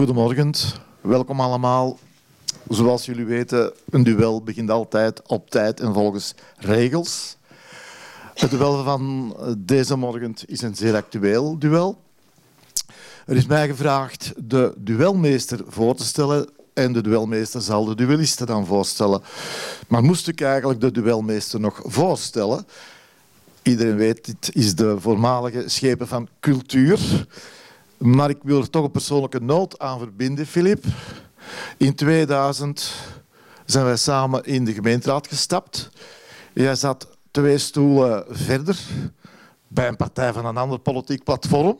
Goedemorgen, welkom allemaal. Zoals jullie weten, een duel begint altijd op tijd en volgens regels. Het duel van deze morgen is een zeer actueel duel. Er is mij gevraagd de duelmeester voor te stellen en de duelmeester zal de duellisten dan voorstellen. Maar moest ik eigenlijk de duelmeester nog voorstellen? Iedereen weet, dit is de voormalige schepen van cultuur. Maar ik wil er toch een persoonlijke noot aan verbinden, Filip. In 2000 zijn wij samen in de gemeenteraad gestapt. Jij zat twee stoelen verder bij een partij van een ander politiek platform.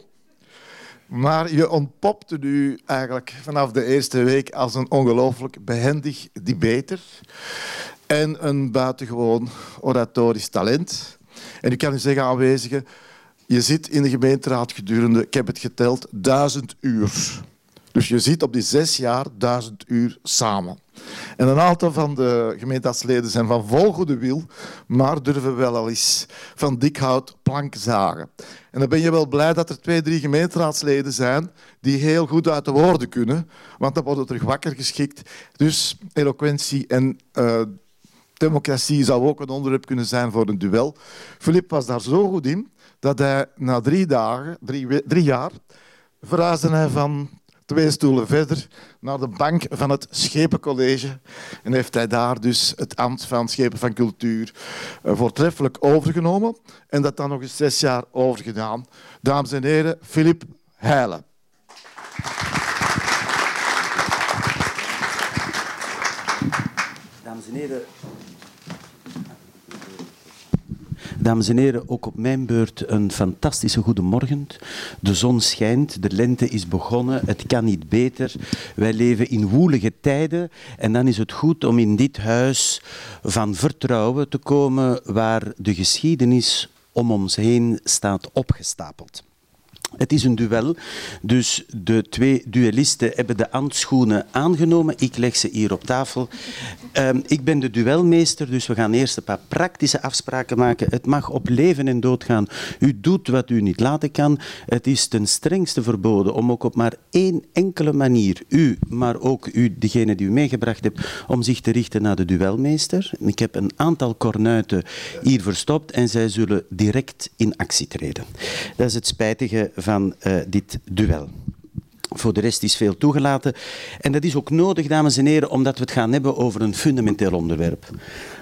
Maar je ontpopte nu eigenlijk vanaf de eerste week als een ongelooflijk behendig debater en een buitengewoon oratorisch talent. En ik kan u zeggen, aanwezigen, je zit in de gemeenteraad gedurende, ik heb het geteld, duizend uur. Dus je zit op die zes jaar duizend uur samen. En een aantal van de gemeenteraadsleden zijn van vol goede wil, maar durven wel al eens van dik hout plank zagen. En dan ben je wel blij dat er twee, drie gemeenteraadsleden zijn die heel goed uit de woorden kunnen, want dan wordt het terug wakker geschikt. Dus eloquentie en uh, democratie zou ook een onderwerp kunnen zijn voor een duel. Filip was daar zo goed in dat hij na drie, dagen, drie, drie jaar verhuisde hij van twee stoelen verder naar de bank van het Schepencollege. En heeft hij daar dus het ambt van Schepen van Cultuur eh, voortreffelijk overgenomen. En dat dan nog eens zes jaar overgedaan. Dames en heren, Filip Heijlen. Dames en heren, Dames en heren, ook op mijn beurt een fantastische goede morgen. De zon schijnt, de lente is begonnen, het kan niet beter. Wij leven in woelige tijden en dan is het goed om in dit huis van vertrouwen te komen waar de geschiedenis om ons heen staat opgestapeld. Het is een duel, dus de twee duellisten hebben de handschoenen aangenomen. Ik leg ze hier op tafel. Um, ik ben de duelmeester, dus we gaan eerst een paar praktische afspraken maken. Het mag op leven en dood gaan. U doet wat u niet laten kan. Het is ten strengste verboden om ook op maar één enkele manier, u, maar ook u, degene die u meegebracht hebt, om zich te richten naar de duelmeester. Ik heb een aantal kornuiten hier verstopt en zij zullen direct in actie treden. Dat is het spijtige van uh, dit duel. Voor de rest is veel toegelaten. En dat is ook nodig, dames en heren, omdat we het gaan hebben over een fundamenteel onderwerp.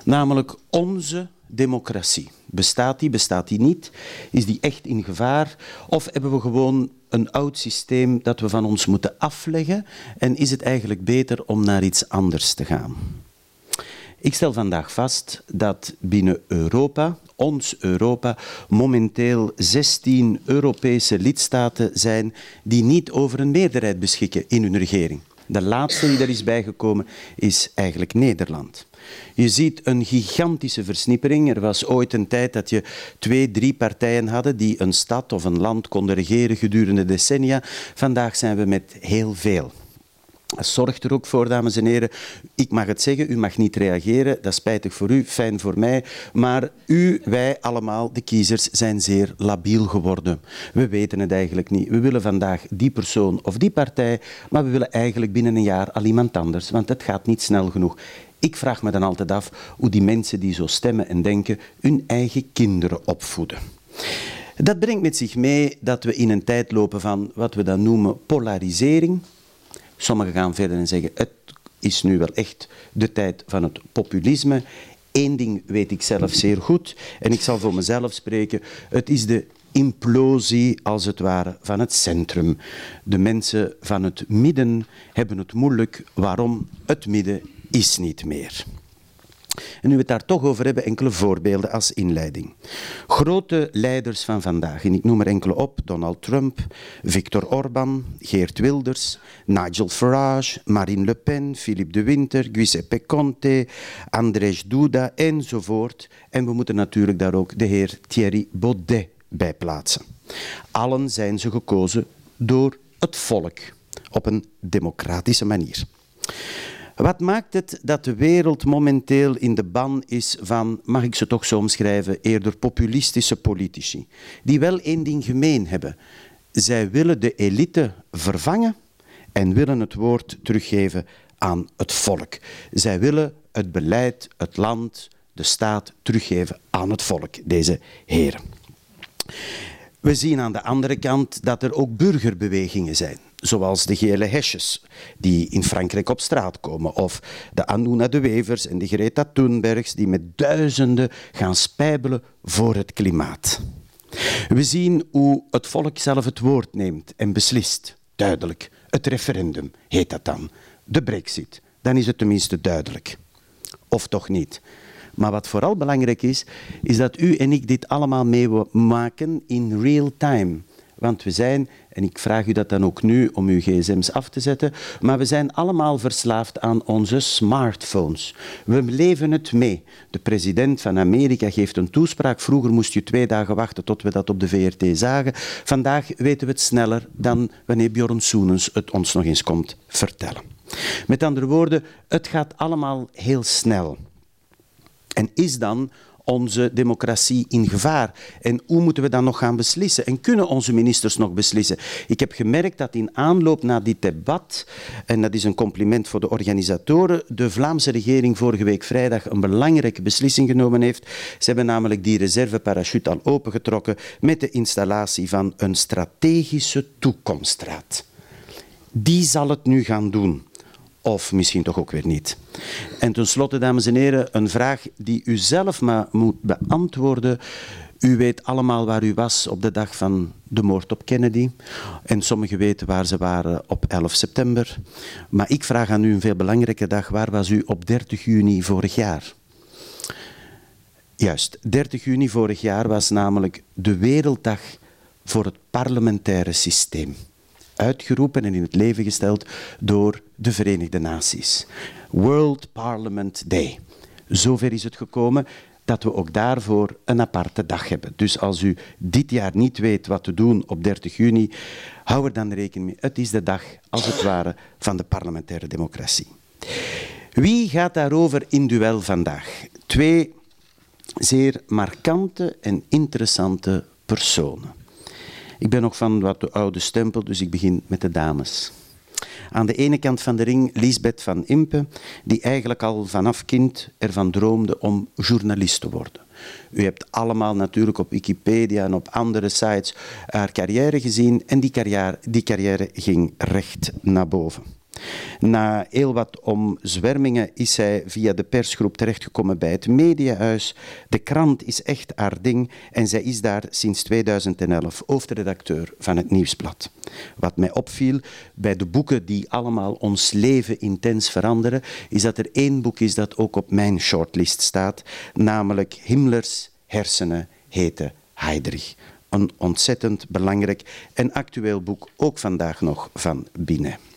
Namelijk onze democratie. Bestaat die, bestaat die niet? Is die echt in gevaar? Of hebben we gewoon een oud systeem dat we van ons moeten afleggen? En is het eigenlijk beter om naar iets anders te gaan? Ik stel vandaag vast dat binnen Europa, ons Europa, momenteel 16 Europese lidstaten zijn die niet over een meerderheid beschikken in hun regering. De laatste die er is bijgekomen is eigenlijk Nederland. Je ziet een gigantische versnippering. Er was ooit een tijd dat je twee, drie partijen hadden die een stad of een land konden regeren gedurende decennia. Vandaag zijn we met heel veel. Zorg er ook voor, dames en heren. Ik mag het zeggen, u mag niet reageren. Dat is spijtig voor u, fijn voor mij. Maar u, wij allemaal, de kiezers, zijn zeer labiel geworden. We weten het eigenlijk niet. We willen vandaag die persoon of die partij, maar we willen eigenlijk binnen een jaar al iemand anders, want het gaat niet snel genoeg. Ik vraag me dan altijd af hoe die mensen die zo stemmen en denken hun eigen kinderen opvoeden. Dat brengt met zich mee dat we in een tijd lopen van wat we dan noemen polarisering Sommigen gaan verder en zeggen, het is nu wel echt de tijd van het populisme. Eén ding weet ik zelf zeer goed, en ik zal voor mezelf spreken. Het is de implosie, als het ware, van het centrum. De mensen van het midden hebben het moeilijk. Waarom? Het midden is niet meer. En nu we het daar toch over hebben, enkele voorbeelden als inleiding. Grote leiders van vandaag, en ik noem er enkele op, Donald Trump, Viktor Orban, Geert Wilders, Nigel Farage, Marine Le Pen, Philippe de Winter, Giuseppe Conte, Andrzej Duda enzovoort. En we moeten natuurlijk daar ook de heer Thierry Baudet bij plaatsen. Allen zijn ze gekozen door het volk op een democratische manier. Wat maakt het dat de wereld momenteel in de ban is van, mag ik ze toch zo omschrijven, eerder populistische politici, die wel één ding gemeen hebben. Zij willen de elite vervangen en willen het woord teruggeven aan het volk. Zij willen het beleid, het land, de staat teruggeven aan het volk, deze heren. We zien aan de andere kant dat er ook burgerbewegingen zijn, zoals de gele hesjes die in Frankrijk op straat komen, of de Anuna de Wevers en de Greta Thunbergs die met duizenden gaan spijbelen voor het klimaat. We zien hoe het volk zelf het woord neemt en beslist, duidelijk. Het referendum heet dat dan. De brexit, dan is het tenminste duidelijk. Of toch niet? Maar wat vooral belangrijk is, is dat u en ik dit allemaal meemaken in real time. Want we zijn, en ik vraag u dat dan ook nu om uw gsm's af te zetten, maar we zijn allemaal verslaafd aan onze smartphones. We leven het mee. De president van Amerika geeft een toespraak. Vroeger moest je twee dagen wachten tot we dat op de VRT zagen. Vandaag weten we het sneller dan wanneer Bjorn Soenens het ons nog eens komt vertellen. Met andere woorden, het gaat allemaal heel snel. En is dan onze democratie in gevaar? En hoe moeten we dan nog gaan beslissen? En kunnen onze ministers nog beslissen? Ik heb gemerkt dat in aanloop naar dit debat, en dat is een compliment voor de organisatoren, de Vlaamse regering vorige week vrijdag een belangrijke beslissing genomen heeft. Ze hebben namelijk die reserveparachute al opengetrokken met de installatie van een strategische toekomststraat. Die zal het nu gaan doen. Of misschien toch ook weer niet. En tenslotte, dames en heren, een vraag die u zelf maar moet beantwoorden. U weet allemaal waar u was op de dag van de moord op Kennedy. En sommigen weten waar ze waren op 11 september. Maar ik vraag aan u een veel belangrijke dag. Waar was u op 30 juni vorig jaar? Juist, 30 juni vorig jaar was namelijk de Werelddag voor het parlementaire systeem uitgeroepen en in het leven gesteld door de Verenigde Naties. World Parliament Day. Zover is het gekomen dat we ook daarvoor een aparte dag hebben. Dus als u dit jaar niet weet wat te doen op 30 juni, hou er dan rekening mee. Het is de dag, als het ware, van de parlementaire democratie. Wie gaat daarover in duel vandaag? Twee zeer markante en interessante personen. Ik ben nog van wat de oude stempel, dus ik begin met de dames. Aan de ene kant van de ring Lisbeth van Impe, die eigenlijk al vanaf kind ervan droomde om journalist te worden. U hebt allemaal natuurlijk op Wikipedia en op andere sites haar carrière gezien en die carrière, die carrière ging recht naar boven. Na heel wat omzwermingen is zij via de persgroep terechtgekomen bij het Mediahuis. De krant is echt haar ding en zij is daar sinds 2011 hoofdredacteur van het Nieuwsblad. Wat mij opviel bij de boeken die allemaal ons leven intens veranderen, is dat er één boek is dat ook op mijn shortlist staat, namelijk Himmlers hersenen heten Heydrich. Een ontzettend belangrijk en actueel boek, ook vandaag nog van Binet.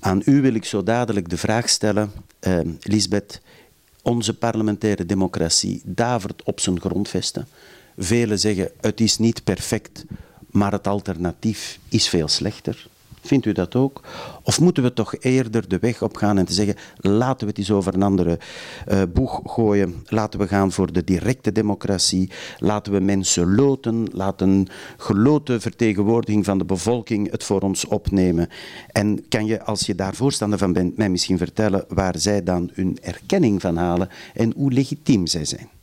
Aan u wil ik zo dadelijk de vraag stellen, uh, Lisbeth. Onze parlementaire democratie davert op zijn grondvesten. Velen zeggen het is niet perfect, maar het alternatief is veel slechter. Vindt u dat ook? Of moeten we toch eerder de weg op gaan en te zeggen, laten we het eens over een andere uh, boeg gooien. Laten we gaan voor de directe democratie. Laten we mensen loten. Laten geloten vertegenwoordiging van de bevolking het voor ons opnemen. En kan je, als je daar voorstander van bent, mij misschien vertellen waar zij dan hun erkenning van halen en hoe legitiem zij zijn?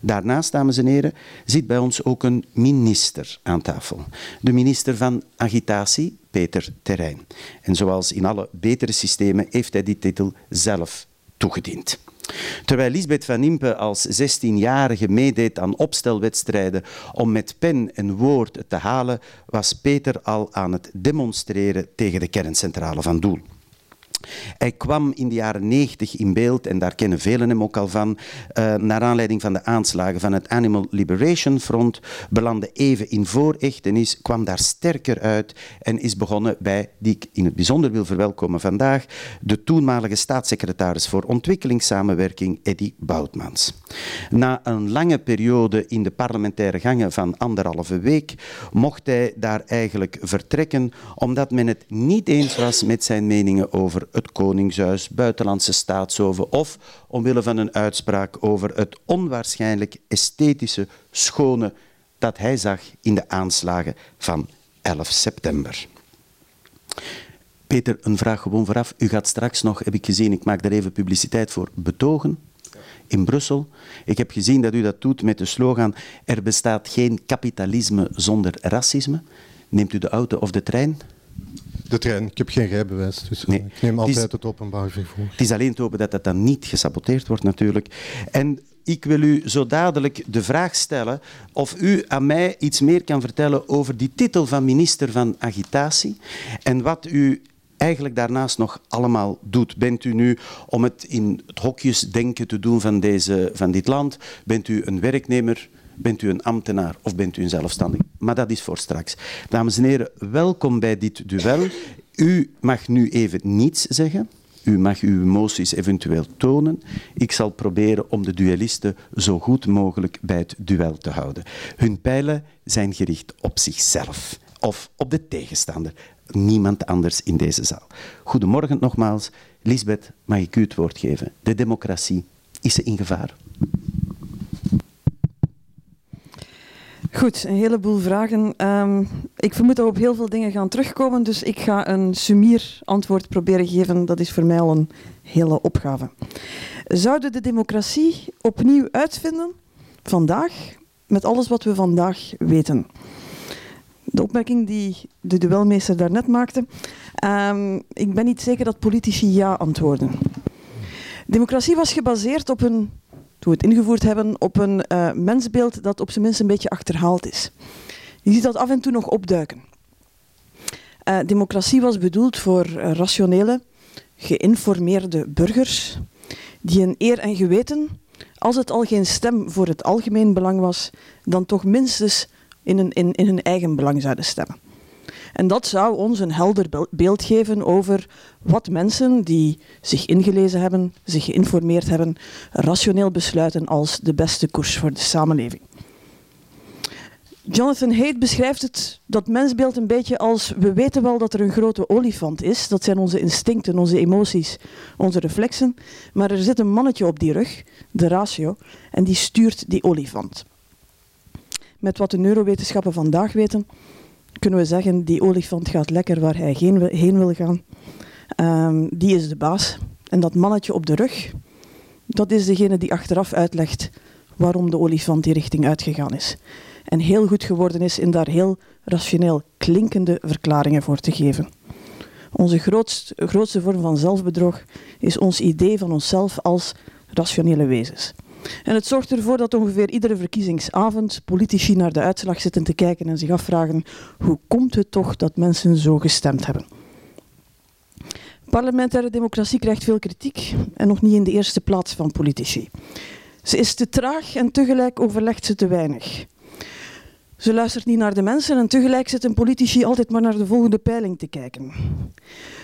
Daarnaast, dames en heren, zit bij ons ook een minister aan tafel. De minister van Agitatie, Peter Terrein. En zoals in alle betere systemen heeft hij die titel zelf toegediend. Terwijl Lisbeth van Impe als 16-jarige meedeed aan opstelwedstrijden om met pen en woord te halen, was Peter al aan het demonstreren tegen de kerncentrale van Doel. Hij kwam in de jaren 90 in beeld, en daar kennen velen hem ook al van, uh, naar aanleiding van de aanslagen van het Animal Liberation Front, belandde even in voorechtenis, kwam daar sterker uit en is begonnen bij, die ik in het bijzonder wil verwelkomen vandaag, de toenmalige staatssecretaris voor ontwikkelingssamenwerking, Eddy Boutmans. Na een lange periode in de parlementaire gangen van anderhalve week, mocht hij daar eigenlijk vertrekken, omdat men het niet eens was met zijn meningen over het Koningshuis, buitenlandse staatshoven of omwille van een uitspraak over het onwaarschijnlijk esthetische schone dat hij zag in de aanslagen van 11 september. Peter, een vraag gewoon vooraf. U gaat straks nog, heb ik gezien, ik maak daar even publiciteit voor, betogen in Brussel. Ik heb gezien dat u dat doet met de slogan Er bestaat geen kapitalisme zonder racisme. Neemt u de auto of de trein? De trein. Ik heb geen rijbewijs, dus nee. ik neem altijd het, het openbaar vervoer. Het is alleen te hopen dat dat dan niet gesaboteerd wordt natuurlijk. En ik wil u zo dadelijk de vraag stellen of u aan mij iets meer kan vertellen over die titel van minister van Agitatie en wat u eigenlijk daarnaast nog allemaal doet. Bent u nu, om het in het hokjesdenken te doen van, deze, van dit land, bent u een werknemer, bent u een ambtenaar of bent u een zelfstandig? Maar dat is voor straks. Dames en heren, welkom bij dit duel. U mag nu even niets zeggen. U mag uw emoties eventueel tonen. Ik zal proberen om de duellisten zo goed mogelijk bij het duel te houden. Hun pijlen zijn gericht op zichzelf of op de tegenstander. Niemand anders in deze zaal. Goedemorgen nogmaals. Lisbeth, mag ik u het woord geven? De democratie, is in gevaar? Goed, een heleboel vragen. Um, ik vermoed dat op heel veel dingen gaan terugkomen, dus ik ga een sumier antwoord proberen geven. Dat is voor mij al een hele opgave. Zouden de democratie opnieuw uitvinden vandaag, met alles wat we vandaag weten? De opmerking die de duelmeester daarnet maakte. Um, ik ben niet zeker dat politici ja antwoorden. Democratie was gebaseerd op een toen we het ingevoerd hebben, op een uh, mensbeeld dat op zijn minst een beetje achterhaald is. Je ziet dat af en toe nog opduiken. Uh, democratie was bedoeld voor uh, rationele, geïnformeerde burgers die een eer en geweten, als het al geen stem voor het algemeen belang was, dan toch minstens in, in, in hun eigen belang zouden stemmen. En dat zou ons een helder beeld geven over wat mensen die zich ingelezen hebben, zich geïnformeerd hebben, rationeel besluiten als de beste koers voor de samenleving. Jonathan Haidt beschrijft het, dat mensbeeld een beetje als we weten wel dat er een grote olifant is. Dat zijn onze instincten, onze emoties, onze reflexen. Maar er zit een mannetje op die rug, de ratio, en die stuurt die olifant. Met wat de neurowetenschappen vandaag weten, kunnen we zeggen, die olifant gaat lekker waar hij heen wil gaan. Um, die is de baas. En dat mannetje op de rug, dat is degene die achteraf uitlegt waarom de olifant die richting uitgegaan is. En heel goed geworden is in daar heel rationeel klinkende verklaringen voor te geven. Onze grootst, grootste vorm van zelfbedrog is ons idee van onszelf als rationele wezens. En het zorgt ervoor dat ongeveer iedere verkiezingsavond politici naar de uitslag zitten te kijken en zich afvragen hoe komt het toch dat mensen zo gestemd hebben. Parlementaire democratie krijgt veel kritiek en nog niet in de eerste plaats van politici. Ze is te traag en tegelijk overlegt ze te weinig. Ze luistert niet naar de mensen en tegelijk zitten politici altijd maar naar de volgende peiling te kijken.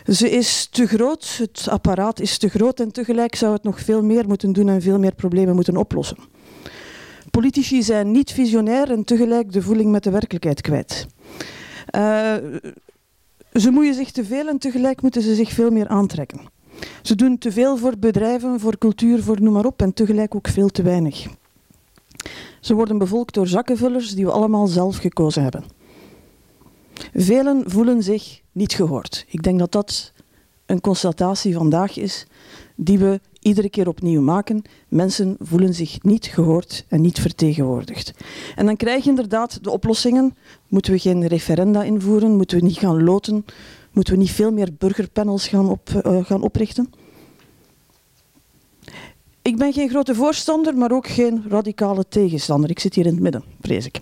Ze is te groot, het apparaat is te groot en tegelijk zou het nog veel meer moeten doen en veel meer problemen moeten oplossen. Politici zijn niet visionair en tegelijk de voeling met de werkelijkheid kwijt. Uh, ze moeien zich te veel en tegelijk moeten ze zich veel meer aantrekken. Ze doen te veel voor bedrijven, voor cultuur, voor noem maar op en tegelijk ook veel te weinig. Ze worden bevolkt door zakkenvullers die we allemaal zelf gekozen hebben. Velen voelen zich niet gehoord. Ik denk dat dat een constatatie vandaag is die we iedere keer opnieuw maken. Mensen voelen zich niet gehoord en niet vertegenwoordigd. En dan krijg je inderdaad de oplossingen. Moeten we geen referenda invoeren? Moeten we niet gaan loten? Moeten we niet veel meer burgerpanels gaan, op, uh, gaan oprichten? Ik ben geen grote voorstander, maar ook geen radicale tegenstander. Ik zit hier in het midden, vrees ik.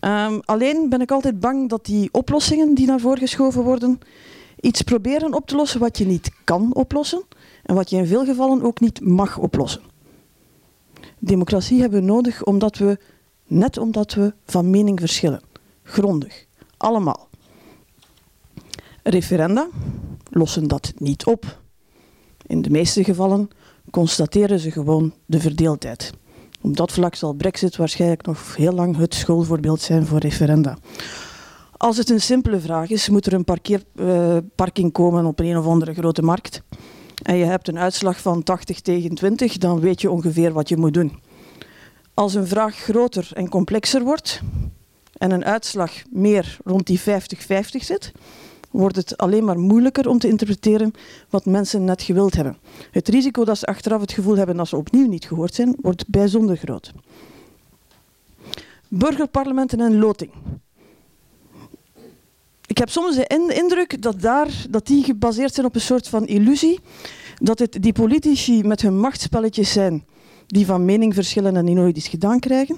Um, alleen ben ik altijd bang dat die oplossingen die naar voren geschoven worden, iets proberen op te lossen wat je niet kan oplossen en wat je in veel gevallen ook niet mag oplossen. Democratie hebben we nodig omdat we, net omdat we van mening verschillen. Grondig. Allemaal. Referenda lossen dat niet op. In de meeste gevallen constateren ze gewoon de verdeeldheid. Op dat vlak zal Brexit waarschijnlijk nog heel lang het schoolvoorbeeld zijn voor referenda. Als het een simpele vraag is, moet er een parkeerparking uh, komen op een of andere grote markt. En je hebt een uitslag van 80 tegen 20, dan weet je ongeveer wat je moet doen. Als een vraag groter en complexer wordt en een uitslag meer rond die 50-50 zit, wordt het alleen maar moeilijker om te interpreteren wat mensen net gewild hebben. Het risico dat ze achteraf het gevoel hebben dat ze opnieuw niet gehoord zijn, wordt bijzonder groot. Burgerparlementen en loting. Ik heb soms de indruk dat, daar, dat die gebaseerd zijn op een soort van illusie dat het die politici met hun machtspelletjes zijn die van mening verschillen en die nooit iets gedaan krijgen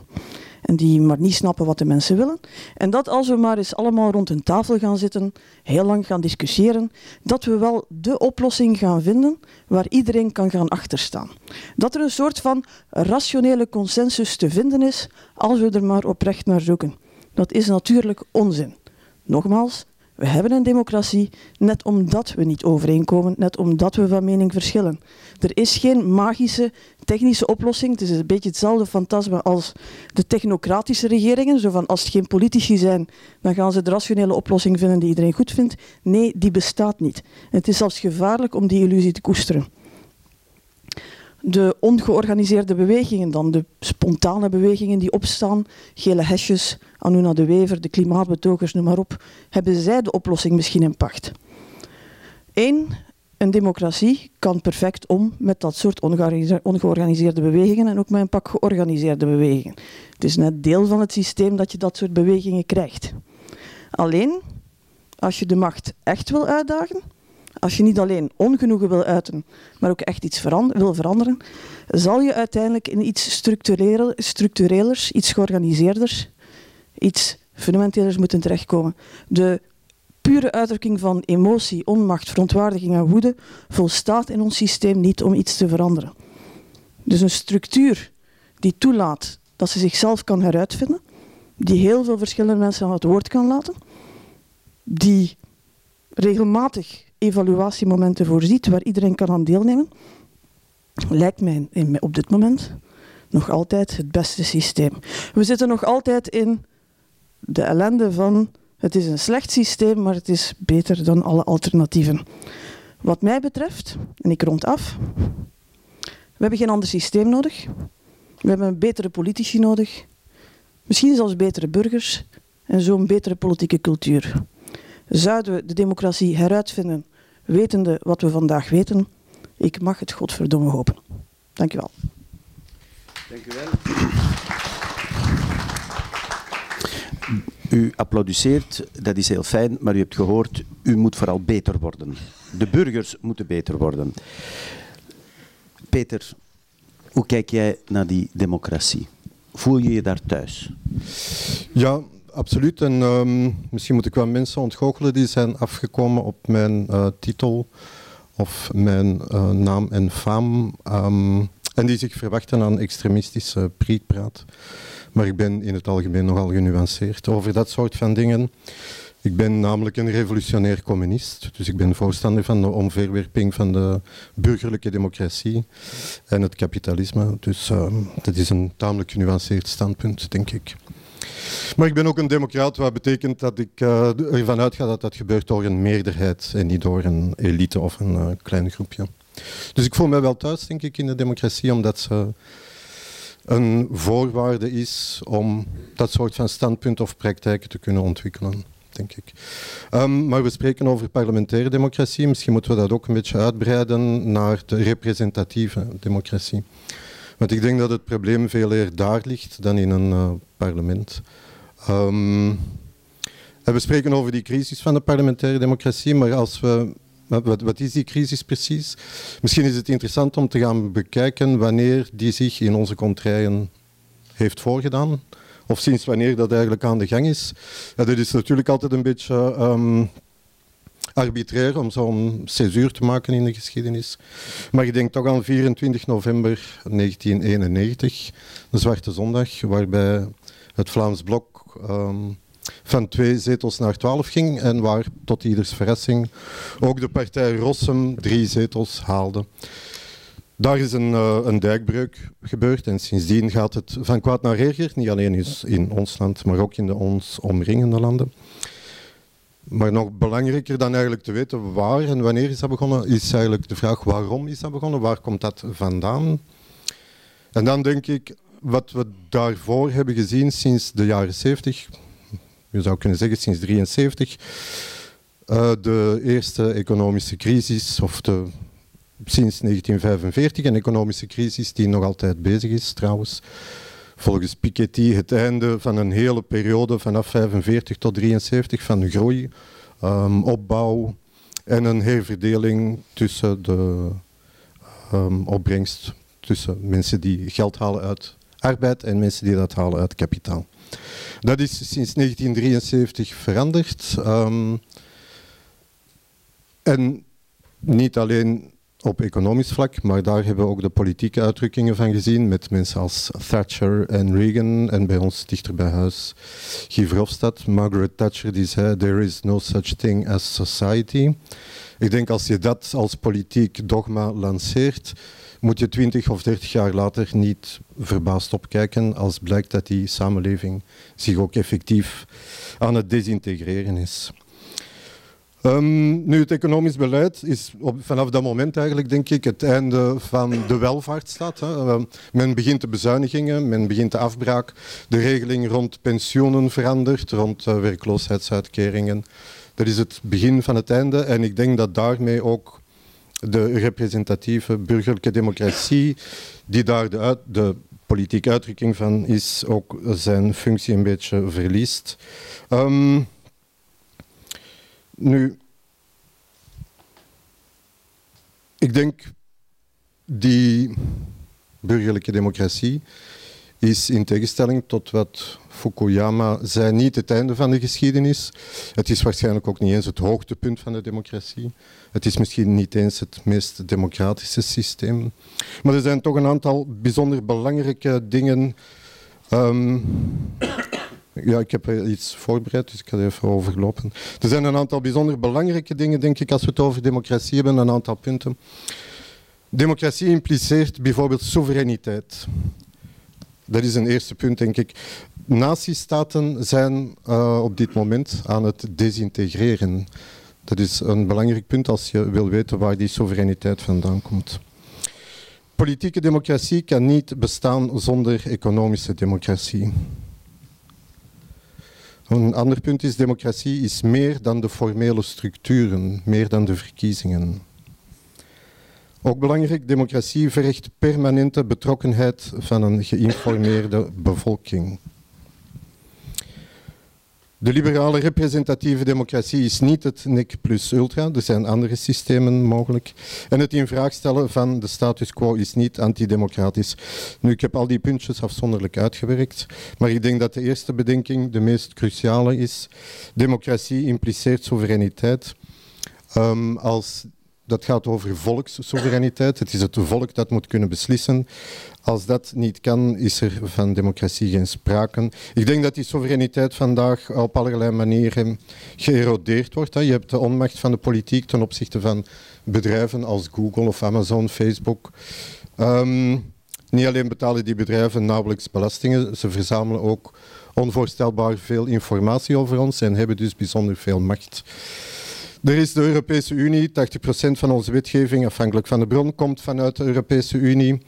en die maar niet snappen wat de mensen willen. En dat als we maar eens allemaal rond een tafel gaan zitten, heel lang gaan discussiëren, dat we wel de oplossing gaan vinden waar iedereen kan gaan achterstaan. Dat er een soort van rationele consensus te vinden is als we er maar oprecht naar zoeken. Dat is natuurlijk onzin. Nogmaals, we hebben een democratie net omdat we niet overeenkomen, net omdat we van mening verschillen. Er is geen magische technische oplossing. Het is een beetje hetzelfde fantasma als de technocratische regeringen. Zo van als het geen politici zijn, dan gaan ze de rationele oplossing vinden die iedereen goed vindt. Nee, die bestaat niet. het is zelfs gevaarlijk om die illusie te koesteren de ongeorganiseerde bewegingen dan, de spontane bewegingen die opstaan, gele hesjes, Anuna de Wever, de klimaatbetogers, noem maar op, hebben zij de oplossing misschien in pacht. Eén, een democratie kan perfect om met dat soort ongeorganiseerde bewegingen en ook met een pak georganiseerde bewegingen. Het is net deel van het systeem dat je dat soort bewegingen krijgt. Alleen, als je de macht echt wil uitdagen, als je niet alleen ongenoegen wil uiten, maar ook echt iets wil veranderen, zal je uiteindelijk in iets structurelers, iets georganiseerders, iets fundamentelers moeten terechtkomen. De pure uitdrukking van emotie, onmacht, verontwaardiging en woede volstaat in ons systeem niet om iets te veranderen. Dus een structuur die toelaat dat ze zichzelf kan heruitvinden, die heel veel verschillende mensen aan het woord kan laten, die regelmatig evaluatiemomenten voorziet waar iedereen kan aan deelnemen, lijkt mij op dit moment nog altijd het beste systeem. We zitten nog altijd in de ellende van het is een slecht systeem, maar het is beter dan alle alternatieven. Wat mij betreft, en ik rond af, we hebben geen ander systeem nodig. We hebben een betere politici nodig. Misschien zelfs betere burgers en zo'n betere politieke cultuur. Zouden we de democratie heruitvinden, wetende wat we vandaag weten? Ik mag het godverdomme hopen. Dank u wel. Dank u wel. U applaudisseert, dat is heel fijn, maar u hebt gehoord, u moet vooral beter worden. De burgers moeten beter worden. Peter, hoe kijk jij naar die democratie? Voel je je daar thuis? Ja, absoluut. En ehm, misschien moet ik wel mensen ontgoochelen die zijn afgekomen op mijn uh, titel of mijn uh, naam en faam. Um, en die zich verwachten aan extremistische prietpraat. Maar ik ben in het algemeen nogal genuanceerd over dat soort van dingen. Ik ben namelijk een revolutionair communist, dus ik ben voorstander van de omverwerping van de burgerlijke democratie en het kapitalisme. Dus uh, dat is een tamelijk genuanceerd standpunt, denk ik. Maar ik ben ook een democraat, wat betekent dat ik uh, ervan uitga dat dat gebeurt door een meerderheid en niet door een elite of een uh, klein groepje. Dus ik voel me wel thuis, denk ik, in de democratie, omdat ze een voorwaarde is om dat soort van standpunt of praktijken te kunnen ontwikkelen. Denk ik. Um, maar we spreken over parlementaire democratie. Misschien moeten we dat ook een beetje uitbreiden naar de representatieve democratie. Want ik denk dat het probleem veel eer daar ligt dan in een uh, parlement. Um, en we spreken over die crisis van de parlementaire democratie, maar als we wat, wat, is die crisis precies? Misschien is het interessant om te gaan bekijken wanneer die zich in onze contraien heeft voorgedaan. Of sinds wanneer dat eigenlijk aan de gang is. Ja, dat is natuurlijk altijd een beetje um, arbitrair om zo'n césuur te maken in de geschiedenis. Maar ik denk toch aan 24 november 1991, de Zwarte Zondag, waarbij het Vlaams Blok um, van twee zetels naar twaalf ging en waar tot ieders verrassing ook de partij Rossum drie zetels haalde. Daar is een, uh, een dijkbreuk gebeurd en sindsdien gaat het van kwaad naar erger, niet alleen in ons land, maar ook in de ons omringende landen. Maar nog belangrijker dan eigenlijk te weten waar en wanneer is dat begonnen, is eigenlijk de vraag waarom is dat begonnen, waar komt dat vandaan? En dan denk ik, wat we daarvoor hebben gezien sinds de jaren 70, je zou kunnen zeggen sinds 1973, uh, de eerste economische crisis, of de, sinds 1945, een economische crisis die nog altijd bezig is trouwens. Volgens Piketty het einde van een hele periode vanaf 45 tot 73 van groei, um, opbouw en een herverdeling tussen de um, opbrengst tussen mensen die geld halen uit arbeid en mensen die dat halen uit kapitaal. Dat is sinds 1973 veranderd. Um, en niet alleen op economisch vlak, maar daar hebben we ook de politieke uitdrukkingen van gezien met mensen als Thatcher en Reagan en bij ons dichter bij huis Guy Verhofstadt. Margaret Thatcher die zei, there is no such thing as society. Ik denk als je dat als politiek dogma lanceert, moet je twintig of dertig jaar later niet verbaasd opkijken als blijkt dat die samenleving zich ook effectief aan het desintegreren is. Um, nu, het economisch beleid is op, vanaf dat moment eigenlijk, denk ik, het einde van de welvaartsstaat. Hè. Uh, men begint de bezuinigingen, men begint de afbraak. De regeling rond pensioenen verandert, rond uh, werkloosheidsuitkeringen. Dat is het begin van het einde en ik denk dat daarmee ook de representatieve burgerlijke democratie, die daar de, politieke uitdrukking van is, ook zijn functie een beetje verliest. Um, nu, ik denk die burgerlijke democratie is in tegenstelling tot wat Fukuyama zei niet het einde van de geschiedenis. Het is waarschijnlijk ook niet eens het hoogtepunt van de democratie. Het is misschien niet eens het meest democratische systeem. Maar er zijn toch een aantal bijzonder belangrijke dingen. Um, ja, ik heb iets voorbereid, dus ik ga even overlopen. Er zijn een aantal bijzonder belangrijke dingen, denk ik, als we het over democratie hebben, een aantal punten. Democratie impliceert bijvoorbeeld soevereiniteit. Dat is een eerste punt, denk ik. Nazistaten zijn uh, op dit moment aan het desintegreren. Dat is een belangrijk punt als je wil weten waar die soevereiniteit vandaan komt. Politieke democratie kan niet bestaan zonder economische democratie. Een ander punt is, democratie is meer dan de formele structuren, meer dan de verkiezingen. Ook belangrijk, democratie vergt permanente betrokkenheid van een geïnformeerde bevolking. De liberale representatieve democratie is niet het NIC plus ultra, er zijn andere systemen mogelijk. En het in vraag stellen van de status quo is niet antidemocratisch. Nu, ik heb al die puntjes afzonderlijk uitgewerkt, maar ik denk dat de eerste bedenking de meest cruciale is. Democratie impliceert soevereiniteit. Um, als dat gaat over volkssoevereiniteit. Het is het volk dat moet kunnen beslissen. Als dat niet kan, is er van democratie geen sprake. Ik denk dat die soevereiniteit vandaag op allerlei manieren geërodeerd wordt. Je hebt de onmacht van de politiek ten opzichte van bedrijven als Google of Amazon, Facebook. Um, niet alleen betalen die bedrijven nauwelijks belastingen, ze verzamelen ook onvoorstelbaar veel informatie over ons en hebben dus bijzonder veel macht. Er is de Europese Unie, 80% van onze wetgeving, afhankelijk van de bron, komt vanuit de Europese Unie.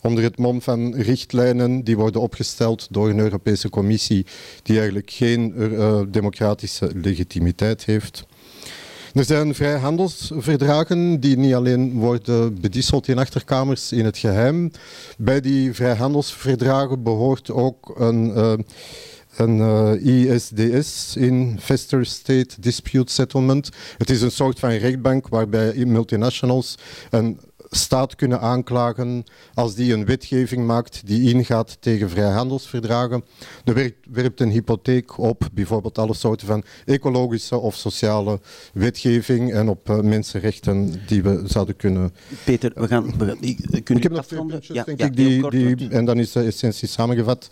Onder het mom van richtlijnen die worden opgesteld door een Europese Commissie die eigenlijk geen uh, democratische legitimiteit heeft. Er zijn vrijhandelsverdragen die niet alleen worden bedisseld in achterkamers in het geheim. Bij die vrijhandelsverdragen behoort ook een uh, een uh, eh, ISDS, Investor State Dispute Settlement. Het is een soort van rechtbank waarbij multinationals een staat kunnen aanklagen als die een wetgeving maakt die ingaat tegen vrijhandelsverdragen. Er werpt een hypotheek op bijvoorbeeld alle soorten van ecologische of sociale wetgeving en op uh, mensenrechten die we zouden kunnen... Peter, we gaan... We, ik heb nog twee puntjes, ja, denk ja, ik, die, die, en dan is de essentie samengevat.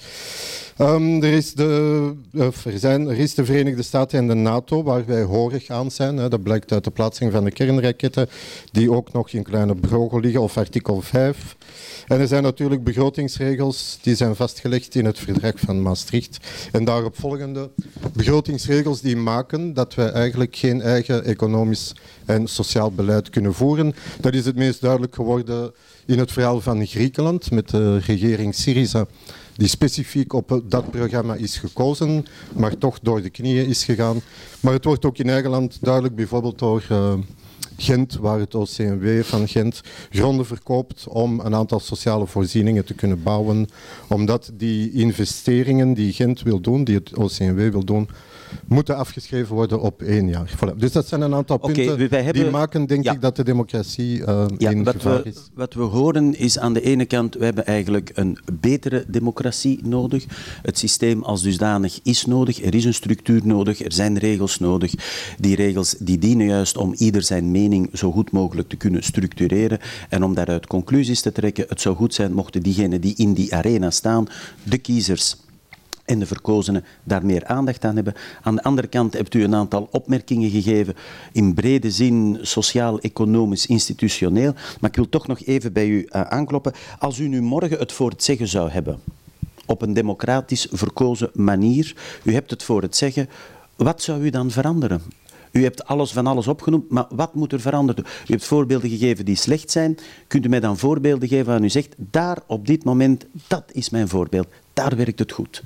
Um, er, is de, er, zijn, er is de Verenigde Staten en de NATO, waar wij horig aan zijn. Hè. Dat blijkt uit de plaatsing van de kernraketten, die ook nog in kleine brogen liggen, of artikel 5. En er zijn natuurlijk begrotingsregels, die zijn vastgelegd in het verdrag van Maastricht. En daarop volgende begrotingsregels die maken dat wij eigenlijk geen eigen economisch en sociaal beleid kunnen voeren. Dat is het meest duidelijk geworden in het verhaal van Griekenland met de regering Syriza die specifiek op dat programma is gekozen, maar toch door de knieën is gegaan. Maar het wordt ook in eigen land duidelijk, bijvoorbeeld door uh, Gent, waar het OCMW van Gent gronden verkoopt om een aantal sociale voorzieningen te kunnen bouwen. Omdat die investeringen die Gent wil doen, die het OCMW wil doen, moeten afgeschreven worden op één jaar. Voilà. Dus dat zijn een aantal punten hebben, die maken, denk ik, dat de democratie uh, ja, in wat gevaar we, is. Wat we horen is aan de ene kant, we hebben eigenlijk een betere democratie nodig. Het systeem als dusdanig is nodig. Er is een structuur nodig. Er zijn regels nodig. Die regels die dienen juist om ieder zijn mening zo goed mogelijk te kunnen structureren en om daaruit conclusies te trekken. Het zou goed zijn mochten diegenen die in die arena staan, de kiezers en de verkozenen daar meer aandacht aan hebben. Aan de andere kant hebt u een aantal opmerkingen gegeven in brede zin, sociaal, economisch, institutioneel. Maar ik wil toch nog even bij u uh, aankloppen. Als u nu morgen het voor het zeggen zou hebben, op een democratisch verkozen manier, u hebt het voor het zeggen, wat zou u dan veranderen? U hebt alles van alles opgenoemd, maar wat moet er veranderen? U hebt voorbeelden gegeven die slecht zijn. Kunt u mij dan voorbeelden geven waar u zegt, daar op dit moment, dat is mijn voorbeeld, daar werkt het goed?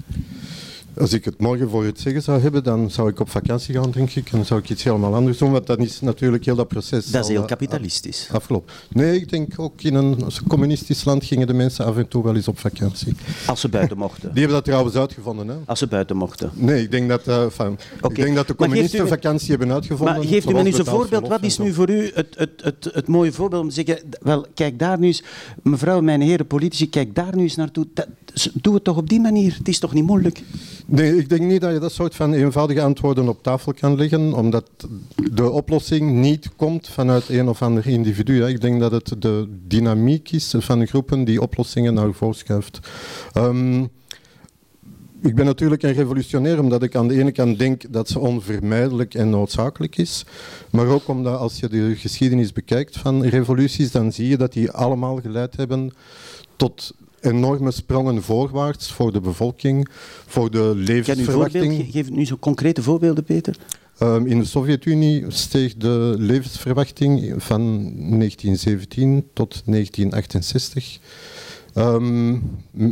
Als ik het morgen voor het zeggen zou hebben, dan zou ik op vakantie gaan, denk ik. En dan zou ik iets helemaal anders doen, want dan is natuurlijk heel dat proces... Dat is heel kapitalistisch. Afgelopen. Nee, ik denk ook in een communistisch land gingen de mensen af en toe wel eens op vakantie. Als ze buiten mochten? Die hebben dat trouwens uitgevonden, hè? Als ze buiten mochten? Nee, ik denk dat, uh, enfin, okay. ik denk dat de communisten vakantie hebben uitgevonden. Maar geeft u me nu eens een voorbeeld. Wat is nu voor u het, het, het, het mooie voorbeeld om te zeggen, wel, kijk daar nu eens, mevrouw, mijn heren politici, kijk daar nu eens naartoe. Dat, doe het toch op die manier. Het is toch niet moeilijk? Nee, ik denk niet dat je dat soort van eenvoudige antwoorden op tafel kan leggen, omdat de oplossing niet komt vanuit een of ander individu. Ik denk dat het de dynamiek is van groepen die oplossingen naar voren schuift. Um, ik ben natuurlijk een revolutionair omdat ik aan de ene kant denk dat ze onvermijdelijk en noodzakelijk is, maar ook omdat als je de geschiedenis bekijkt van revoluties, dan zie je dat die allemaal geleid hebben tot enorme sprongen voorwaarts voor de bevolking, voor de levensverwachting. Ge geef nu zo concrete voorbeelden, Peter. Um, in de Sovjet-Unie steeg de levensverwachting van 1917 tot 1968 Um,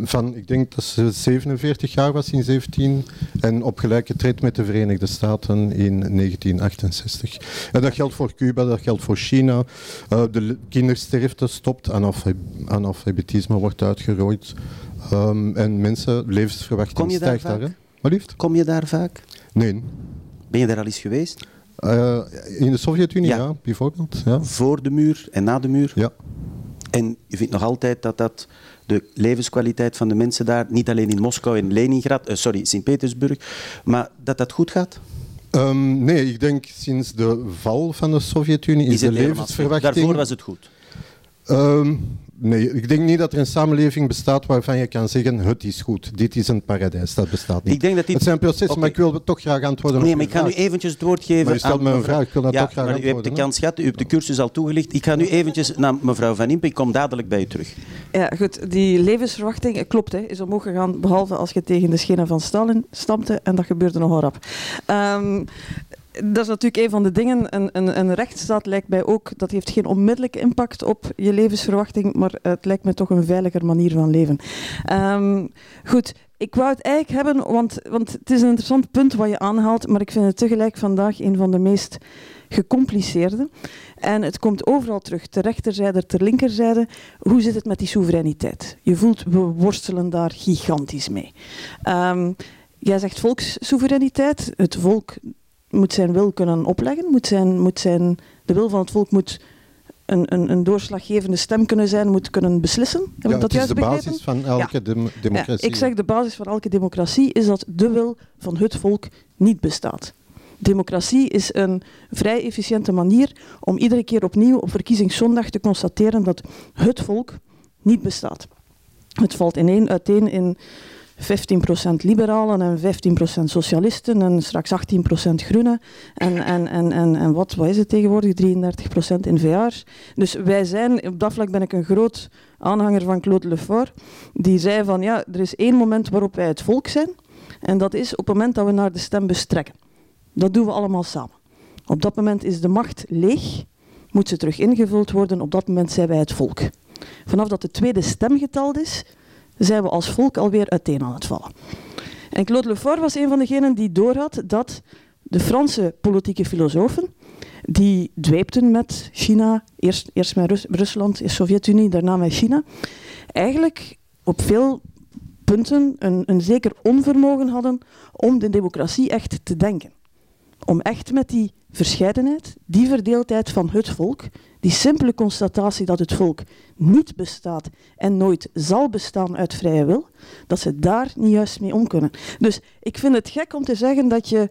van, ik denk dat ze 47 jaar was in 17 en op gelijke tred met de Verenigde Staten in 1968. En dat geldt voor Cuba, dat geldt voor China. Uh, de kindersterfte stopt, analfabetisme wordt uitgerooid. Um, en mensen, levensverwachting stijgt daar. daar liefst? Kom je daar vaak? Nee. Ben je daar al eens geweest? Uh, in de Sovjet-Unie, ja. ja. bijvoorbeeld. Ja. Voor de muur en na de muur? Ja. En je vindt nog altijd dat dat de levenskwaliteit van de mensen daar, niet alleen in Moskou en Leningrad, uh, sorry, Sint-Petersburg, maar dat dat goed gaat? Um, nee, ik denk sinds de val van de Sovjet-Unie is, is de levensverwachting... Daarvoor was het goed? Um, Nee, ik denk niet dat er een samenleving bestaat waarvan je kan zeggen het is goed, dit is een paradijs. Dat bestaat niet. Ik denk dat dit... Het zijn processen, okay. maar ik wil toch graag antwoorden Nee, maar ik ga nu eventjes het woord geven maar u stelt aan... me een vraag, ik wil dat ja, toch graag maar antwoorden. U hebt de kans gehad, u hebt de cursus al toegelicht. Ik ga nu eventjes naar mevrouw Van Impe, ik kom dadelijk bij u terug. Ja, goed. Die levensverwachting, klopt, hè, is omhoog gegaan, behalve als je tegen de schenen van Stalin stampte, en dat gebeurde nogal rap. Um, dat is natuurlijk een van de dingen. Een, een, een, rechtsstaat lijkt mij ook, dat heeft geen onmiddellijke impact op je levensverwachting, maar het lijkt me toch een veiliger manier van leven. Um, goed, ik wou het eigenlijk hebben, want, want het is een interessant punt wat je aanhaalt, maar ik vind het tegelijk vandaag een van de meest gecompliceerde. En het komt overal terug, ter rechterzijde, ter linkerzijde. Hoe zit het met die soevereiniteit? Je voelt, we worstelen daar gigantisch mee. Um, jij zegt volkssoevereiniteit. Het volk moet zijn wil kunnen opleggen, moet zijn, moet zijn, de wil van het volk moet een, een, een doorslaggevende stem kunnen zijn, moet kunnen beslissen. Heb ja, dat juist is de basis van elke ja. democratie. Ja, ik zeg de basis van elke democratie is dat de wil van het volk niet bestaat. Democratie is een vrij efficiënte manier om iedere keer opnieuw op verkiezingszondag te constateren dat het volk niet bestaat. Het valt ineen, uiteen in 15% liberalen en 15% socialisten en straks 18% groenen. En, en, en, en, en wat, wat is het tegenwoordig? 33% in VR's. Dus wij zijn, op dat vlak ben ik een groot aanhanger van Claude Lefort, die zei van ja, er is één moment waarop wij het volk zijn. En dat is op het moment dat we naar de stembus trekken. Dat doen we allemaal samen. Op dat moment is de macht leeg, moet ze terug ingevuld worden. Op dat moment zijn wij het volk. Vanaf dat de tweede stem geteld is, zijn we als volk alweer uiteen aan het vallen. En Claude Lefort was een van degenen die doorhad dat de Franse politieke filosofen, die dweepten met China, eerst, eerst met Rus Rusland, de Sovjet-Unie, daarna met China, eigenlijk op veel punten een, een zeker onvermogen hadden om de democratie echt te denken. Om echt met die verscheidenheid, die verdeeldheid van het volk, die simpele constatatie dat het volk niet bestaat en nooit zal bestaan uit vrije wil, dat ze daar niet juist mee om kunnen. Dus ik vind het gek om te zeggen dat je.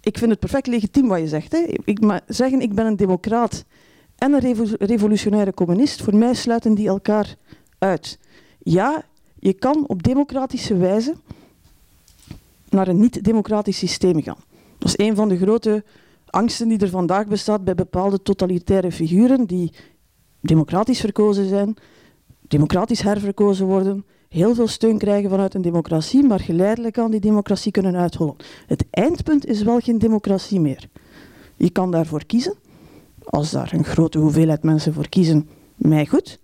Ik vind het perfect legitiem wat je zegt. Hè. Ik, maar zeggen ik ben een democraat en een revolutionaire communist, voor mij sluiten die elkaar uit. Ja, je kan op democratische wijze naar een niet-democratisch systeem gaan. Dat is een van de grote angsten die er vandaag bestaat bij bepaalde totalitaire figuren die democratisch verkozen zijn, democratisch herverkozen worden, heel veel steun krijgen vanuit een democratie, maar geleidelijk aan die democratie kunnen uithollen. Het eindpunt is wel geen democratie meer. Je kan daarvoor kiezen. Als daar een grote hoeveelheid mensen voor kiezen, mij goed.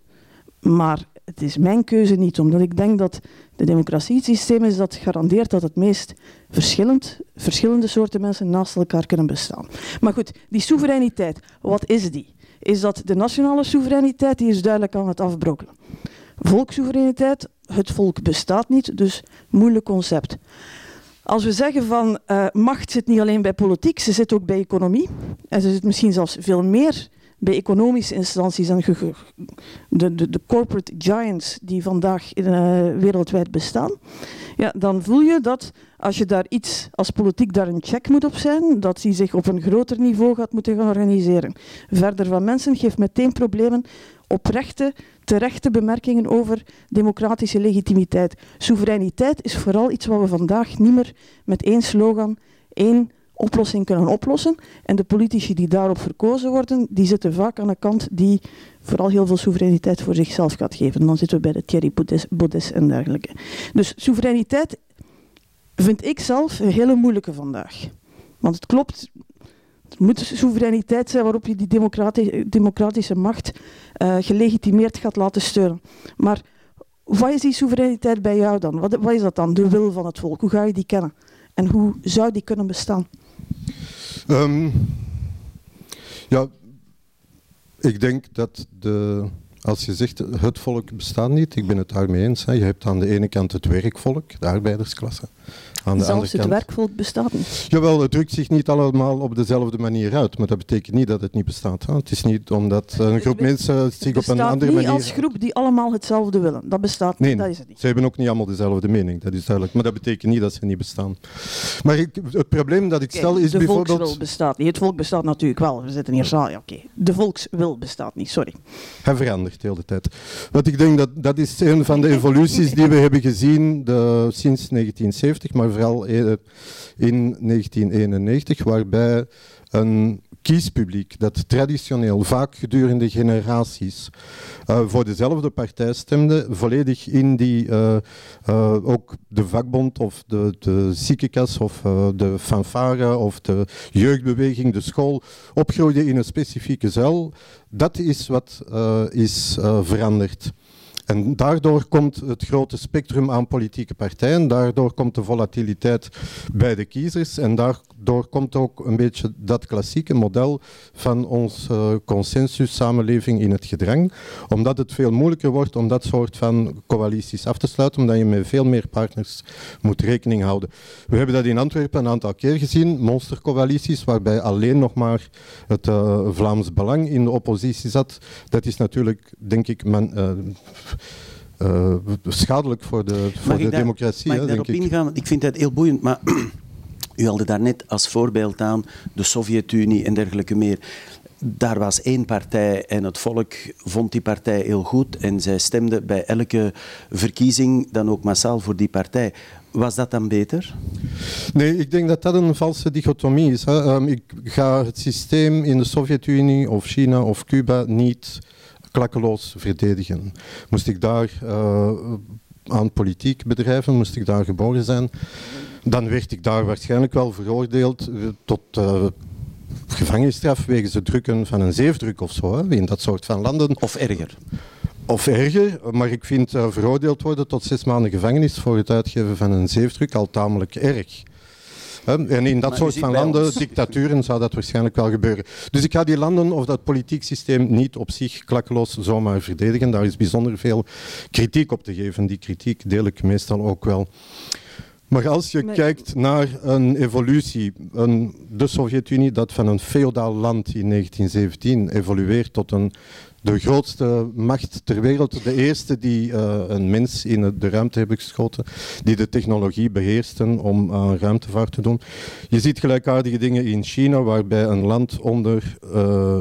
Maar het is mijn keuze niet, omdat ik denk dat de democratie het systeem is dat garandeert dat het meest verschillend, verschillende soorten mensen naast elkaar kunnen bestaan. Maar goed, die soevereiniteit, wat is die? Is dat de nationale soevereiniteit, die is duidelijk aan het afbrokkelen. Volkssoevereiniteit, het volk bestaat niet, dus moeilijk concept. Als we zeggen van uh, macht zit niet alleen bij politiek, ze zit ook bij economie. En ze zit misschien zelfs veel meer bij economische instanties en de, de, de corporate giants die vandaag uh, wereldwijd bestaan, ja, dan voel je dat als je daar iets als politiek daar een check moet op zijn, dat die zich op een groter niveau gaat moeten gaan organiseren. Verder van mensen geeft meteen problemen oprechte, terechte bemerkingen over democratische legitimiteit. Soevereiniteit is vooral iets wat we vandaag niet meer met één slogan, één oplossing kunnen oplossen. En de politici die daarop verkozen worden, die zitten vaak aan de kant die vooral heel veel soevereiniteit voor zichzelf gaat geven. Dan zitten we bij de Thierry Baudet en dergelijke. Dus soevereiniteit vind ik zelf een hele moeilijke vandaag. Want het klopt, het moet soevereiniteit zijn waarop je die democratische, democratische macht uh, gelegitimeerd gaat laten steunen. Maar wat is die soevereiniteit bij jou dan? Wat, wat is dat dan? De wil van het volk. Hoe ga je die kennen? En hoe zou die kunnen bestaan? Um, ja, ik denk dat de, als je zegt het volk bestaat niet, ik ben het daarmee eens. Hè. Je hebt aan de ene kant het werkvolk, de arbeidersklasse. Aan de Zelfs het werkvolk bestaat niet. Jawel, het drukt zich niet allemaal op dezelfde manier uit, maar dat betekent niet dat het niet bestaat. Hè. Het is niet omdat een groep mensen zich op een andere manier... niet als groep die allemaal hetzelfde willen. Dat bestaat niet, dat is het niet. ze hebben ook niet allemaal dezelfde mening, dat is duidelijk. Maar dat betekent niet dat ze niet bestaan. Maar ik, het probleem dat ik stel is de bijvoorbeeld... De volkswil bestaat niet. Het volk bestaat natuurlijk wel. We zitten hier samen. Ja, oké. De volkswil bestaat niet, sorry. Hij verandert de hele tijd. Wat ik denk dat dat is een van de evoluties die we hebben gezien de, sinds 1970, maar vooral eh, in 1991, waarbij een kiespubliek dat traditioneel vaak gedurende generaties uh, voor dezelfde partij stemde, volledig in die, uh, ook de vakbond of de, de ziekenkas of de fanfare of de jeugdbeweging, de school, opgroeide in een specifieke zuil. Dat is wat is veranderd. En daardoor komt het grote spectrum aan politieke partijen, daardoor komt de volatiliteit bij de kiezers en daardoor komt ook een beetje dat klassieke model van onze uh, consensus-samenleving in het gedrang, omdat het veel moeilijker wordt om dat soort van coalities af te sluiten, omdat je met veel meer partners moet rekening houden. We hebben dat in Antwerpen een aantal keer gezien, monstercoalities, waarbij alleen nog maar het uh, Vlaams Belang in de oppositie zat. Dat is natuurlijk, denk ik, men, uh, uh, schadelijk voor de, voor de democratie. Mag ik daarop denk ingaan? Ik. ik vind het heel boeiend, maar u haalde daarnet als voorbeeld aan de Sovjet-Unie en dergelijke meer. Daar was één partij en het volk vond die partij heel goed en zij stemde bij elke verkiezing dan ook massaal voor die partij. Was dat dan beter? Nee, ik denk dat dat een valse dichotomie is. Hè. Um, ik ga het systeem in de Sovjet-Unie of China of Cuba niet klakkeloos verdedigen. Moest ik daar uh, aan politiek bedrijven, moest ik daar geboren zijn, dan werd ik daar waarschijnlijk wel veroordeeld uh, tot uh, gevangenisstraf wegens het drukken van een zeefdruk of zo, hè, in dat soort van landen. Of erger. of erger, maar ik vind uh, veroordeeld worden tot zes maanden gevangenis voor het uitgeven van een zeefdruk al tamelijk erg. En in dat soort van landen, dictaturen, zou dat waarschijnlijk wel gebeuren. Dus ik ga die landen of dat politiek systeem niet op zich klakkeloos zomaar verdedigen. Daar is bijzonder veel kritiek op te geven. Die kritiek deel ik meestal ook wel. Maar als je kijkt naar een evolutie, een, de Sovjet-Unie dat van een feodaal land in 1917 evolueert tot een de grootste macht ter wereld, de eerste die uh, een mens in de ruimte hebben geschoten, die de technologie beheersten om uh, ruimtevaart te doen. Je ziet gelijkaardige dingen in China, waarbij een land onder, uh,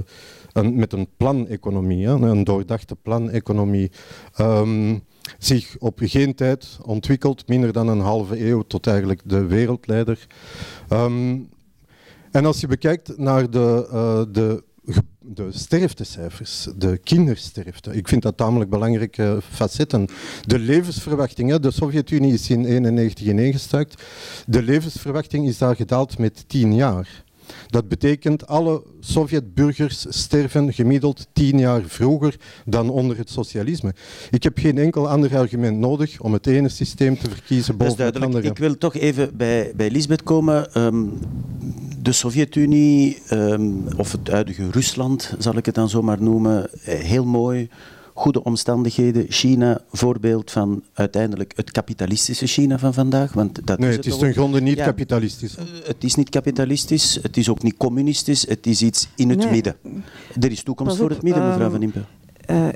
een, met een planeconomie, een doordachte planeconomie, um, zich op geen tijd ontwikkelt, minder dan een halve eeuw, tot eigenlijk de wereldleider. Um, en als je bekijkt naar de, de de sterftecijfers, de kindersterfte. Ik vind dat tamelijk belangrijke facetten. De levensverwachting, de Sovjet-Unie is in 1991 ineengestuikt. De levensverwachting is daar gedaald met tien jaar. Dat betekent alle Sovjet-burgers sterven gemiddeld tien jaar vroeger dan onder het socialisme. Ik heb geen enkel ander argument nodig om het ene systeem te verkiezen boven het andere. Ik wil toch even bij, bij Lisbeth komen. Um, de Sovjet-Unie, um, of het huidige Rusland, zal ik het dan zomaar noemen, eh, heel mooi goede omstandigheden. China, voorbeeld van uiteindelijk het kapitalistische China van vandaag. Want dat nee, is het, is ten gronde niet kapitalistisch. Uh, het is niet kapitalistisch, het is ook niet communistisch, het is iets in het midden. Er is toekomst voor het midden, mevrouw Van Impe. Uh,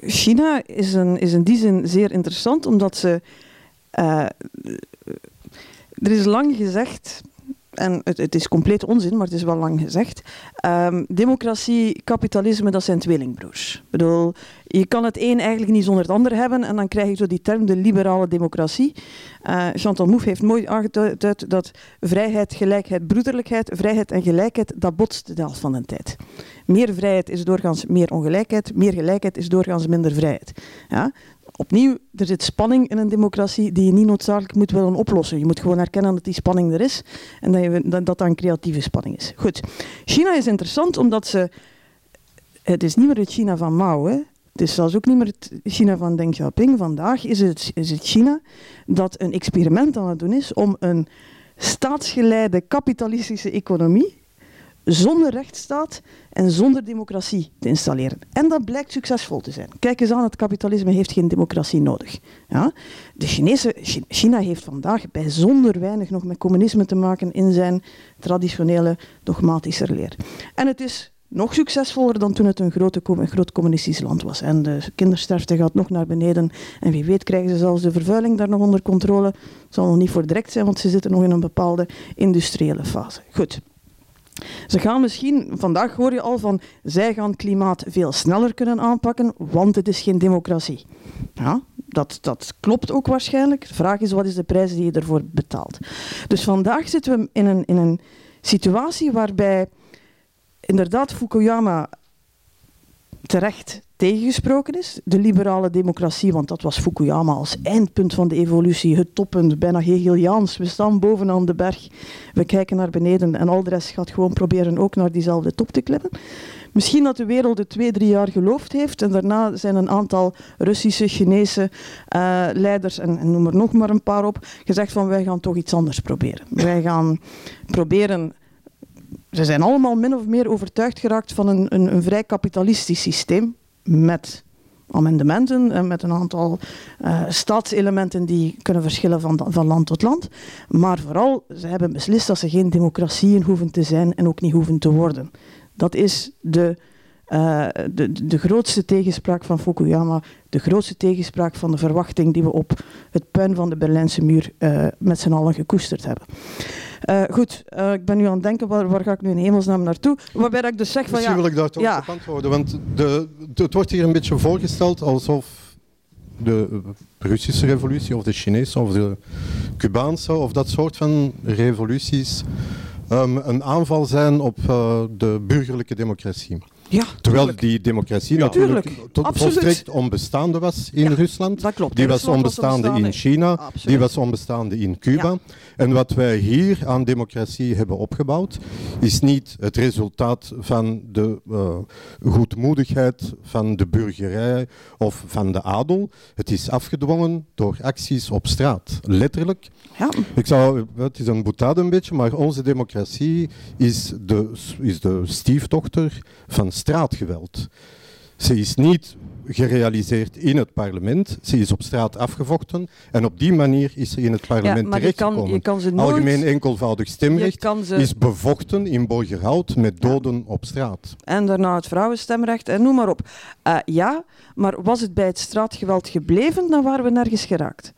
China is, een, is in die zin zeer interessant, omdat ze... er is lang gezegd en het, het, is compleet onzin, maar het is wel lang gezegd. Um, democratie, kapitalisme, dat zijn tweelingbroers. Ik bedoel, je kan het een eigenlijk niet zonder het ander hebben en dan krijg je zo die term de liberale democratie. Uh, Chantal Mouffe heeft mooi aangeduid dat vrijheid, gelijkheid, broederlijkheid, vrijheid en gelijkheid, dat botst de helft van de tijd. Meer vrijheid is doorgaans meer ongelijkheid, meer gelijkheid is doorgaans minder vrijheid. Ja? Opnieuw, er zit spanning in een democratie die je niet noodzakelijk moet willen oplossen. Je moet gewoon erkennen dat die spanning er is en dat je, dat, dat een creatieve spanning is. Goed. China is interessant omdat ze... Het is niet meer het China van Mao, hè. Het is zelfs ook niet meer het China van Deng Xiaoping. Vandaag is het, is het China dat een experiment aan het doen is om een staatsgeleide kapitalistische economie zonder rechtsstaat en zonder democratie te installeren. En dat blijkt succesvol te zijn. Kijk eens aan, het kapitalisme heeft geen democratie nodig. Ja? De Chinese, China heeft vandaag bijzonder weinig nog met communisme te maken in zijn traditionele dogmatische leer. En het is nog succesvoller dan toen het een, grote, een groot communistisch land was. En de kindersterfte gaat nog naar beneden. En wie weet krijgen ze zelfs de vervuiling daar nog onder controle. Het zal nog niet voor direct zijn, want ze zitten nog in een bepaalde industriële fase. Goed. Ze gaan misschien, vandaag hoor je al van, zij gaan klimaat veel sneller kunnen aanpakken, want het is geen democratie. Ja, dat, dat klopt ook waarschijnlijk. De vraag is, wat is de prijs die je ervoor betaalt? Dus vandaag zitten we in een, in een situatie waarbij inderdaad Fukuyama terecht tegengesproken is. De liberale democratie, want dat was Fukuyama als eindpunt van de evolutie, het toppunt, bijna Hegeliaans. We staan bovenaan de berg, we kijken naar beneden en al de rest gaat gewoon proberen ook naar diezelfde top te klimmen. Misschien dat de wereld het twee, drie jaar geloofd heeft en daarna zijn een aantal Russische, Chinese uh, leiders, en, en noem er nog maar een paar op, gezegd van wij gaan toch iets anders proberen. Wij gaan proberen ze zijn allemaal min of meer overtuigd geraakt van een, een, een vrij kapitalistisch systeem met amendementen en met een aantal uh, staatselementen die kunnen verschillen van, van land tot land. Maar vooral, ze hebben beslist dat ze geen democratieën hoeven te zijn en ook niet hoeven te worden. Dat is de, uh, de, de grootste tegenspraak van Fukuyama, de grootste tegenspraak van de verwachting die we op het puin van de Berlijnse muur uh, met z'n allen gekoesterd hebben. Uh, goed, uh, ik ben nu aan het denken, waar, waar, ga ik nu in hemelsnaam naartoe? Waarbij dat ik dus zeg van Misschien ja... wil ik daar toch ja. op antwoorden, want de, de, het wordt hier een beetje voorgesteld alsof de Russische revolutie of de Chinese of de Cubaanse of dat soort van revoluties um, een aanval zijn op uh, de burgerlijke democratie. Ja, Terwijl tuurlijk. die democratie Ja, natuurlijk tuurlijk. tot volstrekt onbestaande was in Ja, Rusland. dat klopt. Die was onbestaande in. China. Absoluut. Die was onbestaande in Cuba. En wat wij hier aan democratie hebben opgebouwd, is niet het resultaat van de eh, goedmoedigheid van de burgerij of van de adel. Het is afgedwongen door acties op straat. Letterlijk. Ja. Ik zou, het is een boetade een beetje, maar onze democratie is de, is de stiefdochter van straatgeweld. Ze is niet gerealiseerd in het parlement, ze is op straat afgevochten en op die manier is ze in het parlement maar je kan, terechtgekomen. je kan ze nooit... Algemeen enkelvoudig stemrecht ze, is bevochten in Borgerhout met doden op straat. En daarna het vrouwenstemrecht en noem maar op. Eh, ja, maar was het bij het straatgeweld gebleven, dan waren we nergens geraakt.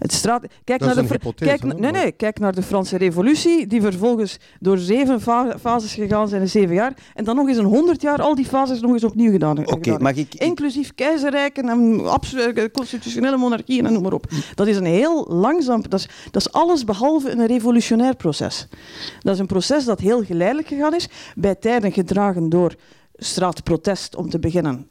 Het straat... Kijk naar de hypothese, Kijk, nee, nee, kijk naar de Franse Revolutie, die vervolgens door zeven fa- fases gegaan zijn in zeven jaar. En dan nog eens een honderd jaar al die fases nog eens opnieuw gedaan. Oké, mag ik... Inclusief keizerrijken en eh, constitutionele monarchieën en noem maar op. Dat is een heel langzaam... Dat is, dat is alles behalve een revolutionair proces. Dat is een proces dat heel geleidelijk gegaan is, bij tijden gedragen door straatprotest om te beginnen.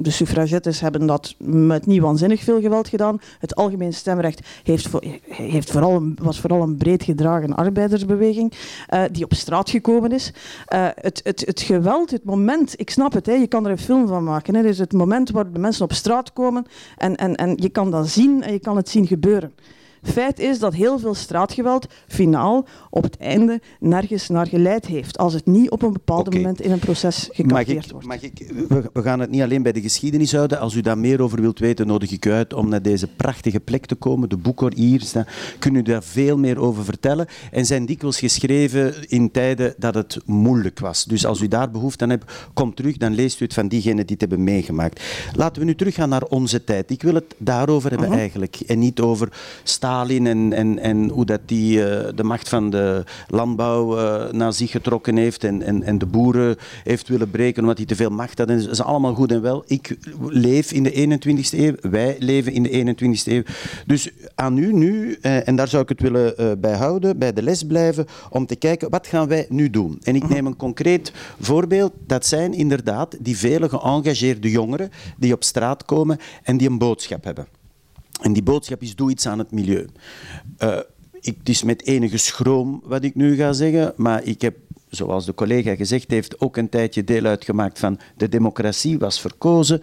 De suffragettes hebben dat met niet waanzinnig veel geweld gedaan. Het algemeen stemrecht heeft, heeft vooral was vooral een breed gedragen arbeidersbeweging eh, die op straat gekomen is. Eh, het, het, het geweld, het moment, ik snap het, hè, je kan er een film van maken. Dus het moment waar de mensen op straat komen en, en, en je kan dat zien en je kan het zien gebeuren. Feit is dat heel veel straatgeweld finaal op het einde nergens naar geleid heeft. Als het niet op een bepaald moment in een proces ik, wordt. mag ik, we, we gaan het niet alleen bij de geschiedenis houden. Als u daar meer over wilt weten, nodig ik u uit om naar deze prachtige plek te komen. De boeken hier. Kunnen u daar veel meer over vertellen? En zijn dikwijls geschreven in tijden dat het moeilijk was. Dus als u daar behoefte aan hebt, kom terug. Dan leest u het van diegenen die het hebben meegemaakt. Laten we nu teruggaan naar onze tijd. Ik wil het daarover hebben eigenlijk. En niet over En, en, en hoe dat die eh, de macht van de landbouw eh, naar zich getrokken heeft en, en, en de boeren heeft willen breken omdat hij te veel macht had. Dat is allemaal goed en wel. Ik leef in de 21ste eeuw. Wij leven in de 21ste eeuw. Dus aan u nu, eh, en daar zou ik het willen bij houden, bij de les blijven, om te kijken wat gaan wij nu doen. En ik neem een concreet voorbeeld. Dat zijn inderdaad die vele geëngageerde jongeren die op straat komen en die een boodschap hebben. En die boodschap is: doe iets aan het milieu. Eh, ik, het is met enige schroom wat ik nu ga zeggen, maar ik heb, zoals de collega gezegd heeft, ook een tijdje deel uitgemaakt van de democratie was verkozen.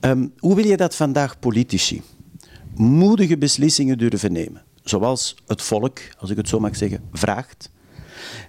Ehm, hoe wil je dat vandaag politici? Moedige beslissingen durven nemen, zoals het volk, als ik het zo mag zeggen, vraagt.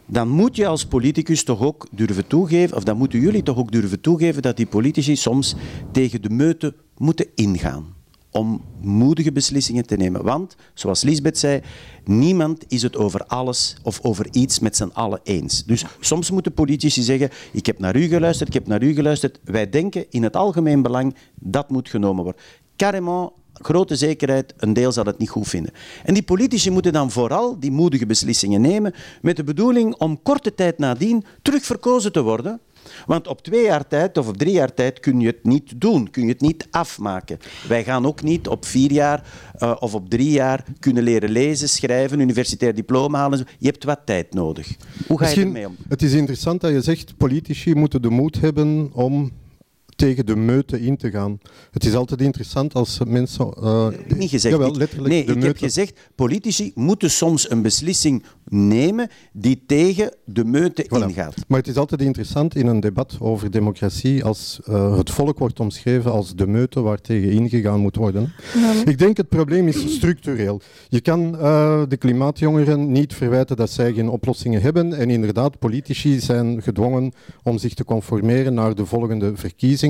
Dan moet je als politicus toch ook durven toegeven, of dan moeten jullie toch ook durven toegeven dat die politici soms tegen de meute moeten ingaan om moedige beslissingen te nemen. Want, zoals Lisbeth zei, niemand is het over alles of over iets met z'n allen eens. Dus soms moeten politici zeggen, ik heb naar u geluisterd, ik heb naar u geluisterd. Wij denken in het algemeen belang, dat moet genomen worden. Carrément, grote zekerheid, een deel zal het niet goed vinden. En die politici moeten dan vooral die moedige beslissingen nemen met de bedoeling om korte tijd nadien terug verkozen te worden. Want op twee jaar tijd of op drie jaar tijd kun je het niet doen, kun je het niet afmaken. Wij gaan ook niet op vier jaar uh, of op drie jaar kunnen leren lezen, schrijven, universitair diploma halen. Je hebt wat tijd nodig. Hoe ga Misschien, je ermee om? Het is interessant dat je zegt, politici moeten de moed hebben om tegen de meute in te gaan. Het is altijd interessant als mensen... Uh, heb ik niet gezegd. Jawel, letterlijk nee, de ik meute. heb gezegd, politici moeten soms een beslissing nemen die tegen de meute Voilà. ingaat. Maar het is altijd interessant in een debat over democratie als uh, het volk wordt omschreven als de meute waar tegen ingegaan moet worden. Ik denk het probleem is structureel. Je kan uh, de klimaatjongeren niet verwijten dat zij geen oplossingen hebben. En inderdaad, politici zijn gedwongen om zich te conformeren naar de volgende verkiezingen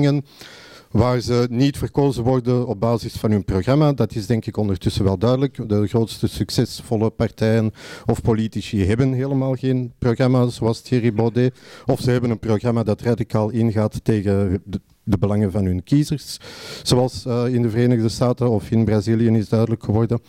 waar ze niet verkozen worden op basis van hun programma. Dat is denk ik ondertussen wel duidelijk. De grootste succesvolle partijen of politici hebben helemaal geen programma zoals Thierry Baudet. Of ze hebben een programma dat radicaal ingaat tegen de, belangen van hun kiezers. Zoals uh, in de Verenigde Staten of in Brazilië is duidelijk geworden.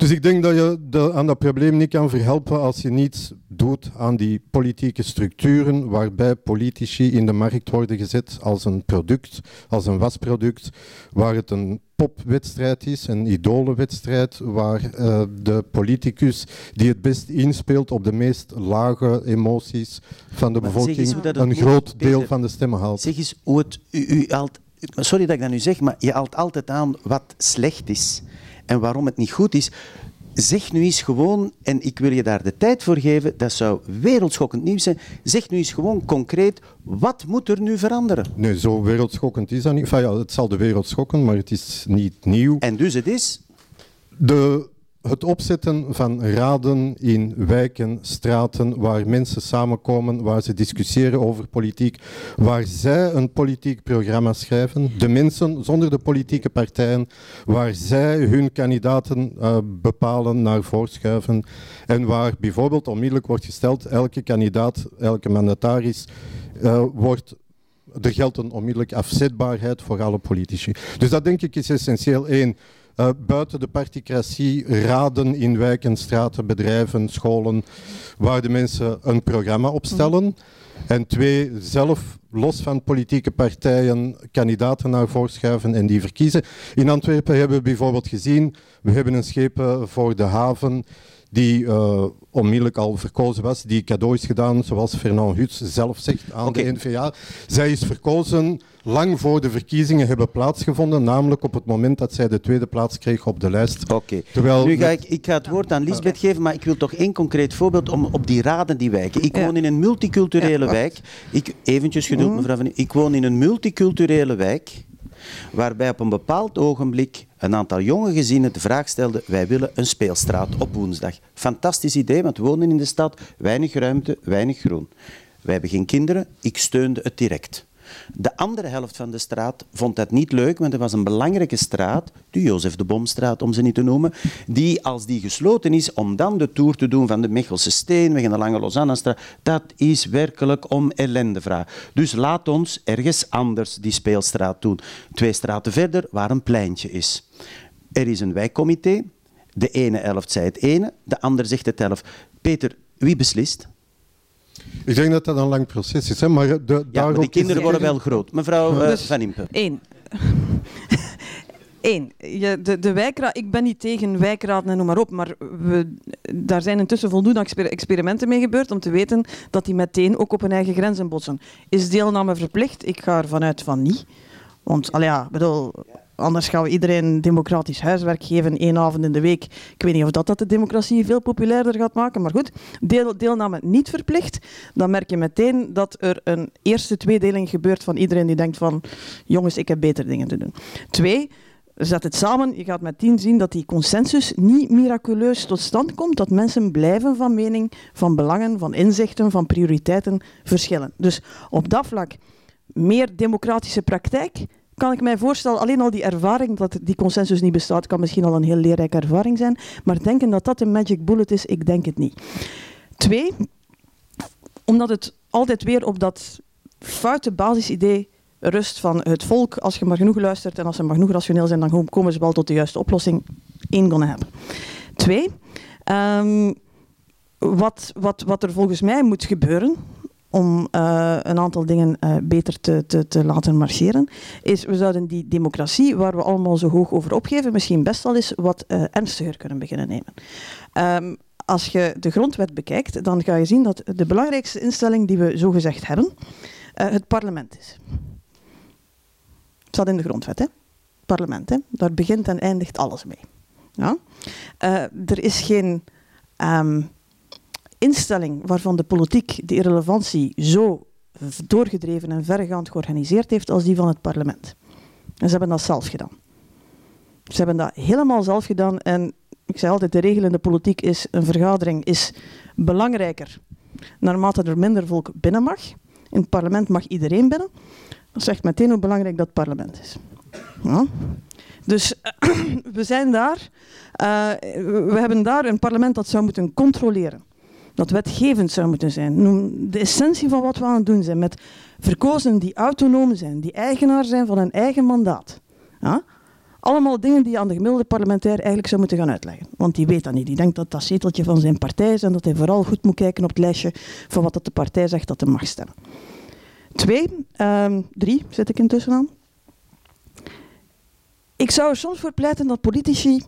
Dus ik denk dat je de, aan dat probleem niet kan verhelpen als je niets doet aan die politieke structuren waarbij politici in de markt worden gezet als een product, als een wasproduct, waar het een popwedstrijd is, een idolenwedstrijd, waar uh, de politicus die het best inspeelt op de meest lage emoties van de bevolking een groot deel van de stemmen haalt. Zeg eens hoe het u, u sorry dat ik dat nu zeg, maar je haalt altijd aan wat slecht is en waarom het niet goed is. Zeg nu eens gewoon, en ik wil je daar de tijd voor geven, dat zou wereldschokkend nieuws zijn. Zeg nu eens gewoon concreet, wat moet er nu veranderen? Nee, zo wereldschokkend is dat niet. Enfin, ja, het zal de wereld schokken, maar het is niet nieuw. En dus het is? De het opzetten van raden in wijken, straten, waar mensen samenkomen, waar ze discussiëren over politiek, waar zij een politiek programma schrijven, de mensen zonder de politieke partijen, waar zij hun kandidaten uh, bepalen, naar voorschuiven en waar bijvoorbeeld onmiddellijk wordt gesteld, elke kandidaat, elke mandataris uh, wordt er geldt een onmiddellijk afzetbaarheid voor alle politici. Dus dat denk ik is essentieel. één uh, buiten de particratie raden in wijken, straten, bedrijven, scholen, waar de mensen een programma opstellen. En twee, zelf los van politieke partijen kandidaten naar voren schuiven en die verkiezen. In Antwerpen hebben we bijvoorbeeld gezien, we hebben een schepen voor de haven die uh, onmiddellijk al verkozen was, die cadeau is gedaan, zoals Fernand Huts zelf zegt aan de NVA. Zij is verkozen lang voor de verkiezingen hebben plaatsgevonden, namelijk op het moment dat zij de tweede plaats kreeg op de lijst. Oké. Nu ga ik, ik ga het woord aan Lisbeth geven, maar ik wil toch één concreet voorbeeld om op die raden die wijken. Ik woon in een multiculturele wijk. Ik, eventjes geduld, mhm. mevrouw Van Ik woon in een multiculturele wijk waarbij op een bepaald ogenblik een aantal jonge gezinnen de vraag stelden wij willen een speelstraat op woensdag. Fantastisch idee, want we wonen in de stad, weinig ruimte, weinig groen. Wij hebben geen kinderen, ik steunde het direct. De andere helft van de straat vond dat niet leuk, want er was een belangrijke straat, de Jozef de Bomstraat om ze niet te noemen, die als die gesloten is, om dan de tour te doen van de Mechelse Steenweg en de Lange Lausanne-straat, dat is werkelijk om ellende vraag. Dus laat ons ergens anders die speelstraat doen. Twee straten verder, waar een pleintje is. Er is een wijkcomité. De ene helft zei het ene, de andere zegt het helft. Peter, wie beslist? Ik denk dat dat een lang proces is. Hè? Maar, de, ja, maar die kinderen worden wel groot. Mevrouw uh, Van Impe. Eén. Eén, de, de wijkraad, ik ben niet tegen wijkraden en noem maar op, maar we, daar zijn intussen voldoende experimenten mee gebeurd om te weten dat die meteen ook op hun eigen grenzen botsen. Is deelname verplicht? Ik ga ervan uit van niet. Want, al ja, bedoel, Anders gaan we iedereen democratisch huiswerk geven, één avond in de week. Ik weet niet of dat, dat de democratie veel populairder gaat maken, maar goed. Deel, deelname niet verplicht. Dan merk je meteen dat er een eerste tweedeling gebeurt van iedereen die denkt van jongens, ik heb beter dingen te doen. Twee, zet het samen. Je gaat meteen zien dat die consensus niet miraculeus tot stand komt. Dat mensen blijven van mening, van belangen, van inzichten, van prioriteiten verschillen. Dus op dat vlak meer democratische praktijk kan ik mij voorstellen, alleen al die ervaring dat die consensus niet bestaat, kan misschien al een heel leerrijke ervaring zijn. Maar denken dat dat een magic bullet is, ik denk het niet. Twee, omdat het altijd weer op dat foute basisidee rust van het volk. Als je maar genoeg luistert en als ze maar genoeg rationeel zijn, dan komen ze wel tot de juiste oplossing. Eén hebben. Twee, um, wat, wat, wat er volgens mij moet gebeuren, om uh, een aantal dingen uh, beter te, te, te, laten marcheren, is we zouden die democratie, waar we allemaal zo hoog over opgeven, misschien best wel eens wat uh, ernstiger kunnen beginnen nemen. Um, als je de grondwet bekijkt, dan ga je zien dat de belangrijkste instelling die we zogezegd hebben, het parlement is. Het staat in de grondwet, hè? Parlement, hè? Daar begint en eindigt alles mee. Ja? er is geen... Um, instelling waarvan de politiek de irrelevantie zo doorgedreven en verregaand georganiseerd heeft als die van het parlement. En ze hebben dat zelf gedaan. Ze hebben dat helemaal zelf gedaan en ik zei altijd, de regel in de politiek is, een vergadering is belangrijker naarmate er minder volk binnen mag. In het parlement mag iedereen binnen. Dat zegt meteen hoe belangrijk dat parlement is. Ja. Dus we zijn daar, uh, we hebben daar een parlement dat zou moeten controleren dat wetgevend zou moeten zijn. De essentie van wat we aan het doen zijn met verkozen die autonoom zijn, die eigenaar zijn van hun eigen mandaat. Allemaal dingen die je aan de gemiddelde parlementair eigenlijk zou moeten gaan uitleggen. Want die weet dat niet. Die denkt dat dat zeteltje van zijn partij is en dat hij vooral goed moet kijken op het lijstje van wat dat de partij zegt dat hij mag stemmen. Twee, um, drie zit ik intussen aan. Ik zou er soms voor pleiten dat politici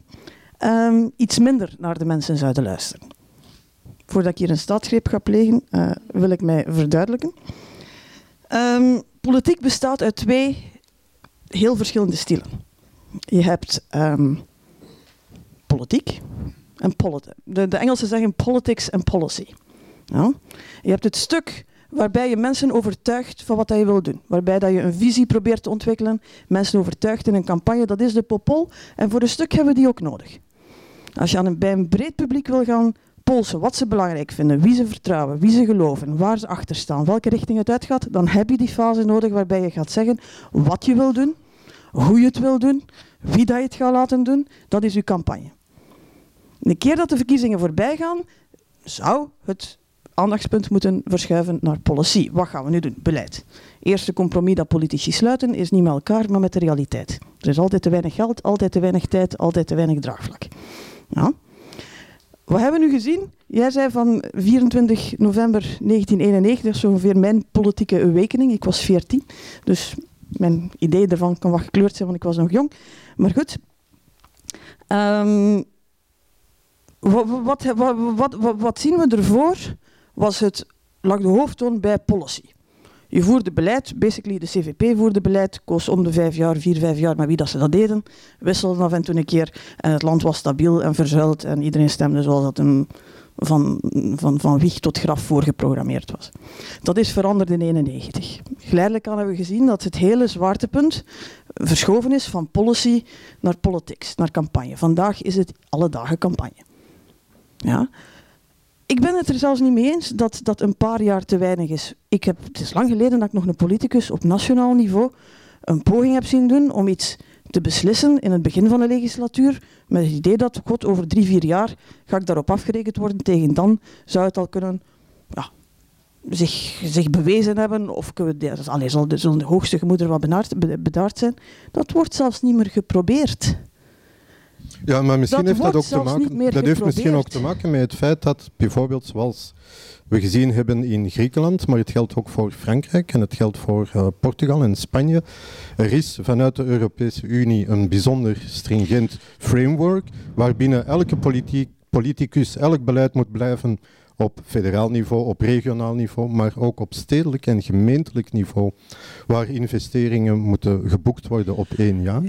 um, iets minder naar de mensen zouden luisteren. Voordat ik hier een staatsgreep ga plegen, uh, wil ik mij verduidelijken. Um, politiek bestaat uit twee heel verschillende stilen. Je hebt um, politiek en politics. De, de Engelsen zeggen politics en policy. Ja? Je hebt het stuk waarbij je mensen overtuigt van wat je wil doen. Waarbij dat je een visie probeert te ontwikkelen, mensen overtuigt in een campagne. Dat is de popol. En voor een stuk hebben we die ook nodig. Als je aan een, bij een breed publiek wil gaan polsen wat ze belangrijk vinden, wie ze vertrouwen, wie ze geloven, waar ze achter staan, welke richting het uitgaat, dan heb je die fase nodig waarbij je gaat zeggen wat je wil doen, hoe je het wil doen, wie dat je het gaat laten doen. Dat is uw campagne. Een keer dat de verkiezingen voorbij gaan, zou het aandachtspunt moeten verschuiven naar policy. Wat gaan we nu doen? Beleid. Eerste compromis dat politici sluiten is niet met elkaar, maar met de realiteit. Er is altijd te weinig geld, altijd te weinig tijd, altijd te weinig draagvlak. Ja. Wat hebben we nu gezien? Jij zei van 24 november 1991, zo ongeveer mijn politieke awakening. Ik was 14, dus mijn idee daarvan kan wat gekleurd zijn, want ik was nog jong. Maar goed. Um, wat, wat, wat, wat, zien we ervoor? Was het, lag de hoofdtoon bij policy. Je voerde beleid, basically de CVP voerde beleid, koos om de vijf jaar, vier, vijf jaar, maar wie dat ze dat deden, wisselden af en toe een keer. En het land was stabiel en verzuild en iedereen stemde zoals dat hem van, van, van wieg tot graf voorgeprogrammeerd was. Dat is veranderd in 1991. Geleidelijk hebben we gezien dat het hele zwaartepunt verschoven is van policy naar politics, naar campagne. Vandaag is het alle dagen campagne. Ja? Ik ben het er zelfs niet mee eens dat dat een paar jaar te weinig is. Ik heb, het is lang geleden dat ik nog een politicus op nationaal niveau een poging heb zien doen om iets te beslissen in het begin van de legislatuur met het idee dat, god, over drie, vier jaar ga ik daarop afgerekend worden. Tegen dan zou het al kunnen ja, zich, zich bewezen hebben of allee, zal de, hoogste gemoeder wat bedaard, bedaard zijn. Dat wordt zelfs niet meer geprobeerd. Ja, maar misschien heeft dat ook te maken. Dat heeft misschien ook te maken met het feit dat bijvoorbeeld zoals we gezien hebben in Griekenland, maar het geldt ook voor Frankrijk en het geldt voor uh, Portugal en Spanje. Er is vanuit de Europese Unie een bijzonder stringent framework waarbinnen elke politiek, politicus elk beleid moet blijven op federaal niveau, op regionaal niveau, maar ook op stedelijk en gemeentelijk niveau, waar investeringen moeten geboekt worden op één jaar.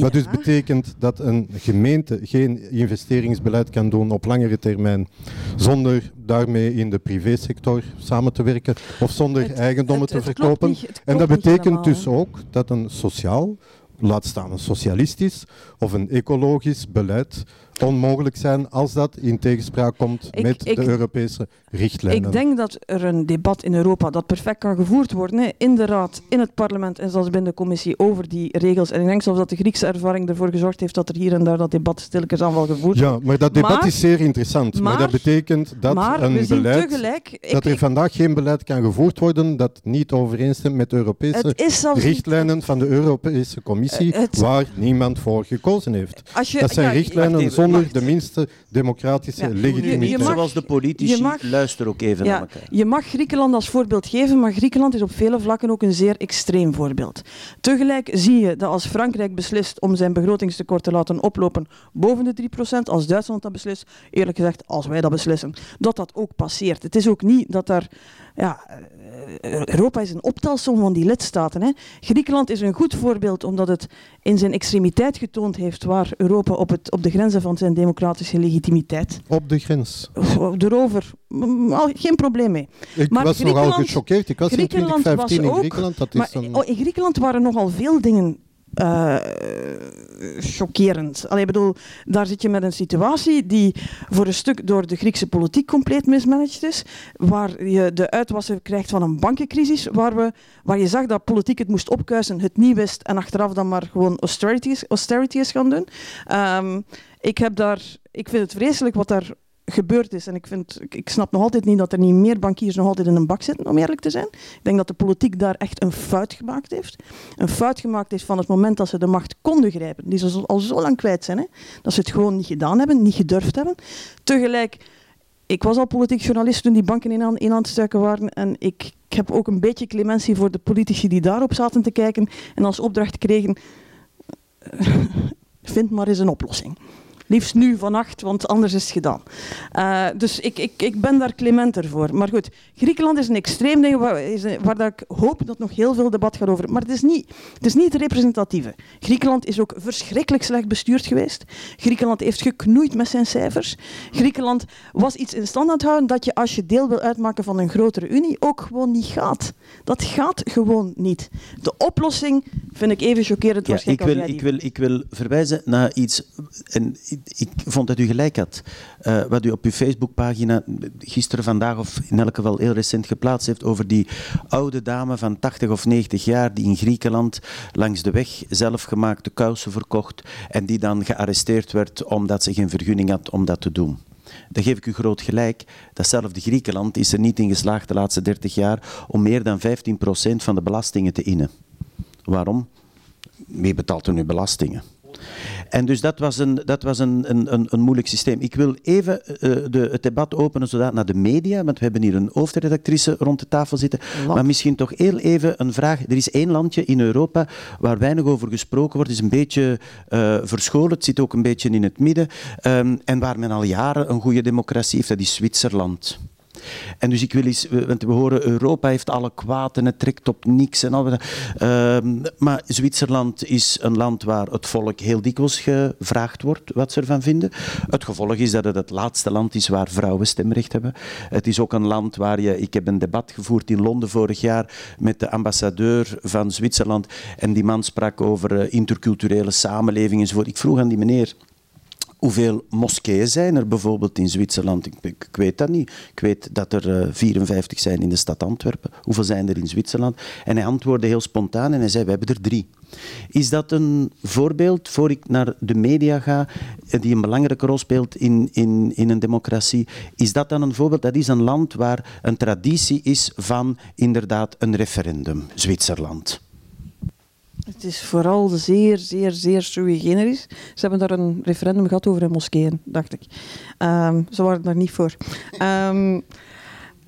Wat dus betekent dat een gemeente geen investeringsbeleid kan doen op langere termijn, zonder daarmee in de privésector samen te werken of zonder eigendommen te verkopen. en dat betekent dus ook dat een sociaal laat staan een socialistisch of een ecologisch beleid onmogelijk zijn als dat in tegenspraak komt met de Europese richtlijnen. Ik denk dat er een debat in Europa dat perfect kan gevoerd worden hè, in de Raad, in het parlement en zelfs binnen de commissie over die regels. En ik denk zelfs dat de Griekse ervaring ervoor gezorgd heeft dat er hier en daar dat debat stilletjes aan wel gevoerd wordt. Ja, maar dat debat is zeer interessant. Maar, dat betekent dat een beleid, tegelijk, dat er vandaag geen beleid kan gevoerd worden dat niet overeenstemt met de Europese richtlijnen van de Europese Commissie, uh, waar niemand voor gekozen heeft. Je, dat zijn richtlijnen zonder de minste democratische ja. legitimiteit. Zoals de politici, mag, luister ook even naar elkaar. Je mag Griekenland als voorbeeld geven, maar Griekenland is op vele vlakken ook een zeer extreem voorbeeld. Tegelijk zie je dat als Frankrijk beslist om zijn begrotingstekort te laten oplopen boven de 3%, als Duitsland dat beslist, eerlijk gezegd, als wij dat beslissen, dat dat ook passeert. Het is ook niet dat daar ja, eh, Europa is een optelsom van die lidstaten. Hè. Griekenland is een goed voorbeeld omdat het in zijn extremiteit getoond heeft waar Europa op, het, op de grenzen van zijn democratische legitimiteit. Op de grens. Erover. Geen probleem mee. Ik maar was nogal gechoqueerd. Ik was in 2015 in Griekenland. Dat is een... Oh, in Griekenland waren nogal veel dingen uh, chockerend. Allee, bedoel, daar zit je met een situatie die voor een stuk door de Griekse politiek compleet mismanaged is, waar je de uitwassen krijgt van een bankencrisis, waar, we, waar je zag dat politiek het moest opkuisen, het niet wist en achteraf dan maar gewoon austerity, is gaan doen. Um, ik, heb daar, ik vind het vreselijk wat daar gebeurd is. En ik, vind, ik, snap nog altijd niet dat er niet meer bankiers nog altijd in een bak zitten, om eerlijk te zijn. Ik denk dat de politiek daar echt een fout gemaakt heeft. Een fout gemaakt heeft van het moment dat ze de macht konden grijpen. Die ze al zo lang kwijt zijn. Hè? Dat ze het gewoon niet gedaan hebben, niet gedurfd hebben. Tegelijk ik was al politiek journalist toen die banken in aan, in aan het stuiken waren. En ik, ik, heb ook een beetje clementie voor de politici die daarop zaten te kijken. En als opdracht kregen, vind maar eens een oplossing. Liefst nu vannacht, want anders is het gedaan. Uh, dus ik, ik, ik ben daar clementer voor. Maar goed, Griekenland is een extreem ding waar, is een, waar dat ik hoop dat nog heel veel debat gaat over. Maar het is, niet, het is niet het representatieve. Griekenland is ook verschrikkelijk slecht bestuurd geweest. Griekenland heeft geknoeid met zijn cijfers. Griekenland was iets in stand aan het houden dat je als je deel wil uitmaken van een grotere unie ook gewoon niet gaat. Dat gaat gewoon niet. De oplossing vind ik even chockerend. Ja, ik, wil, ik, wil, ik wil verwijzen naar iets... En ik vond dat u gelijk had. Uh, wat u op uw Facebookpagina gisteren, vandaag of in elk geval heel recent geplaatst heeft over die oude dame van 80 of 90 jaar die in Griekenland langs de weg zelfgemaakte kousen verkocht en die dan gearresteerd werd omdat ze geen vergunning had om dat te doen. Dan geef ik u groot gelijk. Datzelfde Griekenland is er niet in geslaagd de laatste 30 jaar om meer dan 15% van de belastingen te innen. Waarom? Wie betaalt er nu belastingen? En dus dat was een, dat was een, een, een moeilijk systeem. Ik wil even uh, de, het debat openen zodat naar de media, want we hebben hier een hoofdredactrice rond de tafel zitten. Maar misschien toch heel even een vraag. Er is één landje in Europa waar weinig over gesproken wordt. Het is een beetje uh, verscholen. Het zit ook een beetje in het midden. Um, en waar men al jaren een goede democratie heeft, dat is Zwitserland. En dus ik wil eens, want we horen Europa heeft alle kwaad en het trekt op niks en al. Uh, maar Zwitserland is een land waar het volk heel dikwijls gevraagd wordt wat ze ervan vinden. Het gevolg is dat het het laatste land is waar vrouwen stemrecht hebben. Het is ook een land waar je, ik heb een debat gevoerd in Londen vorig jaar met de ambassadeur van Zwitserland en die man sprak over uh, interculturele samenleving enzovoort. Ik vroeg aan die meneer, Hoeveel moskeeën zijn er bijvoorbeeld in Zwitserland? Ik, weet dat niet. Ik weet dat er uh, 54 zijn in de stad Antwerpen. Hoeveel zijn er in Zwitserland? En hij antwoordde heel spontaan en hij zei, we hebben er drie. Is dat een voorbeeld, voor ik naar de media ga, die een belangrijke rol speelt in, in, in een democratie, is dat dan een voorbeeld? Dat is een land waar een traditie is van inderdaad een referendum, Zwitserland. Het is vooral zeer, zeer, zeer sui generis. Ze hebben daar een referendum gehad over in moskeeën, dacht ik. Um, ze waren daar niet voor. Um,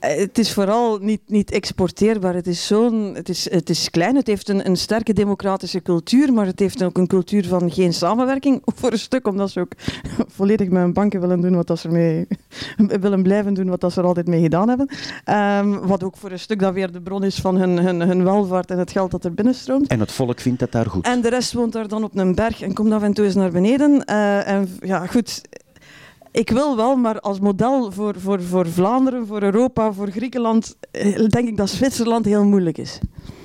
het is vooral niet, niet exporteerbaar. Het is, zo'n, het, is, het is klein, het heeft een, een sterke democratische cultuur, maar het heeft ook een cultuur van geen samenwerking. Voor een stuk omdat ze ook volledig met hun banken willen doen wat ze ermee willen blijven doen, wat ze er altijd mee gedaan hebben. Um, wat ook voor een stuk dat weer de bron is van hun, hun, hun welvaart en het geld dat er binnenstroomt. En het volk vindt dat daar goed. En de rest woont daar dan op een berg en komt af en toe eens naar beneden. Uh, en ja, goed, ik wil wel, maar als model voor, voor, voor Vlaanderen, voor Europa, voor Griekenland, eh, denk ik dat Zwitserland heel moeilijk is.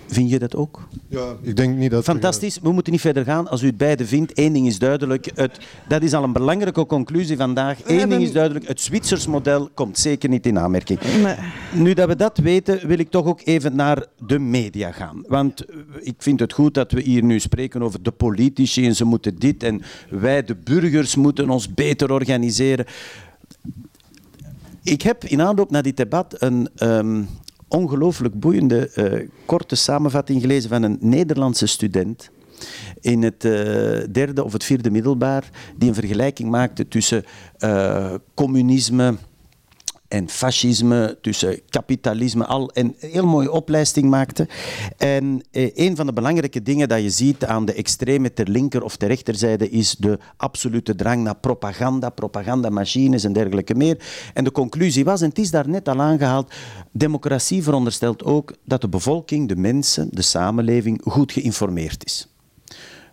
Vind je dat ook? Ja, ik denk niet dat... Fantastisch, we moeten niet verder gaan. Als u het beide vindt, één ding is duidelijk. Het, dat is al een belangrijke conclusie vandaag. Eén hebben... ding is duidelijk, het Zwitsers model komt zeker niet in aanmerking. Nee. Nu dat we dat weten, wil ik toch ook even naar de media gaan. Want ik vind het goed dat we hier nu spreken over de politici en ze moeten dit en wij, de burgers, moeten ons beter organiseren. Ik heb in aanloop naar dit debat een... Um, ongelooflijk boeiende uh, korte samenvatting gelezen van een Nederlandse student in het uh, derde of het vierde middelbaar, die een vergelijking maakte tussen uh, communisme en fascisme, tussen kapitalisme, al een heel mooie opleiding maakte. En eh, een van de belangrijke dingen dat je ziet aan de extreme ter linker of ter rechterzijde is de absolute drang naar propaganda, propagandamachines en dergelijke meer. En de conclusie was, en het is daar net al aangehaald, democratie veronderstelt ook dat de bevolking, de mensen, de samenleving goed geïnformeerd is.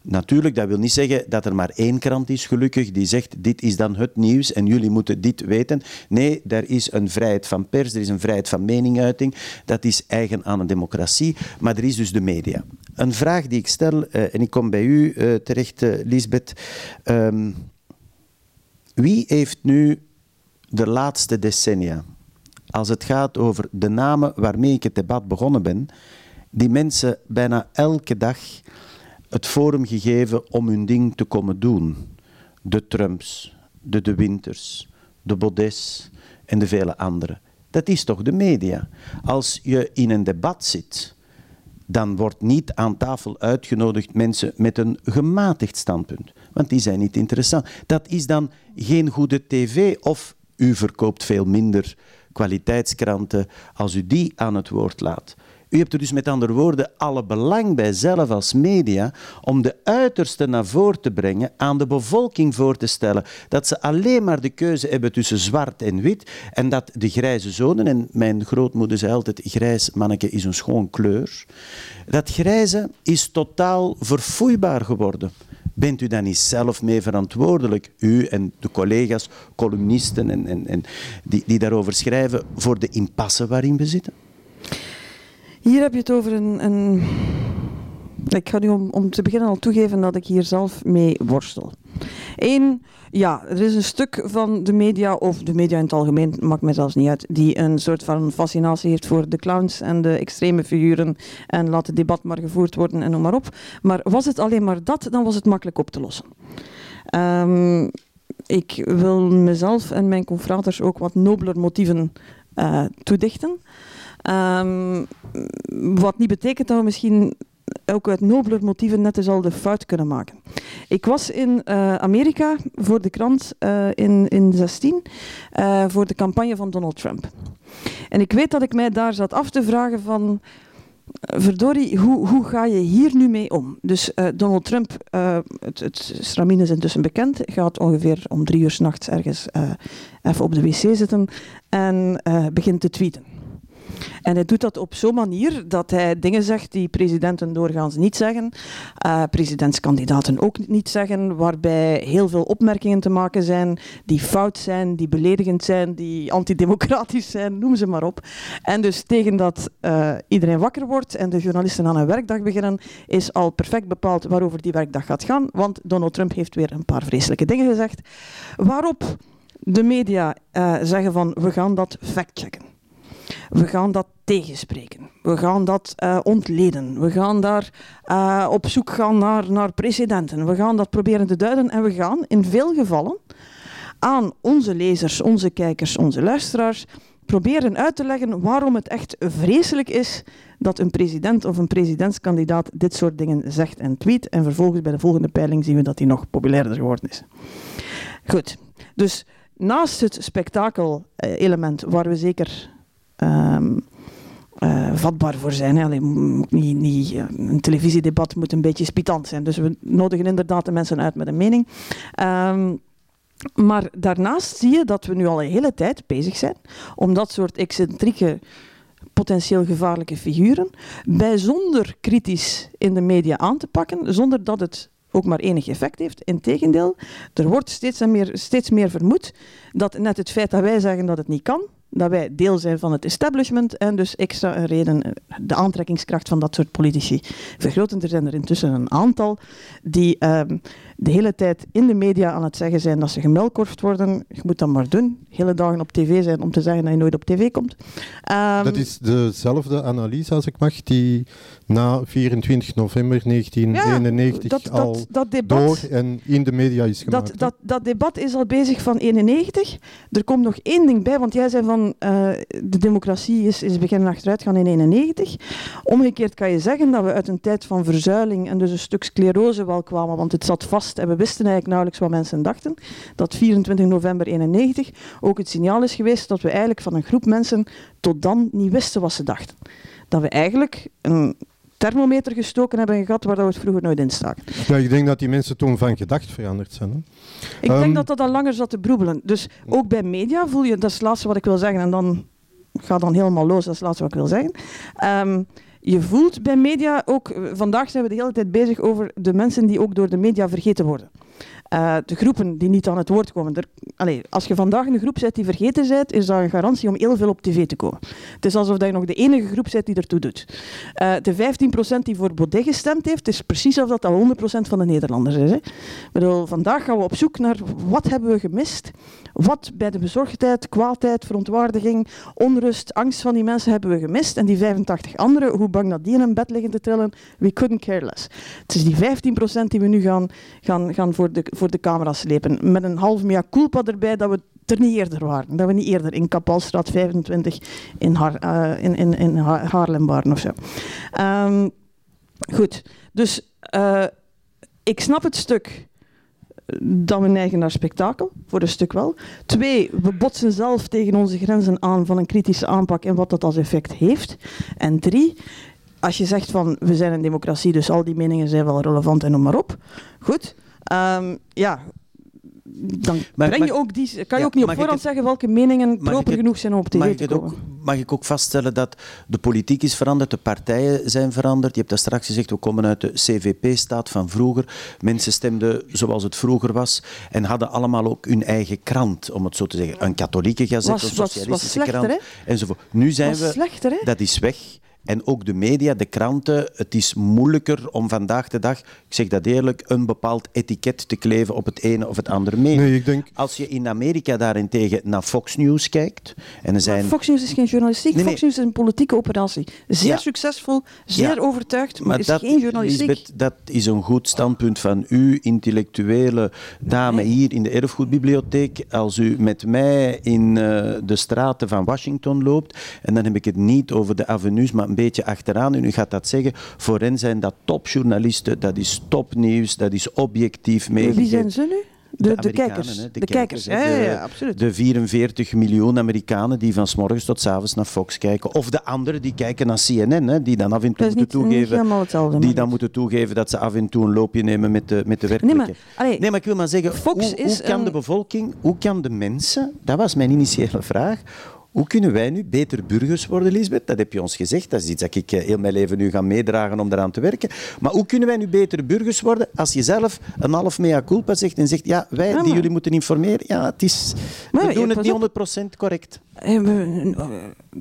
Natuurlijk, dat wil niet zeggen dat er maar één krant is, gelukkig, die zegt dit is dan het nieuws en jullie moeten dit weten. Nee, er is een vrijheid van pers, er is een vrijheid van meninguiting. Dat is eigen aan een democratie, maar er is dus de media. Een vraag die ik stel, uh, en ik kom bij u uh, terecht, uh, Lisbeth. Um, wie heeft nu de laatste decennia, als het gaat over de namen waarmee ik het debat begonnen ben, die mensen bijna elke dag het forum gegeven om hun ding te komen doen. De Trumps, de De Winters, de Baudets en de vele anderen. Dat is toch de media. Als je in een debat zit, dan wordt niet aan tafel uitgenodigd mensen met een gematigd standpunt. Want die zijn niet interessant. Dat is dan geen goede tv of u verkoopt veel minder kwaliteitskranten als u die aan het woord laat. U hebt er dus met andere woorden alle belang bij zelf als media om de uiterste naar voren te brengen, aan de bevolking voor te stellen dat ze alleen maar de keuze hebben tussen zwart en wit en dat de grijze zonen, en mijn grootmoeder zei altijd, grijs manneke is een schoon kleur, dat grijze is totaal verfoeibaar geworden. Bent u dan niet zelf mee verantwoordelijk, u en de collega's, columnisten en, en, en die, die daarover schrijven, voor de impasse waarin we zitten? Hier heb je het over een. een ik ga nu om, om te beginnen al toegeven dat ik hier zelf mee worstel. Eén, ja, er is een stuk van de media, of de media in het algemeen, maakt mij zelfs niet uit, die een soort van fascinatie heeft voor de clowns en de extreme figuren en laat het debat maar gevoerd worden en noem maar op. Maar was het alleen maar dat, dan was het makkelijk op te lossen. Um, ik wil mezelf en mijn confraters ook wat nobeler motieven uh, toedichten. Um, wat niet betekent dat we misschien ook uit nobeler motieven net eens al de fout kunnen maken. Ik was in uh, Amerika voor de krant uh, in, in 16 uh, voor de campagne van Donald Trump. En ik weet dat ik mij daar zat af te vragen van verdorie, hoe, hoe ga je hier nu mee om? Dus Donald Trump, het, het stramien is intussen bekend, gaat ongeveer om drie uur s'nachts ergens even op de wc zitten en begint te tweeten. En hij doet dat op zo'n manier dat hij dingen zegt die presidenten doorgaans niet zeggen, uh, presidentskandidaten ook niet zeggen, waarbij heel veel opmerkingen te maken zijn die fout zijn, die beledigend zijn, die antidemocratisch zijn, noem ze maar op. En dus tegen dat uh, iedereen wakker wordt en de journalisten aan een werkdag beginnen, is al perfect bepaald waarover die werkdag gaat gaan, want Donald Trump heeft weer een paar vreselijke dingen gezegd, waarop de media uh, zeggen van we gaan dat factchecken. We gaan dat tegenspreken. We gaan dat uh, ontleden. We gaan daar uh, op zoek gaan naar, naar precedenten. We gaan dat proberen te duiden en we gaan in veel gevallen aan onze lezers, onze kijkers, onze luisteraars proberen uit te leggen waarom het echt vreselijk is dat een president of een presidentskandidaat dit soort dingen zegt en tweet. En vervolgens bij de volgende peiling zien we dat hij nog populairder geworden is. Goed, dus naast het spektakel-element, waar we zeker um, uh, vatbaar voor zijn. Niet, niet, een televisiedebat moet een beetje spitant zijn. Dus we nodigen inderdaad de mensen uit met een mening. Um, maar daarnaast zie je dat we nu al een hele tijd bezig zijn om dat soort excentrieke, potentieel gevaarlijke figuren bijzonder kritisch in de media aan te pakken, zonder dat het ook maar enig effect heeft. Integendeel, er wordt steeds meer, steeds meer vermoed dat net het feit dat wij zeggen dat het niet kan, dat wij deel zijn van het establishment en dus extra een reden, de aantrekkingskracht van dat soort politici vergroten. Er zijn er intussen een aantal die um, de hele tijd in de media aan het zeggen zijn dat ze gemelkorfd worden. Je moet dat maar doen. Hele dagen op tv zijn om te zeggen dat je nooit op tv komt. Um, dat is dezelfde analyse, als ik mag, die na 24 november 1991 ja, dat, al dat, dat debat, door en in de media is gemaakt. Dat, dat, dat debat is al bezig van 91. Er komt nog één ding bij, want jij zei van uh, de democratie is, is beginnen achteruit gaan in 91. Omgekeerd kan je zeggen dat we uit een tijd van verzuiling en dus een stuk sclerose wel kwamen, want het zat vast en we wisten eigenlijk nauwelijks wat mensen dachten. Dat 24 november 91 ook het signaal is geweest dat we eigenlijk van een groep mensen tot dan niet wisten wat ze dachten. Dat we eigenlijk een thermometer gestoken hebben gehad waar we het vroeger nooit in staken. Ja, ik denk dat die mensen toen van gedacht veranderd zijn. Hè? Ik um, denk dat dat al langer zat te broebelen. Dus ook bij media voel je, dat is het laatste wat ik wil zeggen, en dan ga dan helemaal los, dat is het laatste wat ik wil zeggen. Um, je voelt bij media ook, vandaag zijn we de hele tijd bezig over de mensen die ook door de media vergeten worden. Uh, de groepen die niet aan het woord komen. Allez, als je vandaag een groep bent die vergeten bent, is dat een garantie om heel veel op tv te komen. Het is alsof je nog de enige groep bent die ertoe doet. Uh, de 15% die voor Baudet gestemd heeft, is precies alsof dat al 100% van de Nederlanders is. Hè. Bedoel, vandaag gaan we op zoek naar wat hebben we gemist. Wat bij de bezorgdheid, kwaadheid, verontwaardiging, onrust, angst van die mensen hebben we gemist. En die 85 anderen, hoe bang dat die in een bed liggen te trillen, we couldn't care less. Het is die 15% die we nu gaan, gaan, gaan voor, de, voor de camera slepen. Met een half mea culpa erbij dat we er niet eerder waren. Dat we niet eerder in Kapalstraat 25 in, Har, uh, in, in, in Haarlem waren of zo. Um, goed, dus uh, ik snap het stuk dat we neigen naar spektakel, voor een stuk wel. Twee, we botsen zelf tegen onze grenzen aan van een kritische aanpak en wat dat als effect heeft. En drie, als je zegt van we zijn een democratie, dus al die meningen zijn wel relevant en noem maar op. Goed. Um, ja, dan breng je ook die, kan je ook niet op voorhand zeggen welke meningen proper genoeg zijn om op tv mag te komen. Ook, mag ik ook vaststellen dat de politiek is veranderd, de partijen zijn veranderd. Je hebt dat straks gezegd, we komen uit de CVP-staat van vroeger. Mensen stemden zoals het vroeger was en hadden allemaal ook hun eigen krant, om het zo te zeggen. Een katholieke gazet, een socialistische was, was slechter, krant, enzovoort. Nu zijn was we... Slechter, hè? Dat is weg. En ook de media, de kranten, het is moeilijker om vandaag de dag, ik zeg dat eerlijk, een bepaald etiket te kleven op het ene of het andere medium. Nee, ik denk... Als je in Amerika daarentegen naar Fox News kijkt... En er zijn... Fox News is geen journalistiek, Fox News is een politieke operatie. Zeer succesvol, zeer overtuigd, maar, is geen journalistiek. Lisbeth, dat is een goed standpunt van u, intellectuele dame hier in de Erfgoedbibliotheek. Als u met mij in uh, de straten van Washington loopt, en dan heb ik het niet over de avenues, maar een beetje achteraan. En u gaat dat zeggen, voor hen zijn dat topjournalisten, dat is topnieuws, dat is objectief meegegeven. Wie zijn ze nu? De, de, kijkers. Hè, de, de kijkers, ja, ja, ja, absoluut. De 44 miljoen Amerikanen die van s morgens tot s avonds naar Fox kijken. Of de anderen die kijken naar CNN, hè, die dan af en toe moeten niet, toegeven. Niet die dan moeten toegeven dat ze af en toe een loopje nemen met de, met de werkelijke. Nee maar, allee, nee, maar ik wil maar zeggen, Fox hoe, is hoe kan een... de bevolking, hoe kan de mensen, dat was mijn initiële vraag, hoe kunnen wij nu beter burgers worden, Lisbeth? Dat heb je ons gezegd. Dat is iets dat ik eh, heel mijn leven nu ga meedragen om eraan te werken. Maar hoe kunnen wij nu betere burgers worden als je zelf een half mea culpa zegt en zegt ja, wij die jullie moeten informeren, ja, het is, we doen het niet 100% correct. Eh,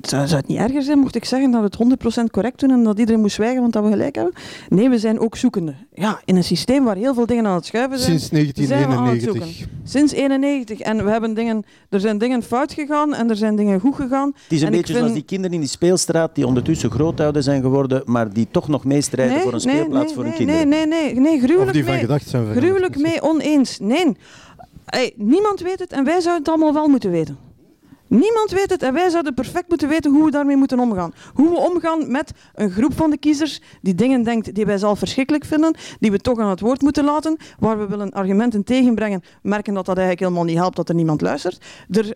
zou, zou het niet erger zijn mocht ik zeggen dat we het 100% correct doen en dat iedereen moet zwijgen want dat we gelijk hebben? Nee, we zijn ook zoekende. Ja, in een systeem waar heel veel dingen aan het schuiven zijn. Sinds 1991. Sinds 1991. En we hebben dingen, er zijn dingen fout gegaan en er zijn dingen goed gegaan. Het is een beetje vind... zoals die kinderen in die speelstraat die ondertussen grootouder zijn geworden, maar die toch nog meestrijden nee, voor een nee, speelplaats nee, voor nee, hun kinderen. Nee, nee, nee, nee, gruwelijk of die van mee, gedacht zijn veranderd. gruwelijk mee oneens. Nee, hey, niemand weet het en wij zouden het allemaal wel moeten weten. Niemand weet het en wij zouden perfect moeten weten hoe we daarmee moeten omgaan. Hoe we omgaan met een groep van de kiezers die dingen denkt die wij zelf verschrikkelijk vinden, die we toch aan het woord moeten laten, waar we willen argumenten tegenbrengen, merken dat dat eigenlijk helemaal niet helpt, dat er niemand luistert. Er,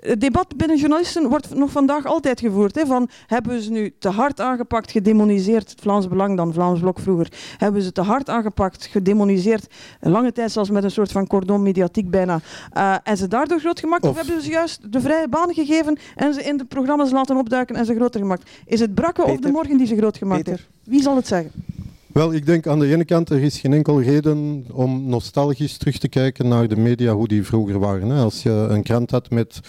het debat binnen journalisten wordt nog vandaag altijd gevoerd. Hè, van, hebben we ze nu te hard aangepakt, gedemoniseerd, het Vlaams Belang dan, Vlaams Blok vroeger, hebben we ze te hard aangepakt, gedemoniseerd, lange tijd zelfs met een soort van cordon mediatiek bijna, uh, en ze daardoor groot gemaakt, of, of hebben we ze juist de vrije baan gegeven en ze in de programma's laten opduiken en ze groter gemaakt? Is het Brakke of de Morgen die ze groot gemaakt Peter. heeft? Wie zal het zeggen? Wel, ik denk aan de ene kant, er is geen enkel reden om nostalgisch terug te kijken naar de media, hoe die vroeger waren. Als je een krant had met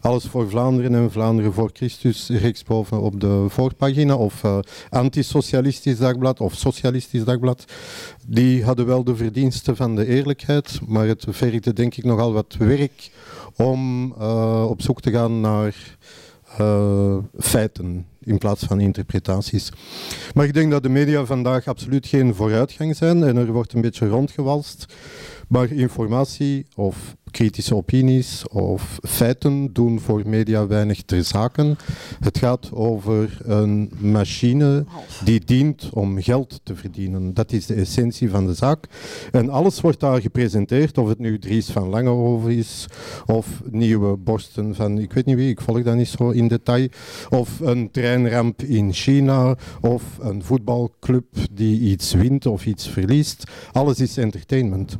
alles voor Vlaanderen en Vlaanderen voor Christus rechtsboven op de voorpagina, of uh, antisocialistisch dagblad of socialistisch dagblad, die hadden wel de verdiensten van de eerlijkheid, maar het vergde denk ik nogal wat werk om uh, op zoek te gaan naar uh, feiten in plaats van interpretaties. Maar ik denk dat de media vandaag absoluut geen vooruitgang zijn en er wordt een beetje rondgewalst. Maar informatie of kritische opinies of feiten doen voor media weinig ter zaken. Het gaat over een machine die dient om geld te verdienen. Dat is de essentie van de zaak. En alles wordt daar gepresenteerd, of het nu Dries van Langehoven is, of nieuwe borsten van, ik weet niet wie, ik volg dat niet zo in detail, of een treinramp in China, of een voetbalclub die iets wint of iets verliest. Alles is entertainment.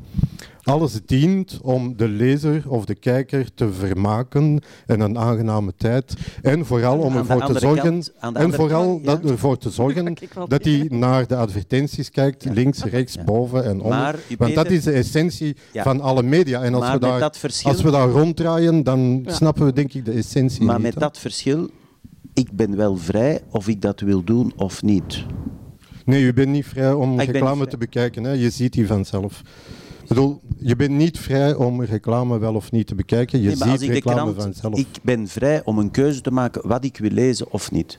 Alles dient om de lezer of de kijker te vermaken en een aangename tijd. En vooral om ervoor te zorgen, en vooral kant, ja. ervoor te zorgen dat hij naar de advertenties kijkt, ja. links, rechts, ja. boven en onder. Maar, Want dat is de essentie van alle media. En als, maar we daar, verschil... als we daar ronddraaien, dan snappen we denk ik de essentie Maar niet, met dat verschil, ik ben wel vrij of ik dat wil doen of niet. Nee, je bent niet vrij om Ah, reclame niet te bekijken. Hè. Je ziet die vanzelf. Ik bedoel, je bent niet vrij om reclame wel of niet te bekijken. Je Nee, ziet reclame krant, vanzelf. ik ben vrij om een keuze te maken wat ik wil lezen of niet.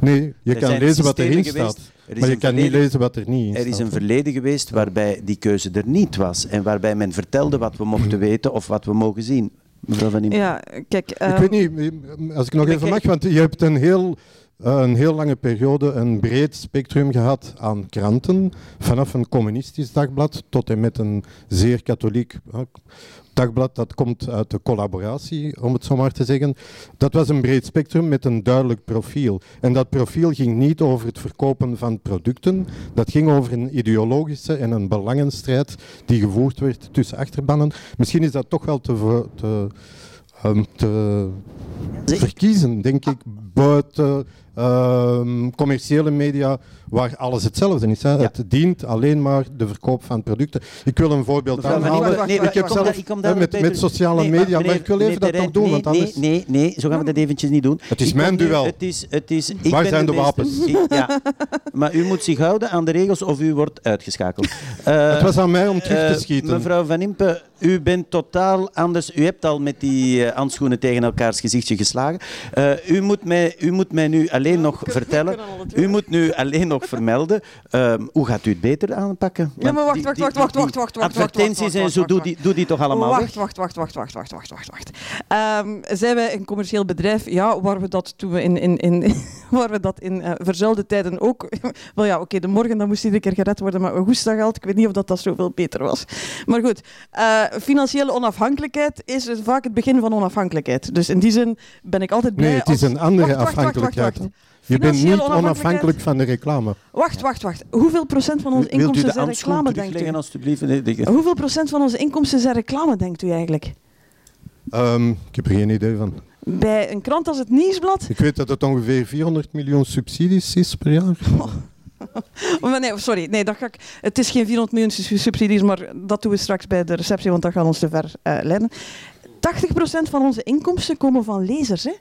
Nee, je Er kan lezen wat erin geweest- staat. er Maar je kan niet lezen wat er niet in Er staat. is een verleden geweest waarbij die keuze er niet was en waarbij men vertelde wat we mochten weten of wat we mogen zien. Mevrouw Van Impe. Ja, kijk... Ik ehm, weet niet, als ik nog even mag, want je hebt een heel, een heel lange periode een breed spectrum gehad aan kranten. Vanaf een communistisch dagblad tot en met een zeer katholiek eh, dagblad. Dat komt uit de collaboratie, om het zo maar te zeggen. Dat was een breed spectrum met een duidelijk profiel. En dat profiel ging niet over het verkopen van producten. Dat ging over een ideologische en een belangenstrijd die gevoerd werd tussen achterbannen. Misschien is dat toch wel te, te, ehm, te verkiezen, denk ik, buiten commerciële media waar alles hetzelfde is. Hè. Het dient alleen maar de verkoop van producten. Ik wil een voorbeeld aanhalen. Nee, ik heb zelf met, sociale Nee, media, maar, meneer- ik wil even dat toch doen, nee, want anders... Nee, nee, nee, zo gaan we dat eventjes niet doen. Het is Ik mijn duel. Het is, het is, ik Waar ben zijn de wapens? Ik- ja. Maar u moet zich houden aan de regels of u wordt uitgeschakeld. Eh, Het was aan mij om terug te eh, schieten. Mevrouw Van Impe, u bent totaal anders. U hebt al met die eh, handschoenen tegen elkaars gezichtje geslagen. Eh, u, moet mij, u moet mij nu alleen nog vertellen. U moet nu alleen nog vermelden. Hoe gaat u het beter aanpakken? Ja, maar wacht, wacht, wacht, wacht, wacht, wacht, wacht. Advertenties en zo, doe die, doe die toch allemaal wacht, Wacht, wacht, wacht, wacht, wacht, wacht, wacht, wacht. Zijn wij een commercieel bedrijf? Ja, waar we dat toen we in, in, in, waar we dat in uh, verzuilde tijden ook... wel ja, oké, de morgen dan moest iedere keer gered worden, maar woestdag geld, ik weet niet of dat, dat zoveel beter was. Maar goed, financiële onafhankelijkheid is vaak het begin van onafhankelijkheid. Dus in die zin ben ik altijd blij... Nee, het is een andere afhankelijkheid. Je bent niet onafhankelijk van de reclame. Wacht, wacht, wacht. Hoeveel procent van onze Wilt u inkomsten de zijn reclame, denkt u? alstublieft? De- Hoeveel procent van onze inkomsten zijn reclame, denkt u eigenlijk? Ehm, ik heb er geen idee van. Bij een krant als het Nieuwsblad Ik weet dat het ongeveer 400 miljoen subsidies is per jaar. Oh, maar nee, sorry, nee, dat ga ik, het is geen 400 miljoen su- subsidies, maar dat doen we straks bij de receptie, want dat gaat ons te ver eh, leiden. 80% van onze inkomsten komen van lezers. Hè?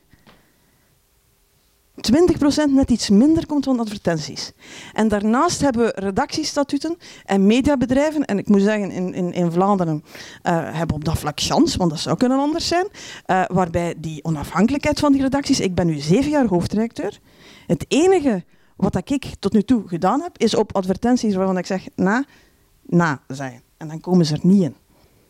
20% net iets minder komt van advertenties. En daarnaast hebben we redactiestatuten en mediabedrijven, en ik moet zeggen, in, in, in Vlaanderen eh, hebben op dat vlak chance, want dat zou kunnen anders zijn, eh, waarbij die onafhankelijkheid van die redacties, ik ben nu zeven jaar hoofdredacteur, het enige wat ik tot nu toe gedaan heb, is op advertenties waarvan ik zeg na, na zijn. En dan komen ze er niet in.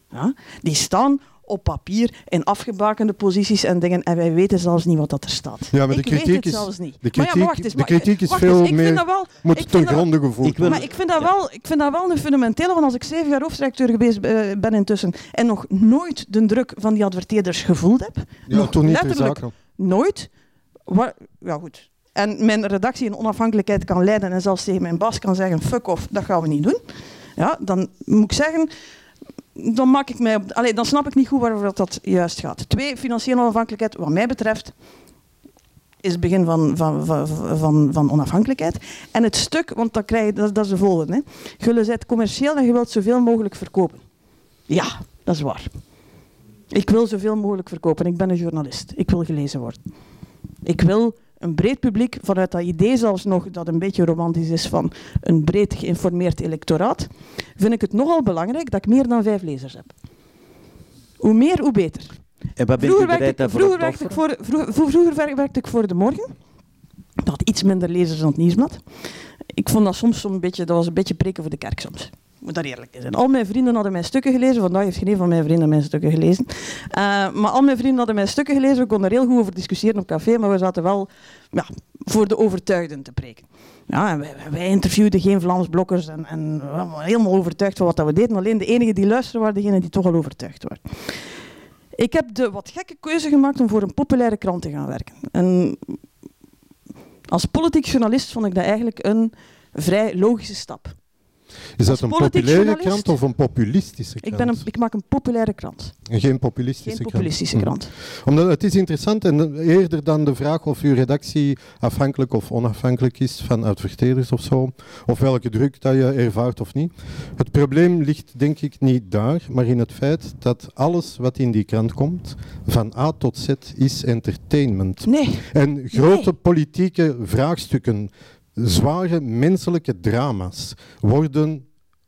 Ja? Die staan op papier in afgebakende posities en dingen en wij weten zelfs niet wat dat er staat. Ja, maar de ik weet kritiek het is- zelfs niet. de maar ja, kritiek- maar wacht eens, de kritiek is wacht veel eens, ik meer- Vind dat wel, Moet ik ten gronde gevoeld worden. maar ik vind, dat wel, ik vind dat wel een fundamentele, want als ik zeven jaar hoofdredacteur geweest eh, ben intussen en nog nooit de druk van die adverteerders gevoeld heb, Ja, nog toen niet ter letterlijk nooit. Ja, goed. En mijn redactie in onafhankelijkheid kan leiden en zelfs tegen mijn baas kan zeggen: fuck off, dat gaan we niet doen. Ja, dan moet ik zeggen. Dan, maak ik mij allee, dan snap ik niet goed waarover dat, juist gaat. Twee, financiële onafhankelijkheid, wat mij betreft, is het begin van, van, van, van, onafhankelijkheid. En het stuk, want dat, krijg je, dat, dat is de volgende. Hè. Jullie commercieel en je wilt zoveel mogelijk verkopen. Ja, dat is waar. Ik wil zoveel mogelijk verkopen. Ik ben een journalist. Ik wil gelezen worden. Ik wil een breed publiek, vanuit dat idee zelfs nog dat een beetje romantisch is van een breed geïnformeerd electoraat, vind ik het nogal belangrijk dat ik meer dan vijf lezers heb. Hoe meer, hoe beter. En wat bent u Vroeger bereid werkte, ik, daarvoor vroeger, te werkte ik offeren? voor, vroeger, vroeger werk- werkte ik voor De Morgen. Dat had iets minder lezers dan het Nieuwsblad. Ik vond dat soms zo'n beetje, dat was een beetje preken voor de kerk soms. Moet daar eerlijk zijn. Al mijn vrienden hadden mijn stukken gelezen. Vandaag heeft geen een van mijn vrienden mijn stukken gelezen. Eh, maar al mijn vrienden hadden mijn stukken gelezen. We konden er heel goed over discussiëren op café, maar we zaten wel ja, voor de overtuigden te preken. Ja, wij interviewden geen Vlaams blokkers en, en we waren helemaal overtuigd van wat dat we deden. Alleen de enigen die luisterden waren degenen die toch al overtuigd waren. Ik heb de wat gekke keuze gemaakt om voor een populaire krant te gaan werken. En als politiek journalist vond ik dat eigenlijk een vrij logische stap. Is dat een populaire krant of een populistische krant? Ik, ben een, ik maak een populaire krant, En Geen populistische geen krant. populistische Mhm. krant. Omdat het is interessant en eerder dan de vraag of uw redactie afhankelijk of onafhankelijk is van adverteerders of zo, of welke druk dat je ervaart of niet. Het probleem ligt denk ik niet daar, maar in het feit dat alles wat in die krant komt, van A tot Z, is entertainment. Nee, En grote politieke vraagstukken, zware menselijke drama's worden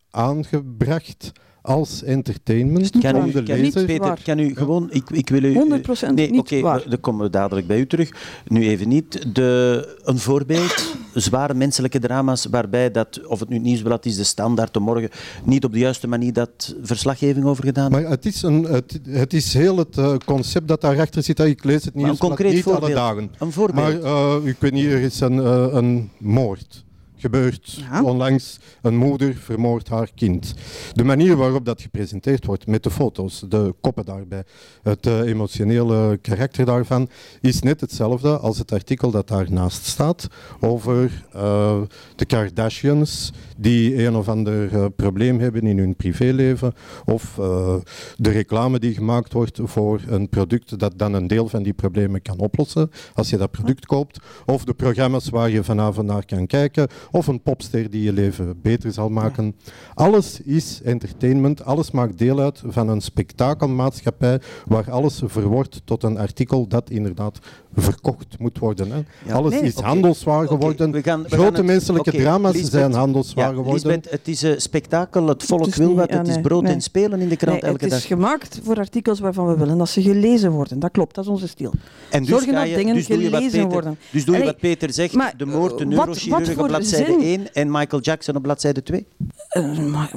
aangebracht als entertainment Niet Kan u, de kan, u- Niet. Peter, kan u gewoon... Ik, ik wil u... 100% Nee, niet oké, waar. dan komen we dadelijk bij u terug. Nu even niet. De, een voorbeeld, zware menselijke drama's waarbij dat, of het nu het Nieuwsblad is, de Standaard, de Morgen, niet op de juiste manier dat verslaggeving over gedaan Maar het is, een, het, het is heel het eh, concept dat daarachter zit. Ik lees het Maar een nieuws concreet niet alle dagen. Een voorbeeld. Maar eh, ik weet niet, er is een, eh, een moord gebeurd. Ja. Onlangs een moeder vermoordt haar kind. De manier waarop dat gepresenteerd wordt, met de foto's, de koppen daarbij, het eh, emotionele karakter daarvan, is net hetzelfde als het artikel dat daarnaast staat over eh, de Kardashians die een of ander eh, probleem hebben in hun privéleven of eh, de reclame die gemaakt wordt voor een product dat dan een deel van die problemen kan oplossen als je dat product koopt of de programma's waar je vanavond naar kan kijken of een popster die je leven beter zal maken. Alles is entertainment, alles maakt deel uit van een spektakelmaatschappij waar alles verwoordt tot een artikel dat inderdaad verkocht moet worden. Hè. Ja. Alles Nee, is handelswaar geworden. we gaan- we Grote gaan het- menselijke drama's Lisbeth. zijn handelswaar Ja, geworden. Lisbeth, het is een spektakel, het volk Het wil niet- wat, ja, het is brood nee. en spelen in de krant Nee, elke het is dag. gemaakt voor artikels waarvan we willen dat ze gelezen worden. Dat klopt, dat is onze stil. En dus Zorgen ga dat je, dingen dus doe je wat gelezen Peter, worden. Dus doe je wat Peter zegt, maar, de moord, de neurochirurg op bladzijde zin- 1 en Michael Jackson op bladzijde 2? Eh, maar,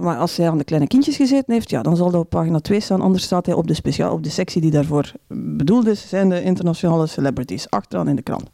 maar als hij aan de kleine kindjes gezeten heeft, ja, dan zal dat op pagina 2 staan. Anders staat hij op de, speciaal, op de sectie die daarvoor bedoeld is, zijn de internationale celebrities, achteraan in de krant.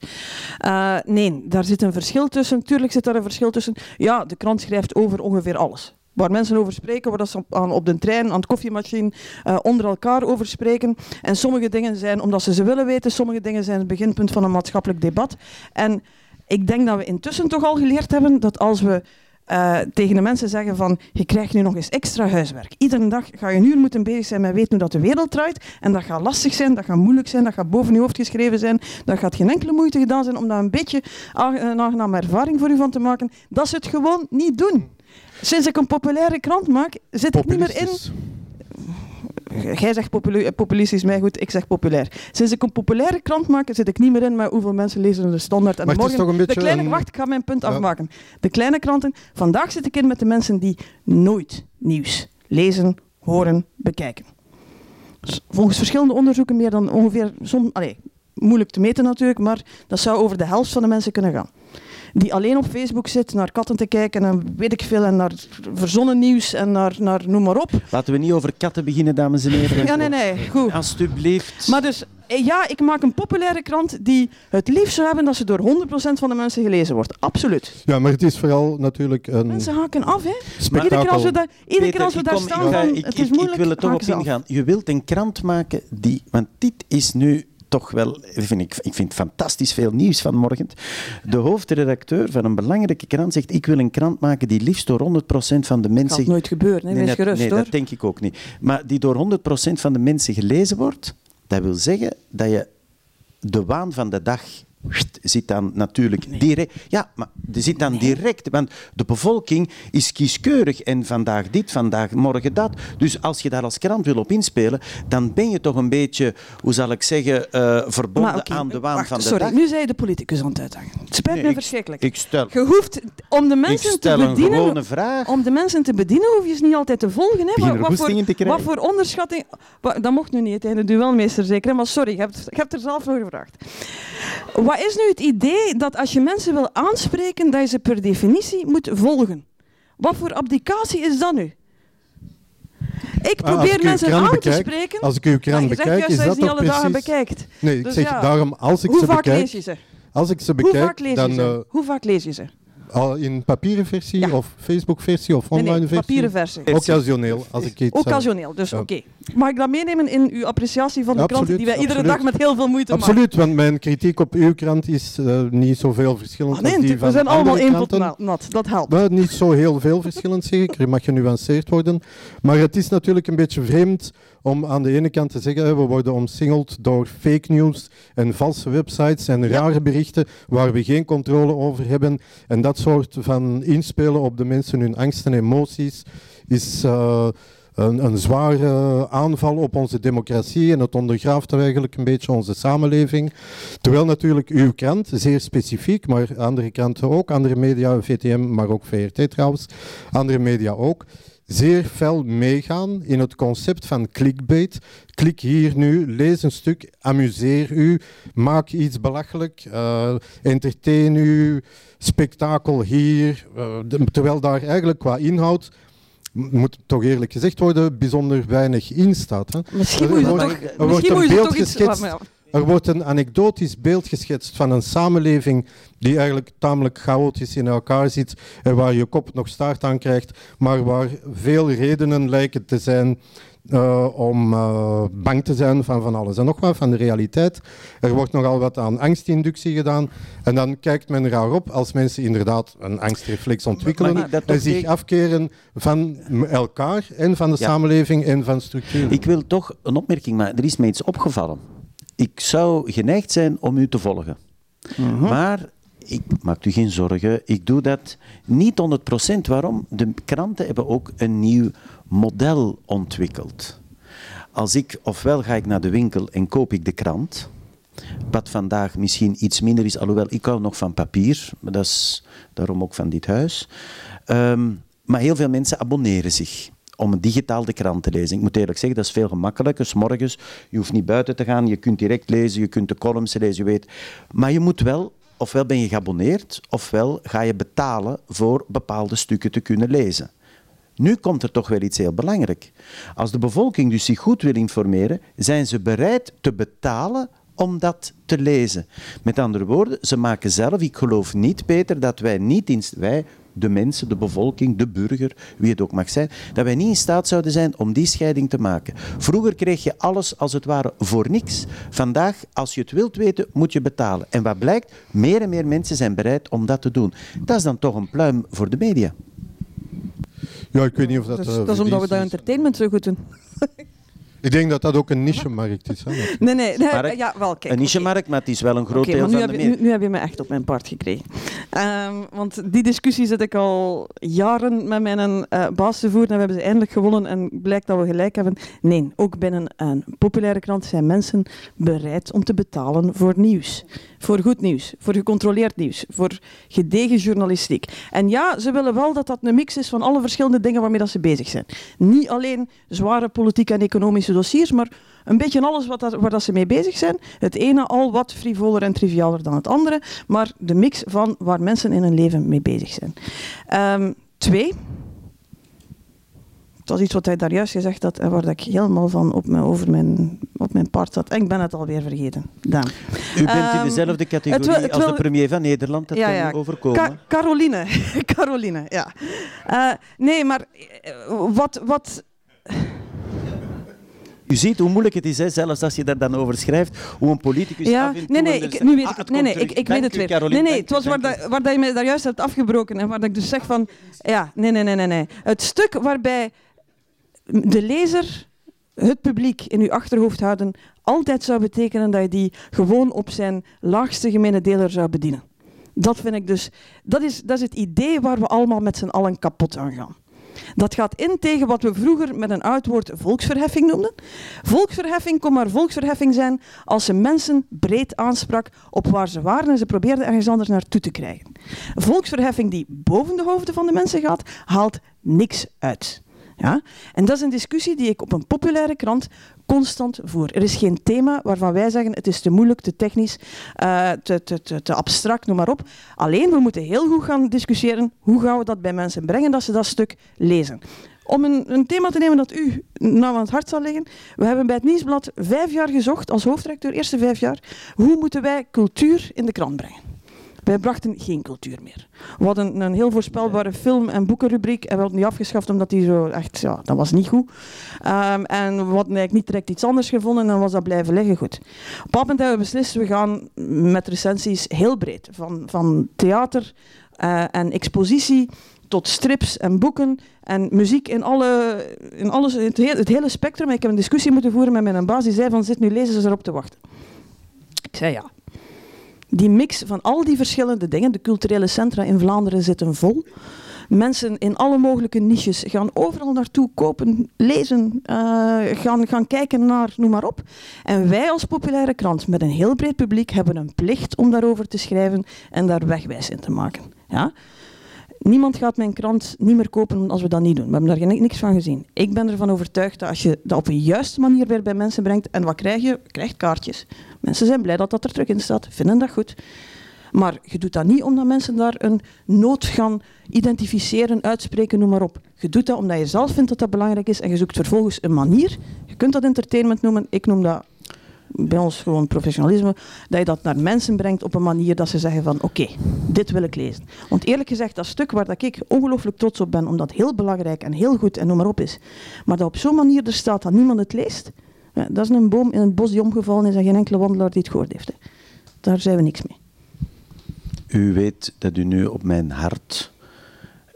Eh, nee, daar zit een verschil tussen. Tuurlijk zit daar een verschil tussen. Ja, de krant schrijft over ongeveer alles. Waar mensen over spreken, waar dat ze op, aan, op de trein, aan het koffiemachine, eh, onder elkaar over spreken. En sommige dingen zijn omdat ze ze willen weten, sommige dingen zijn het beginpunt van een maatschappelijk debat. En ik denk dat we intussen toch al geleerd hebben dat als we eh, tegen de mensen zeggen van je krijgt nu nog eens extra huiswerk. Iedere dag ga je een uur moeten bezig zijn met weten hoe dat de wereld draait. En dat gaat lastig zijn, dat gaat moeilijk zijn, dat gaat boven je hoofd geschreven zijn. Dat gaat geen enkele moeite gedaan zijn om daar een beetje een aangename ervaring voor u van te maken. Dat ze het gewoon niet doen. Sinds ik een populaire krant maak, zit ik niet meer in... Jij zegt populu- populistisch, mij goed, ik zeg populair. Sinds ik een populaire krant maak, zit ik niet meer in met hoeveel mensen lezen de standaard. En Maar het is morgen, toch een beetje de kleine, een- Wacht, ik ga mijn punt Ja. afmaken. De kleine kranten. Vandaag zit ik in met de mensen die nooit nieuws lezen, horen, bekijken. Volgens verschillende onderzoeken meer dan ongeveer... Som, allee, moeilijk te meten natuurlijk, maar dat zou over de helft van de mensen kunnen gaan. Die alleen op Facebook zit naar katten te kijken en weet ik veel, en naar verzonnen nieuws en naar, naar noem maar op. Laten we niet over katten beginnen, dames en heren. Ja, nee, nee, goed. Alsjeblieft. Maar dus, eh, ja, ik maak een populaire krant die het liefst zou hebben dat ze door 100% van de mensen gelezen wordt. Absoluut. Ja, maar het is vooral natuurlijk een Mensen haken af, hè. Iedere spektakel. keer als we, daar, iedere Peter, keer als we ik daar kom- staan ik ga- van, ik, het is ik- moeilijk, Ik wil er toch op ingaan. Je wilt een krant maken die... Want dit is nu toch wel... Vind ik, ik vind fantastisch veel nieuws vanmorgen. De hoofdredacteur van een belangrijke krant zegt... Ik wil een krant maken die liefst door 100% van de Dat mensen... gaat nooit gebeuren, hè. wees dat, gerust nee, hoor. dat denk ik ook niet. Maar die door 100% van de mensen gelezen wordt, dat wil zeggen dat je de waan van de dag zit dan natuurlijk direct. Ja, maar er zit dan direct, want de bevolking is kieskeurig en vandaag dit, vandaag morgen dat. Dus als je daar als krant wil op inspelen, dan ben je toch een beetje, hoe zal ik zeggen, eh, verbonden aan de waan wacht, van de sorry, dag. nu zei je de politicus aan het uitdagen. Het spijt Nee, me ik- verschrikkelijk. Ik stel, je hoeft, om de mensen te bedienen, gewone vraag. om de mensen te bedienen hoef je ze niet altijd te volgen. Hè. Wat, voor, wat voor onderschatting... dat mocht nu niet, hè, de duelmeester zeker. Maar sorry, je hebt, je hebt er zelf voor gevraagd. Wat is nu het idee dat als je mensen wil aanspreken, dat je ze per definitie moet volgen? Wat voor abdicatie is dat nu? Ik Ah, probeer mensen aan bekijk- te spreken. Als ik uw maar krant bekijk, juist is dat dat niet alle dagen bekijkt. Nee, ik Dus zeg ja, daarom, als ik Hoe ze vaak bekijk... lees je ze? Als ik ze Hoe vaak bekijk, lees je dan ze? eh, Hoe vaak lees je ze? Al in papieren versie Ja. of Facebook versie of online nee, versie. papieren versie. Occasioneel, als ik iets... eh, Occasioneel, dus ja. oké. Mag ik dat meenemen in uw appreciatie van de Absoluut, krant, die wij iedere dag met heel veel moeite maken? Absoluut, want mijn kritiek op uw krant is eh, niet zoveel verschillend Ah, nee, als die van we zijn allemaal één nat, dat helpt. Maar niet zo heel veel verschillend, zeg ik. Er mag genuanceerd worden. Maar het is natuurlijk een beetje vreemd om aan de ene kant te zeggen, we worden omsingeld door fake news en valse websites en rare berichten waar we geen controle over hebben. En dat soort van inspelen op de mensen hun angsten en emoties is... eh, een, een zware aanval op onze democratie en het ondergraaft eigenlijk een beetje onze samenleving. Terwijl natuurlijk uw krant, zeer specifiek, maar andere kranten ook, andere media, VTM, maar ook VRT trouwens, andere media ook, zeer fel meegaan in het concept van clickbait. Klik hier nu, lees een stuk, amuseer u, maak iets belachelijk, uh, entertain u, spektakel hier. Uh, terwijl daar eigenlijk qua inhoud moet toch eerlijk gezegd worden, bijzonder weinig in staat. Hè. Misschien moet je toch, er wordt een beeld geschetst. Er wordt een anekdotisch beeld geschetst van een samenleving die eigenlijk tamelijk chaotisch in elkaar zit en waar je kop nog staart aan krijgt, maar waar veel redenen lijken te zijn uh, om uh, bang te zijn van van alles en nog wat, van de realiteit. Er wordt nogal wat aan angstinductie gedaan. En dan kijkt men raar op als mensen inderdaad een angstreflex ontwikkelen en zich afkeren van elkaar en van de samenleving en van structuur. Ik wil toch een opmerking maken. Er is mij iets opgevallen. Ik zou geneigd zijn om u te volgen. Mhm. Maar ik maak u geen zorgen, ik doe dat niet 100%. Waarom? De kranten hebben ook een nieuw model ontwikkeld. Als ik, ofwel ga ik naar de winkel en koop ik de krant, wat vandaag misschien iets minder is, alhoewel ik hou nog van papier, maar dat is daarom ook van dit huis. Ehm, maar heel veel mensen abonneren zich om digitaal de krant te lezen. Ik moet eerlijk zeggen, dat is veel gemakkelijker. S morgens, je hoeft niet buiten te gaan, je kunt direct lezen, je kunt de columns lezen, je weet. Maar je moet wel, ofwel ben je geabonneerd, ofwel ga je betalen voor bepaalde stukken te kunnen lezen. Nu komt er toch wel iets heel belangrijk. Als de bevolking dus zich goed wil informeren, zijn ze bereid te betalen om dat te lezen. Met andere woorden, ze maken zelf, ik geloof niet, Peter, dat wij niet in, wij, de mensen, de bevolking, de burger, wie het ook mag zijn, dat wij niet in staat zouden zijn om die scheiding te maken. Vroeger kreeg je alles als het ware voor niks. Vandaag, als je het wilt weten, moet je betalen. En wat blijkt, meer en meer mensen zijn bereid om dat te doen. Dat is dan toch een pluim voor de media. Ja, ik weet niet of dat... Dus, dat is omdat we dat entertainment zo goed doen. Ik denk dat dat ook een niche-markt is. Hè, nee, nee, nee ja, wel, kijk, Een niche-markt, maar het is wel een groot okay, deel van de media. Nu, nu, heb je me echt op mijn part gekregen. Um, want die discussie zit ik al jaren met mijn uh, baas te voeren en we hebben ze eindelijk gewonnen en blijkt dat we gelijk hebben. Nee, ook binnen een populaire krant zijn mensen bereid om te betalen voor nieuws. Voor goed nieuws, voor gecontroleerd nieuws, voor gedegen journalistiek. En ja, ze willen wel dat dat een mix is van alle verschillende dingen waarmee dat ze bezig zijn. Niet alleen zware politieke en economische dossiers, maar een beetje alles wat dat, waar dat ze mee bezig zijn. Het ene al wat frivoler en trivialer dan het andere, maar de mix van waar mensen in hun leven mee bezig zijn. Um, twee, was iets wat hij daar juist gezegd had en waar ik helemaal van op mijn, over mijn, op mijn part zat. En ik ben het alweer vergeten. Dan. U bent in ehm, dezelfde categorie als de premier van Nederland. Dat ja, ja. overkomen. Caroline. Caroline, ja. Uh, nee, maar uh, wat... wat u ziet hoe moeilijk het is, hè, zelfs als je daar dan over schrijft, hoe een politicus ja, nee, nee, ik, nu weet ik, ah, nee, nee, ik, ik weet het weer. Caroline, nee, nee, het was waar, dat, waar dat je me daar juist hebt afgebroken en waar dat ik dus zeg van, ja, nee, nee, nee, nee, nee. Het stuk waarbij de lezer, het publiek in uw achterhoofd houden, altijd zou betekenen dat je die gewoon op zijn laagste gemene deler zou bedienen. Dat vind ik dus, dat is, dat is het idee waar we allemaal met z'n allen kapot aan gaan. Dat gaat in tegen wat we vroeger met een oud woord volksverheffing noemden. Volksverheffing kon maar volksverheffing zijn als ze mensen breed aansprak op waar ze waren en ze probeerden ergens anders naartoe te krijgen. Volksverheffing die boven de hoofden van de mensen gaat, haalt niks uit. Ja? En dat is een discussie die ik op een populaire krant constant voer. Er is geen thema waarvan wij zeggen het is te moeilijk, te technisch, uh, te, te, te, te, abstract, noem maar op. Alleen we moeten heel goed gaan discussiëren hoe gaan we dat bij mensen brengen dat ze dat stuk lezen. Om een, een, thema te nemen dat u nou aan het hart zal liggen. We hebben bij het Nieuwsblad vijf jaar gezocht, als hoofdredacteur, eerste vijf jaar, hoe moeten wij cultuur in de krant brengen. Wij brachten geen cultuur meer. We hadden een heel voorspelbare film- en boekenrubriek en we hadden die afgeschaft omdat die zo echt, ja, dat was niet goed. Um, en we hadden eigenlijk niet direct iets anders gevonden en dan was dat blijven liggen goed. Op een moment hebben we beslist, we gaan met recensies heel breed. Van, van theater uh, en expositie tot strips en boeken en muziek in, alle, in alles, het, het hele spectrum. Ik heb een discussie moeten voeren met mijn baas, die zei van, zit nu lezers erop te wachten. Ik zei ja, die mix van al die verschillende dingen, de culturele centra in Vlaanderen zitten vol. Mensen in alle mogelijke niches gaan overal naartoe kopen, lezen, uh, gaan, gaan kijken naar, noem maar op. En wij als populaire krant met een heel breed publiek hebben een plicht om daarover te schrijven en daar wegwijs in te maken. Ja? Niemand gaat mijn krant niet meer kopen als we dat niet doen. We hebben daar niks van gezien. Ik ben ervan overtuigd dat als je dat op een juiste manier weer bij mensen brengt, en wat krijg je? Je krijgt kaartjes. Mensen zijn blij dat dat er terug in staat, vinden dat goed. Maar je doet dat niet omdat mensen daar een nood gaan identificeren, uitspreken, noem maar op. Je doet dat omdat je zelf vindt dat dat belangrijk is en je zoekt vervolgens een manier. Je kunt dat entertainment noemen, ik noem dat bij ons gewoon professionalisme, dat je dat naar mensen brengt op een manier dat ze zeggen van oké, dit wil ik lezen. Want eerlijk gezegd, dat stuk waar dat ik ongelooflijk trots op ben, omdat het heel belangrijk en heel goed en noem maar op is, maar dat op zo'n manier er staat dat niemand het leest, ja, dat is een boom in het bos die omgevallen is en geen enkele wandelaar die het gehoord heeft. Hè. Daar zijn we niks mee. U weet dat u nu op mijn hart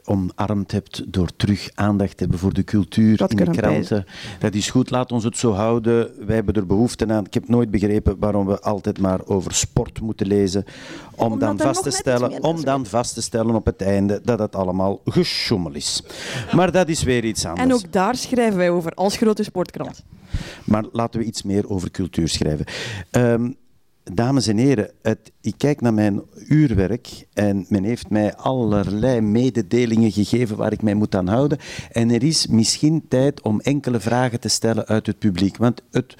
omarmd hebt door terug aandacht te hebben voor de cultuur in de kranten. Dat is goed, laat ons het zo houden. Wij hebben er behoefte aan. Ik heb nooit begrepen waarom we altijd maar over sport moeten lezen. Om dan, vast te, stellen, om dan vast te stellen op het einde dat het allemaal geschommel is. Maar dat is weer iets anders. En ook daar schrijven wij over als grote sportkrant. Maar laten we iets meer over cultuur schrijven. Um, dames en heren, het, ik kijk naar mijn uurwerk en men heeft mij allerlei mededelingen gegeven waar ik mij moet aan houden. En er is misschien tijd om enkele vragen te stellen uit het publiek. Want het,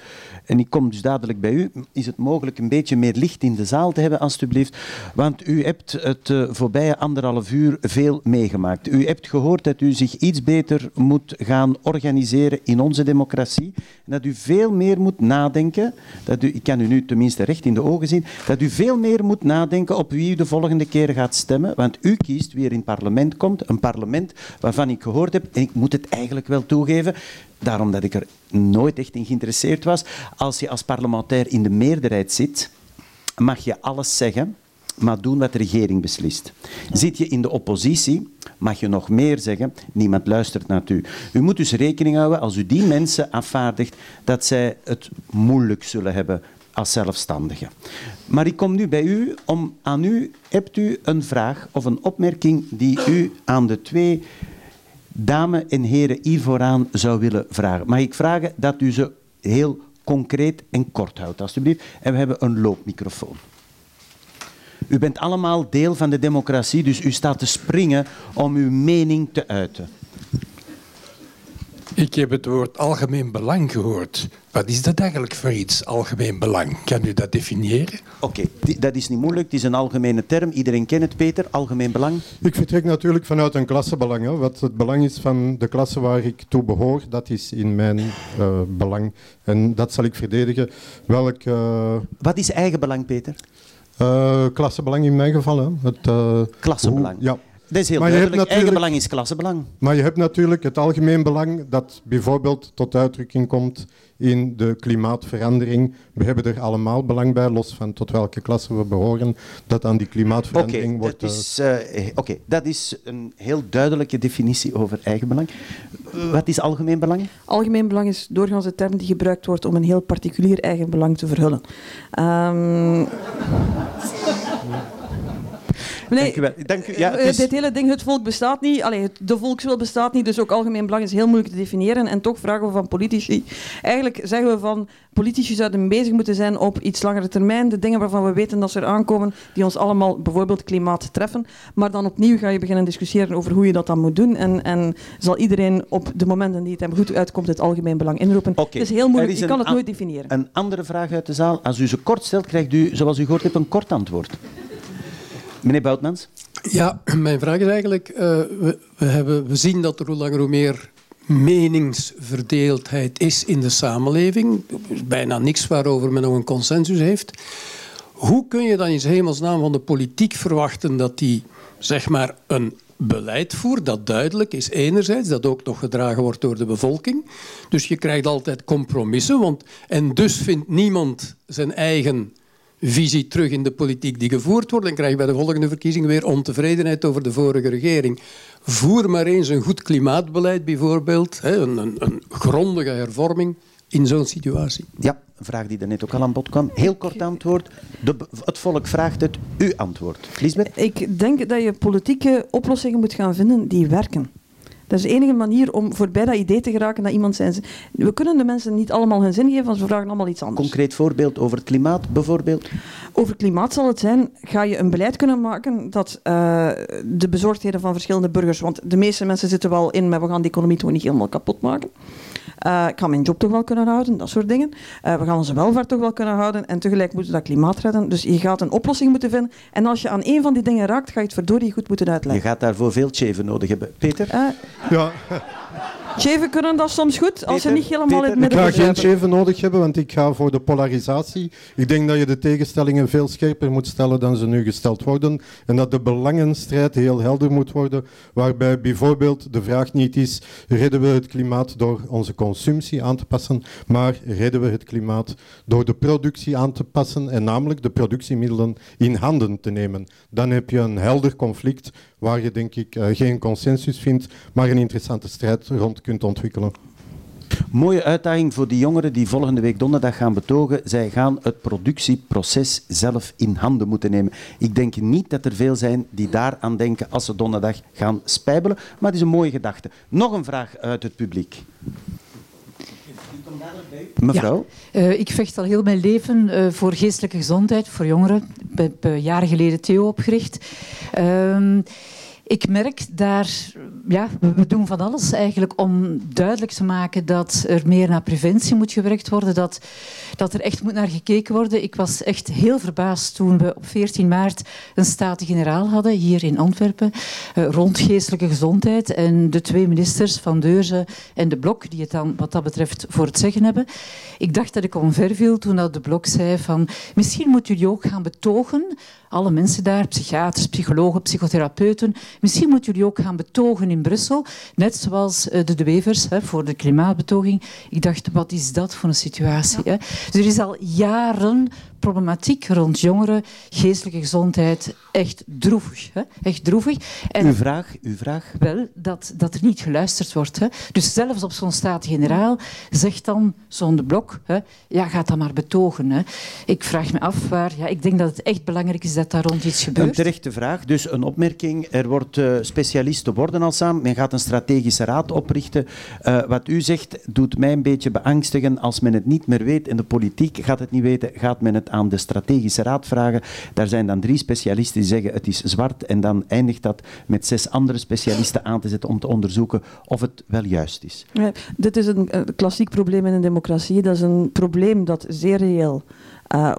en ik kom dus dadelijk bij u, is het mogelijk een beetje meer licht in de zaal te hebben, alstublieft. Want u hebt het uh, voorbije anderhalf uur veel meegemaakt. U hebt gehoord dat u zich iets beter moet gaan organiseren in onze democratie. En dat u veel meer moet nadenken. Dat u, ik kan u nu tenminste recht in ogen zien. Dat u veel meer moet nadenken op wie u de volgende keer gaat stemmen. Want u kiest wie er in het parlement komt. Een parlement waarvan ik gehoord heb, en ik moet het eigenlijk wel toegeven, daarom dat ik er nooit echt in geïnteresseerd was. Als je als parlementair in de meerderheid zit, mag je alles zeggen, maar doen wat de regering beslist. Zit je in de oppositie, mag je nog meer zeggen, niemand luistert naar u. U moet dus rekening houden, als u die mensen afvaardigt, dat zij het moeilijk zullen hebben als zelfstandige. Maar ik kom nu bij u om aan u, hebt u een vraag of een opmerking die u aan de twee dames en heren hier vooraan zou willen vragen. Mag ik vragen dat u ze heel concreet en kort houdt, alstublieft. En we hebben een loopmicrofoon. U bent allemaal deel van de democratie, dus u staat te springen om uw mening te uiten. Ik heb het woord algemeen belang gehoord. Wat is dat eigenlijk voor iets, algemeen belang? Kan u dat definiëren? Oké, dat is niet moeilijk. Het is een algemene term. Iedereen kent het, Peter. Algemeen belang. Ik vertrek natuurlijk vanuit een klassebelang. Hè. Wat het belang is van de klasse waar ik toe behoor, dat is in mijn uh, belang. En dat zal ik verdedigen. Welk, uh... Wat is eigen belang, Peter? Uh, klassebelang in mijn geval. Hè. Het, klassebelang? Hoe, ja. Dat is heel maar duidelijk. Eigen belang is klassebelang. Maar je hebt natuurlijk het algemeen belang dat bijvoorbeeld tot uitdrukking komt in de klimaatverandering. We hebben er allemaal belang bij, los van tot welke klasse we behoren, dat aan die klimaatverandering okay, wordt... Dat is, uh, Oké, dat is een heel duidelijke definitie over eigen belang. Wat is algemeen belang? Algemeen belang is doorgaans de term die gebruikt wordt om een heel particulier eigen belang te verhullen. Um... Nee, Dank u wel. Dank u. Ja, eh, Dit hele ding, het volk bestaat niet. Allee, de volkswil bestaat niet, dus ook algemeen belang is heel moeilijk te definiëren. En toch vragen we van politici. Eigenlijk zeggen we van politici zouden bezig moeten zijn op iets langere termijn. De dingen waarvan we weten dat ze er aankomen, die ons allemaal bijvoorbeeld klimaat treffen. Maar dan opnieuw ga je beginnen discussiëren over hoe je dat dan moet doen. En, en zal iedereen op de momenten die het hem goed uitkomt het algemeen belang inroepen. Okay. Het is heel moeilijk, je kan het nooit definiëren. Een andere vraag uit de zaal. Als u ze kort stelt, krijgt u, zoals u gehoord hebt, een kort antwoord. Meneer Boutmans? Ja, mijn vraag is eigenlijk, uh, we, we, hebben, we zien dat er hoe langer hoe meer meningsverdeeldheid is in de samenleving. Bijna niks waarover men nog een consensus heeft. Hoe kun je dan in hemelsnaam van de politiek verwachten dat die zeg maar een beleid voert dat duidelijk is enerzijds, dat ook nog gedragen wordt door de bevolking. Dus je krijgt altijd compromissen, want, en dus vindt niemand zijn eigen visie terug in de politiek die gevoerd wordt. Dan krijg je bij de volgende verkiezingen weer ontevredenheid over de vorige regering. Voer maar eens een goed klimaatbeleid bijvoorbeeld, een, een, een grondige hervorming. in zo'n situatie? Ja, een vraag die er net ook al aan bod kwam. Heel kort antwoord. De, het volk vraagt het. Uw antwoord. Lisbeth? Ik denk dat je politieke oplossingen moet gaan vinden die werken. Dat is de enige manier om voorbij dat idee te geraken dat iemand zijn zin... We kunnen de mensen niet allemaal hun zin geven, want ze vragen allemaal iets anders. Concreet voorbeeld over het klimaat bijvoorbeeld? Over klimaat zal het zijn, ga je een beleid kunnen maken dat uh, de bezorgdheden van verschillende burgers... Want de meeste mensen zitten wel in, maar we gaan de economie toch niet helemaal kapot maken. Uh, ik ga mijn job toch wel kunnen houden, dat soort dingen. Uh, we gaan onze welvaart toch wel kunnen houden en tegelijk moeten we dat klimaat redden. Dus je gaat een oplossing moeten vinden. En als je aan één van die dingen raakt, ga je het verdorie goed moeten uitleggen. Je gaat daarvoor veel cheven nodig hebben. Peter? Uh, ja. Cheven kunnen dat soms goed, als ze niet helemaal in het midden Ik ga geen cheven nodig hebben, want ik ga voor de polarisatie. Ik denk dat je de tegenstellingen veel scherper moet stellen dan ze nu gesteld worden. En dat de belangenstrijd heel helder moet worden, waarbij bijvoorbeeld de vraag niet is, redden we het klimaat door onze consumptie aan te passen, maar redden we het klimaat door de productie aan te passen en namelijk de productiemiddelen in handen te nemen. Dan heb je een helder conflict waar je denk ik geen consensus vindt, maar een interessante strijd rond kunt ontwikkelen. Mooie uitdaging voor die jongeren die volgende week donderdag gaan betogen. Zij gaan het productieproces zelf in handen moeten nemen. Ik denk niet dat er veel zijn die daaraan denken als ze donderdag gaan spijbelen, maar het is een mooie gedachte. Nog een vraag uit het publiek. Mevrouw? Ja, uh, ik vecht al heel mijn leven uh, voor geestelijke gezondheid voor jongeren. Ik heb uh, jaren geleden Theo opgericht. Ik merk daar, ja, we doen van alles eigenlijk om duidelijk te maken dat er meer naar preventie moet gewerkt worden, dat, dat er echt moet naar gekeken worden. Ik was echt heel verbaasd toen we op 14 maart een Staten-Generaal hadden hier in Antwerpen uh, rond geestelijke gezondheid en de twee ministers van Deurze en de Blok die het dan wat dat betreft voor het zeggen hebben. Ik dacht dat ik omver viel toen dat de Blok zei van misschien moeten jullie ook gaan betogen alle mensen daar, psychiaters, psychologen, psychotherapeuten. Misschien moeten jullie ook gaan betogen in Brussel, net zoals de De Wevers hè, voor de klimaatbetoging. Ik dacht, wat is dat voor een situatie? Ja. Hè? Dus er is al jaren problematiek rond jongeren, geestelijke gezondheid, echt droevig. Hè? Echt droevig. En uw vraag? Uw vraag? Wel, dat, dat er niet geluisterd wordt. Hè? Dus zelfs op zo'n Staten-Generaal zegt dan zo'n de Blok, hè, ja, ga dat maar betogen. Hè? Ik vraag me af waar, ja, ik denk dat het echt belangrijk is dat daar rond iets gebeurt. Een terechte vraag, dus een opmerking. Er wordt uh, specialisten worden al samen, men gaat een strategische raad oprichten. Uh, wat u zegt doet mij een beetje beangstigen als men het niet meer weet en de politiek gaat het niet weten, gaat men het aan de strategische raad vragen. Daar zijn dan drie specialisten die zeggen het is zwart en dan eindigt dat met zes andere specialisten aan te zetten om te onderzoeken of het wel juist is. Ja, dit is een, een, klassiek probleem in een democratie. Dat is een probleem dat zeer reëel... Uh,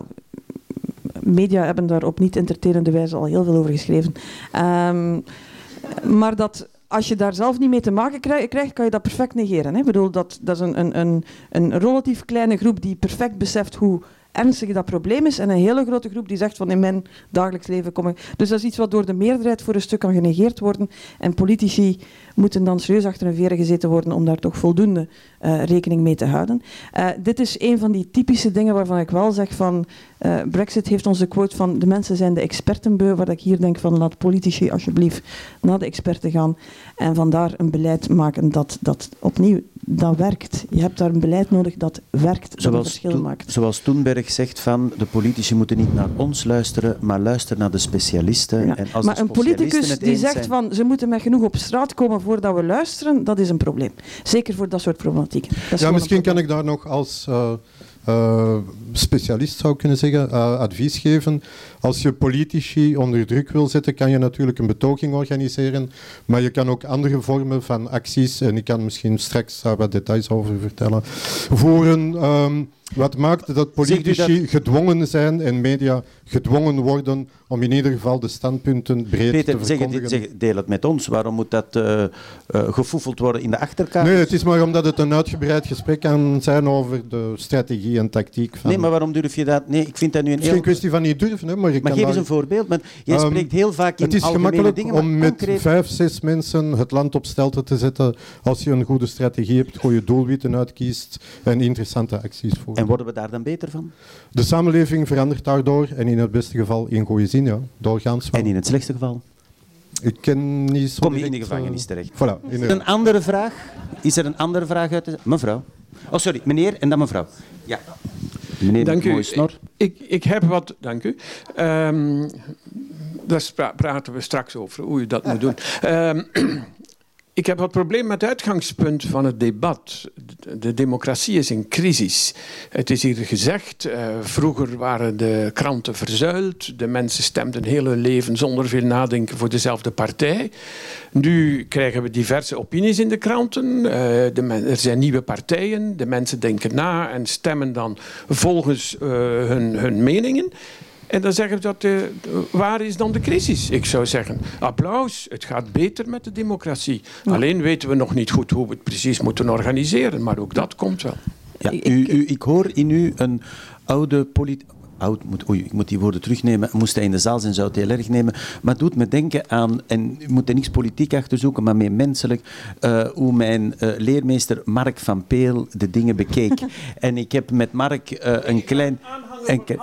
media hebben daar op niet entertainende wijze al heel veel over geschreven. Um, maar dat als je daar zelf niet mee te maken krijgt, kan je dat perfect negeren. Hè? Ik bedoel, dat, dat is een, een, een, een relatief kleine groep die perfect beseft hoe ernstig dat probleem is en een hele grote groep die zegt van in mijn dagelijks leven kom ik... Dus dat is iets wat door de meerderheid voor een stuk kan genegeerd worden en politici moeten dan serieus achter hun veren gezeten worden om daar toch voldoende uh, rekening mee te houden. Uh, dit is een van die typische dingen waarvan ik wel zeg van uh, Brexit heeft onze quote van de mensen zijn de expertenbeu, waar ik hier denk van laat politici alsjeblieft naar de experten gaan en vandaar een beleid maken dat, dat opnieuw dat werkt. Je hebt daar een beleid nodig dat werkt, dat zoals verschil maakt. Zoals Thunberg zegt van de politici moeten niet naar ons luisteren, maar luisteren naar de specialisten. Ja. En als maar een politicus die zegt zijn... van ze moeten met genoeg op straat komen voordat we luisteren, dat is een probleem. Zeker voor dat soort problematiek. Dat ja, misschien kan ik daar nog als uh, uh, specialist zou kunnen zeggen, uh, advies geven. Als je politici onder druk wil zetten, kan je natuurlijk een betoging organiseren, maar je kan ook andere vormen van acties, en ik kan misschien straks daar wat details over vertellen, voeren. Um, wat maakt dat politici dat... gedwongen zijn en media gedwongen worden om in ieder geval de standpunten breed Peter, te verkondigen? zeg, deel het met ons. Waarom moet dat uh, uh, gefoefeld worden in de achterkamer? Nee, het is maar omdat het een uitgebreid gesprek kan zijn over de strategie en tactiek. Van... Nee, maar waarom durf je dat? Nee, ik vind dat nu een Het is geen kwestie van niet durven, hè, maar je Maar geef eens een voorbeeld. Want jij Ehm, spreekt heel vaak in Het is gemakkelijk dingen, om met concreet... vijf, zes mensen het land op stelte te zetten als je een goede strategie hebt, goede doelwitten uitkiest en interessante acties voert. En worden we daar dan beter van? De samenleving verandert daardoor en in het beste geval in goede zin, ja, doorgaans wel. En in het slechtste geval? Ik ken niet zo Kom je in de gevangenis eh, terecht. Voilà, in de- Een andere vraag? Is er een andere vraag uit de... Mevrouw? Oh, sorry, meneer en dan mevrouw. Ja. Meneer Dank u. Ik, ik heb wat, dank u. Ehm, daar praten we straks over, hoe u dat moet doen. Ehm, ik heb wat probleem met het uitgangspunt van het debat. De, de democratie is in crisis. Het is hier gezegd, eh, vroeger waren de kranten verzuild. De mensen stemden heel hun leven zonder veel nadenken voor dezelfde partij. Nu krijgen we diverse opinies in de kranten. Eh, de er zijn nieuwe partijen. De mensen denken na en stemmen dan volgens eh, hun, hun meningen. En dan zeggen we dat, eh, waar is dan de crisis? Ik zou zeggen, applaus, het gaat beter met de democratie. Alleen weten we nog niet goed hoe we het precies moeten organiseren, maar ook dat komt wel. Ja, Ik- u, u, ik hoor in u een oude polit... Oud, moet, oei, ik moet die woorden terugnemen. Moest hij in de zaal zijn, zou het heel erg nemen. Maar het doet me denken aan, en u moet er niks politiek achter zoeken, maar meer menselijk, eh, hoe mijn eh, leermeester Mark van Peel de dingen bekeek. en ik heb met Mark eh, een klein... ke-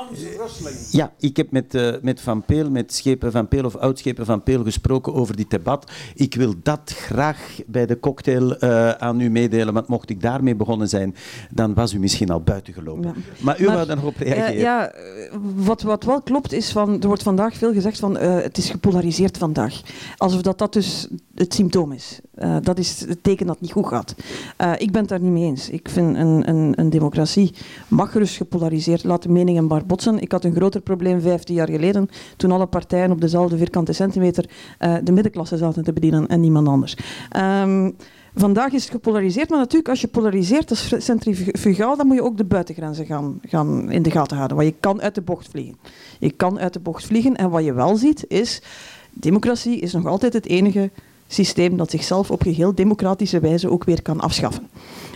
ja, ik heb met, eh, met Van Peel, met Schepen van Peel of oudschepen van Peel gesproken over dit debat. Ik wil dat graag bij de cocktail eh, aan u meedelen, want mocht ik daarmee begonnen zijn, dan was u misschien al buiten gelopen. Ja. Maar u Maar, wou daar nog op reageren. Eh, ja, eh, wat, wat wel klopt is van, er wordt vandaag veel gezegd van eh, het is gepolariseerd vandaag. Alsof dat, dat dus het symptoom is. Eh, dat is het teken dat het niet goed gaat. Eh, ik ben het daar niet mee eens. Ik vind een, een, een democratie mag gerust gepolariseerd. Laat de meningen botsen. Ik had een groter probleem 15 jaar geleden toen alle partijen op dezelfde vierkante centimeter eh, de middenklasse zaten te bedienen en niemand anders. Ehm, Vandaag is het gepolariseerd, maar natuurlijk als je polariseert, is centrifugaal, dan moet je ook de buitengrenzen gaan, gaan in de gaten houden. Want je kan uit de bocht vliegen. Je kan uit de bocht vliegen en wat je wel ziet is, democratie is nog altijd het enige systeem dat zichzelf op geheel democratische wijze ook weer kan afschaffen.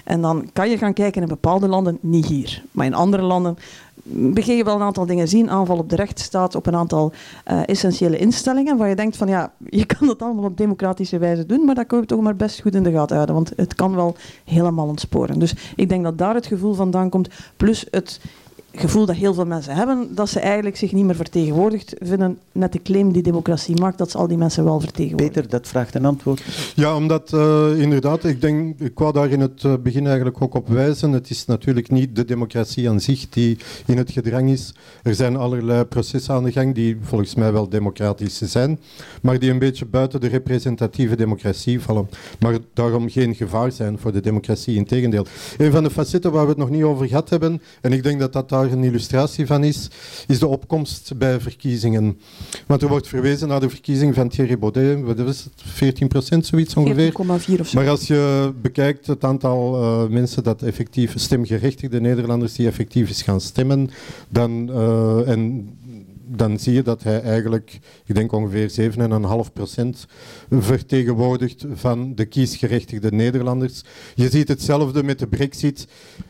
En dan kan je gaan kijken in bepaalde landen, niet hier. Maar in andere landen begin je wel een aantal dingen zien. Aanval op de rechtsstaat, op een aantal eh, essentiële instellingen. Waar je denkt van ja, je kan dat allemaal op democratische wijze doen. Maar dat kun je toch maar best goed in de gaten houden. Want het kan wel helemaal ontsporen. Dus ik denk dat daar het gevoel vandaan komt. Plus het gevoel dat heel veel mensen hebben. Dat ze eigenlijk zich niet meer vertegenwoordigd vinden. Net de claim die democratie maakt. Dat ze al die mensen wel vertegenwoordigen. Peter, dat vraagt een antwoord. Ja, omdat eh, inderdaad, ik denk, ik wou daar in het eh, begin eigenlijk ook op wijzen. Het is natuurlijk niet de democratie aan zich die in het gedrang is. Er zijn allerlei processen aan de gang die volgens mij wel democratisch zijn, maar die een beetje buiten de representatieve democratie vallen. Maar daarom geen gevaar zijn voor de democratie, integendeel. Een van de facetten waar we het nog niet over gehad hebben, en ik denk dat dat daar een illustratie van is, is de opkomst bij verkiezingen. Want er wordt verwezen naar de verkiezing van Thierry Baudet, wat is het, 14 procent zoiets ongeveer? 14,4 of zo. Maar als je bekijkt het aantal eh, mensen dat effectief, stemgerechtigde Nederlanders die effectief is gaan stemmen, dan, eh, en dan zie je dat hij eigenlijk, ik denk ongeveer 7,5% vertegenwoordigt van de kiesgerechtigde Nederlanders. Je ziet hetzelfde met de brexit.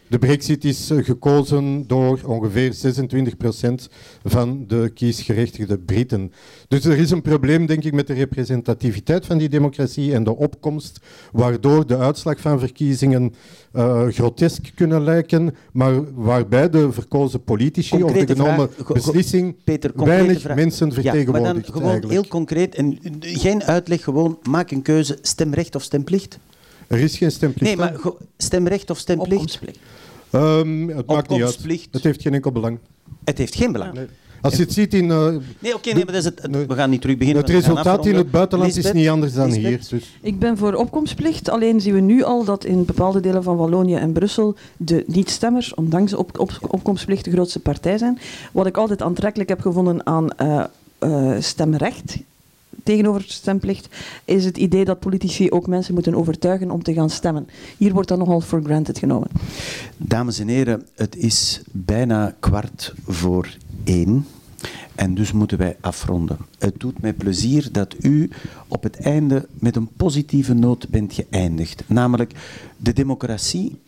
De brexit is eh, gekozen door ongeveer 26% van de kiesgerechtigde Britten. Dus er is een probleem, denk ik, met de representativiteit van die democratie en de opkomst, waardoor de uitslag van verkiezingen eh, grotesk kunnen lijken, maar waarbij de verkozen politici of Concrete de genomen vraag. Beslissing Peter, weinig vraag. mensen Ja, maar vertegenwoordigt. dan gewoon eigenlijk. heel concreet en uh, geen uitleg, gewoon maak een keuze, stemrecht of stemplicht? Er is geen stemplicht. Nee, maar stemrecht of stemplicht? Opkomstplicht. Ehm, het maakt niet uit. Opkomstplicht. Het heeft geen enkel belang. Het heeft geen belang. Nee. Als je het ziet in... eh, Nee, oké, nee, maar dat is het, Nee. we gaan niet terug beginnen. het resultaat in het buitenland is niet anders dan hier. Dus. Ik ben voor opkomstplicht, alleen zien we nu al dat in bepaalde delen van Wallonië en Brussel de niet-stemmers, ondanks op, opkomstplicht, de grootste partij zijn. Wat ik altijd aantrekkelijk heb gevonden aan eh, eh, stemrecht tegenover stemplicht, is het idee dat politici ook mensen moeten overtuigen om te gaan stemmen. Hier wordt dat nogal for granted genomen. Dames en heren, het is bijna kwart voor één. En dus moeten wij afronden. Het doet mij plezier dat u op het einde met een positieve noot bent geëindigd. Namelijk, de democratie,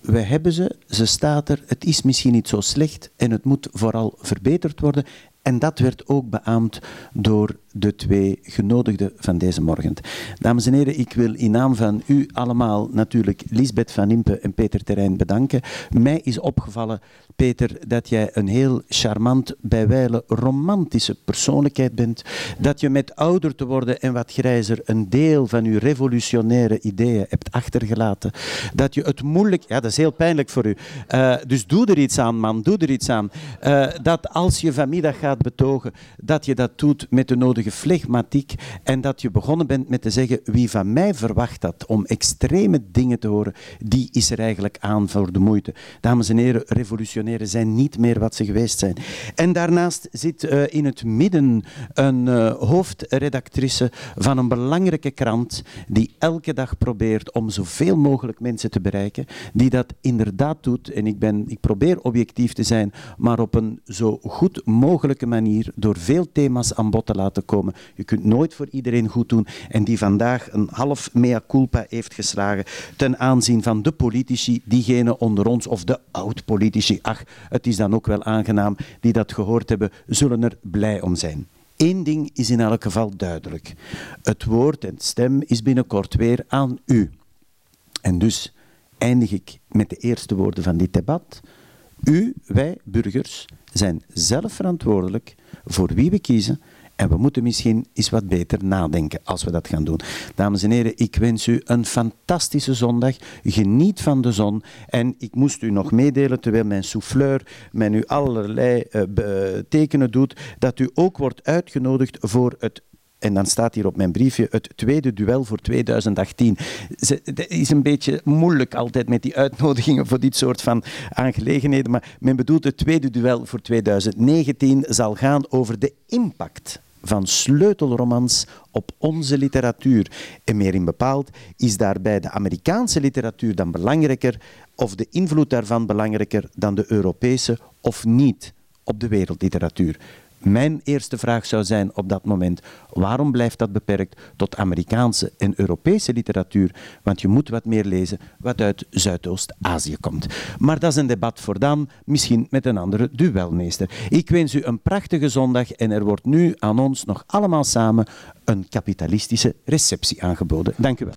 wij hebben ze, ze staat er, het is misschien niet zo slecht en het moet vooral verbeterd worden. En dat werd ook beaamd door de twee genodigden van deze morgen. Dames en heren, ik wil in naam van u allemaal natuurlijk Lisbeth van Impe en Peter Terrein bedanken. Mij is opgevallen, Peter, dat jij een heel charmant, bijwijlen romantische persoonlijkheid bent. Dat je met ouder te worden en wat grijzer een deel van je revolutionaire ideeën hebt achtergelaten. Dat je het moeilijk... Ja, dat is heel pijnlijk voor u. Uh, dus doe er iets aan, man. Doe er iets aan. Uh, dat als je vanmiddag gaat betogen, dat je dat doet met de nodige flegmatiek en dat je begonnen bent met te zeggen wie van mij verwacht dat om extreme dingen te horen, die is er eigenlijk aan voor de moeite. Dames en heren, revolutionairen zijn niet meer wat ze geweest zijn. En daarnaast zit uh, in het midden een uh, hoofdredactrice van een belangrijke krant die elke dag probeert om zoveel mogelijk mensen te bereiken, die dat inderdaad doet. En ik, ben, ik probeer objectief te zijn, maar op een zo goed mogelijke manier door veel thema's aan bod te laten komen. Je kunt nooit voor iedereen goed doen en die vandaag een half mea culpa heeft geslagen ten aanzien van de politici, diegenen onder ons of de oud-politici. Ach, het is dan ook wel aangenaam die dat gehoord hebben, zullen er blij om zijn. Eén ding is in elk geval duidelijk. Het woord en stem is binnenkort weer aan u. En dus eindig ik met de eerste woorden van dit debat. U, wij, burgers, zijn zelf verantwoordelijk voor wie we kiezen en we moeten misschien eens wat beter nadenken als we dat gaan doen. Dames en heren, ik wens u een fantastische zondag. Geniet van de zon. En ik moest u nog meedelen, terwijl mijn souffleur mij nu allerlei uh, tekenen doet, dat u ook wordt uitgenodigd voor het en dan staat hier op mijn briefje het tweede duel voor 2018. Het is een beetje moeilijk altijd met die uitnodigingen voor dit soort van aangelegenheden. Maar men bedoelt het tweede duel voor 2019 zal gaan over de impact van sleutelromans op onze literatuur. En meer in bepaald is daarbij de Amerikaanse literatuur dan belangrijker of de invloed daarvan belangrijker dan de Europese of niet op de wereldliteratuur. Mijn eerste vraag zou zijn op dat moment: waarom blijft dat beperkt tot Amerikaanse en Europese literatuur? Want je moet wat meer lezen wat uit Zuidoost-Azië komt. Maar dat is een debat voor dan, misschien met een andere duelmeester. Ik wens u een prachtige zondag en er wordt nu aan ons nog allemaal samen een kapitalistische receptie aangeboden. Dank u wel.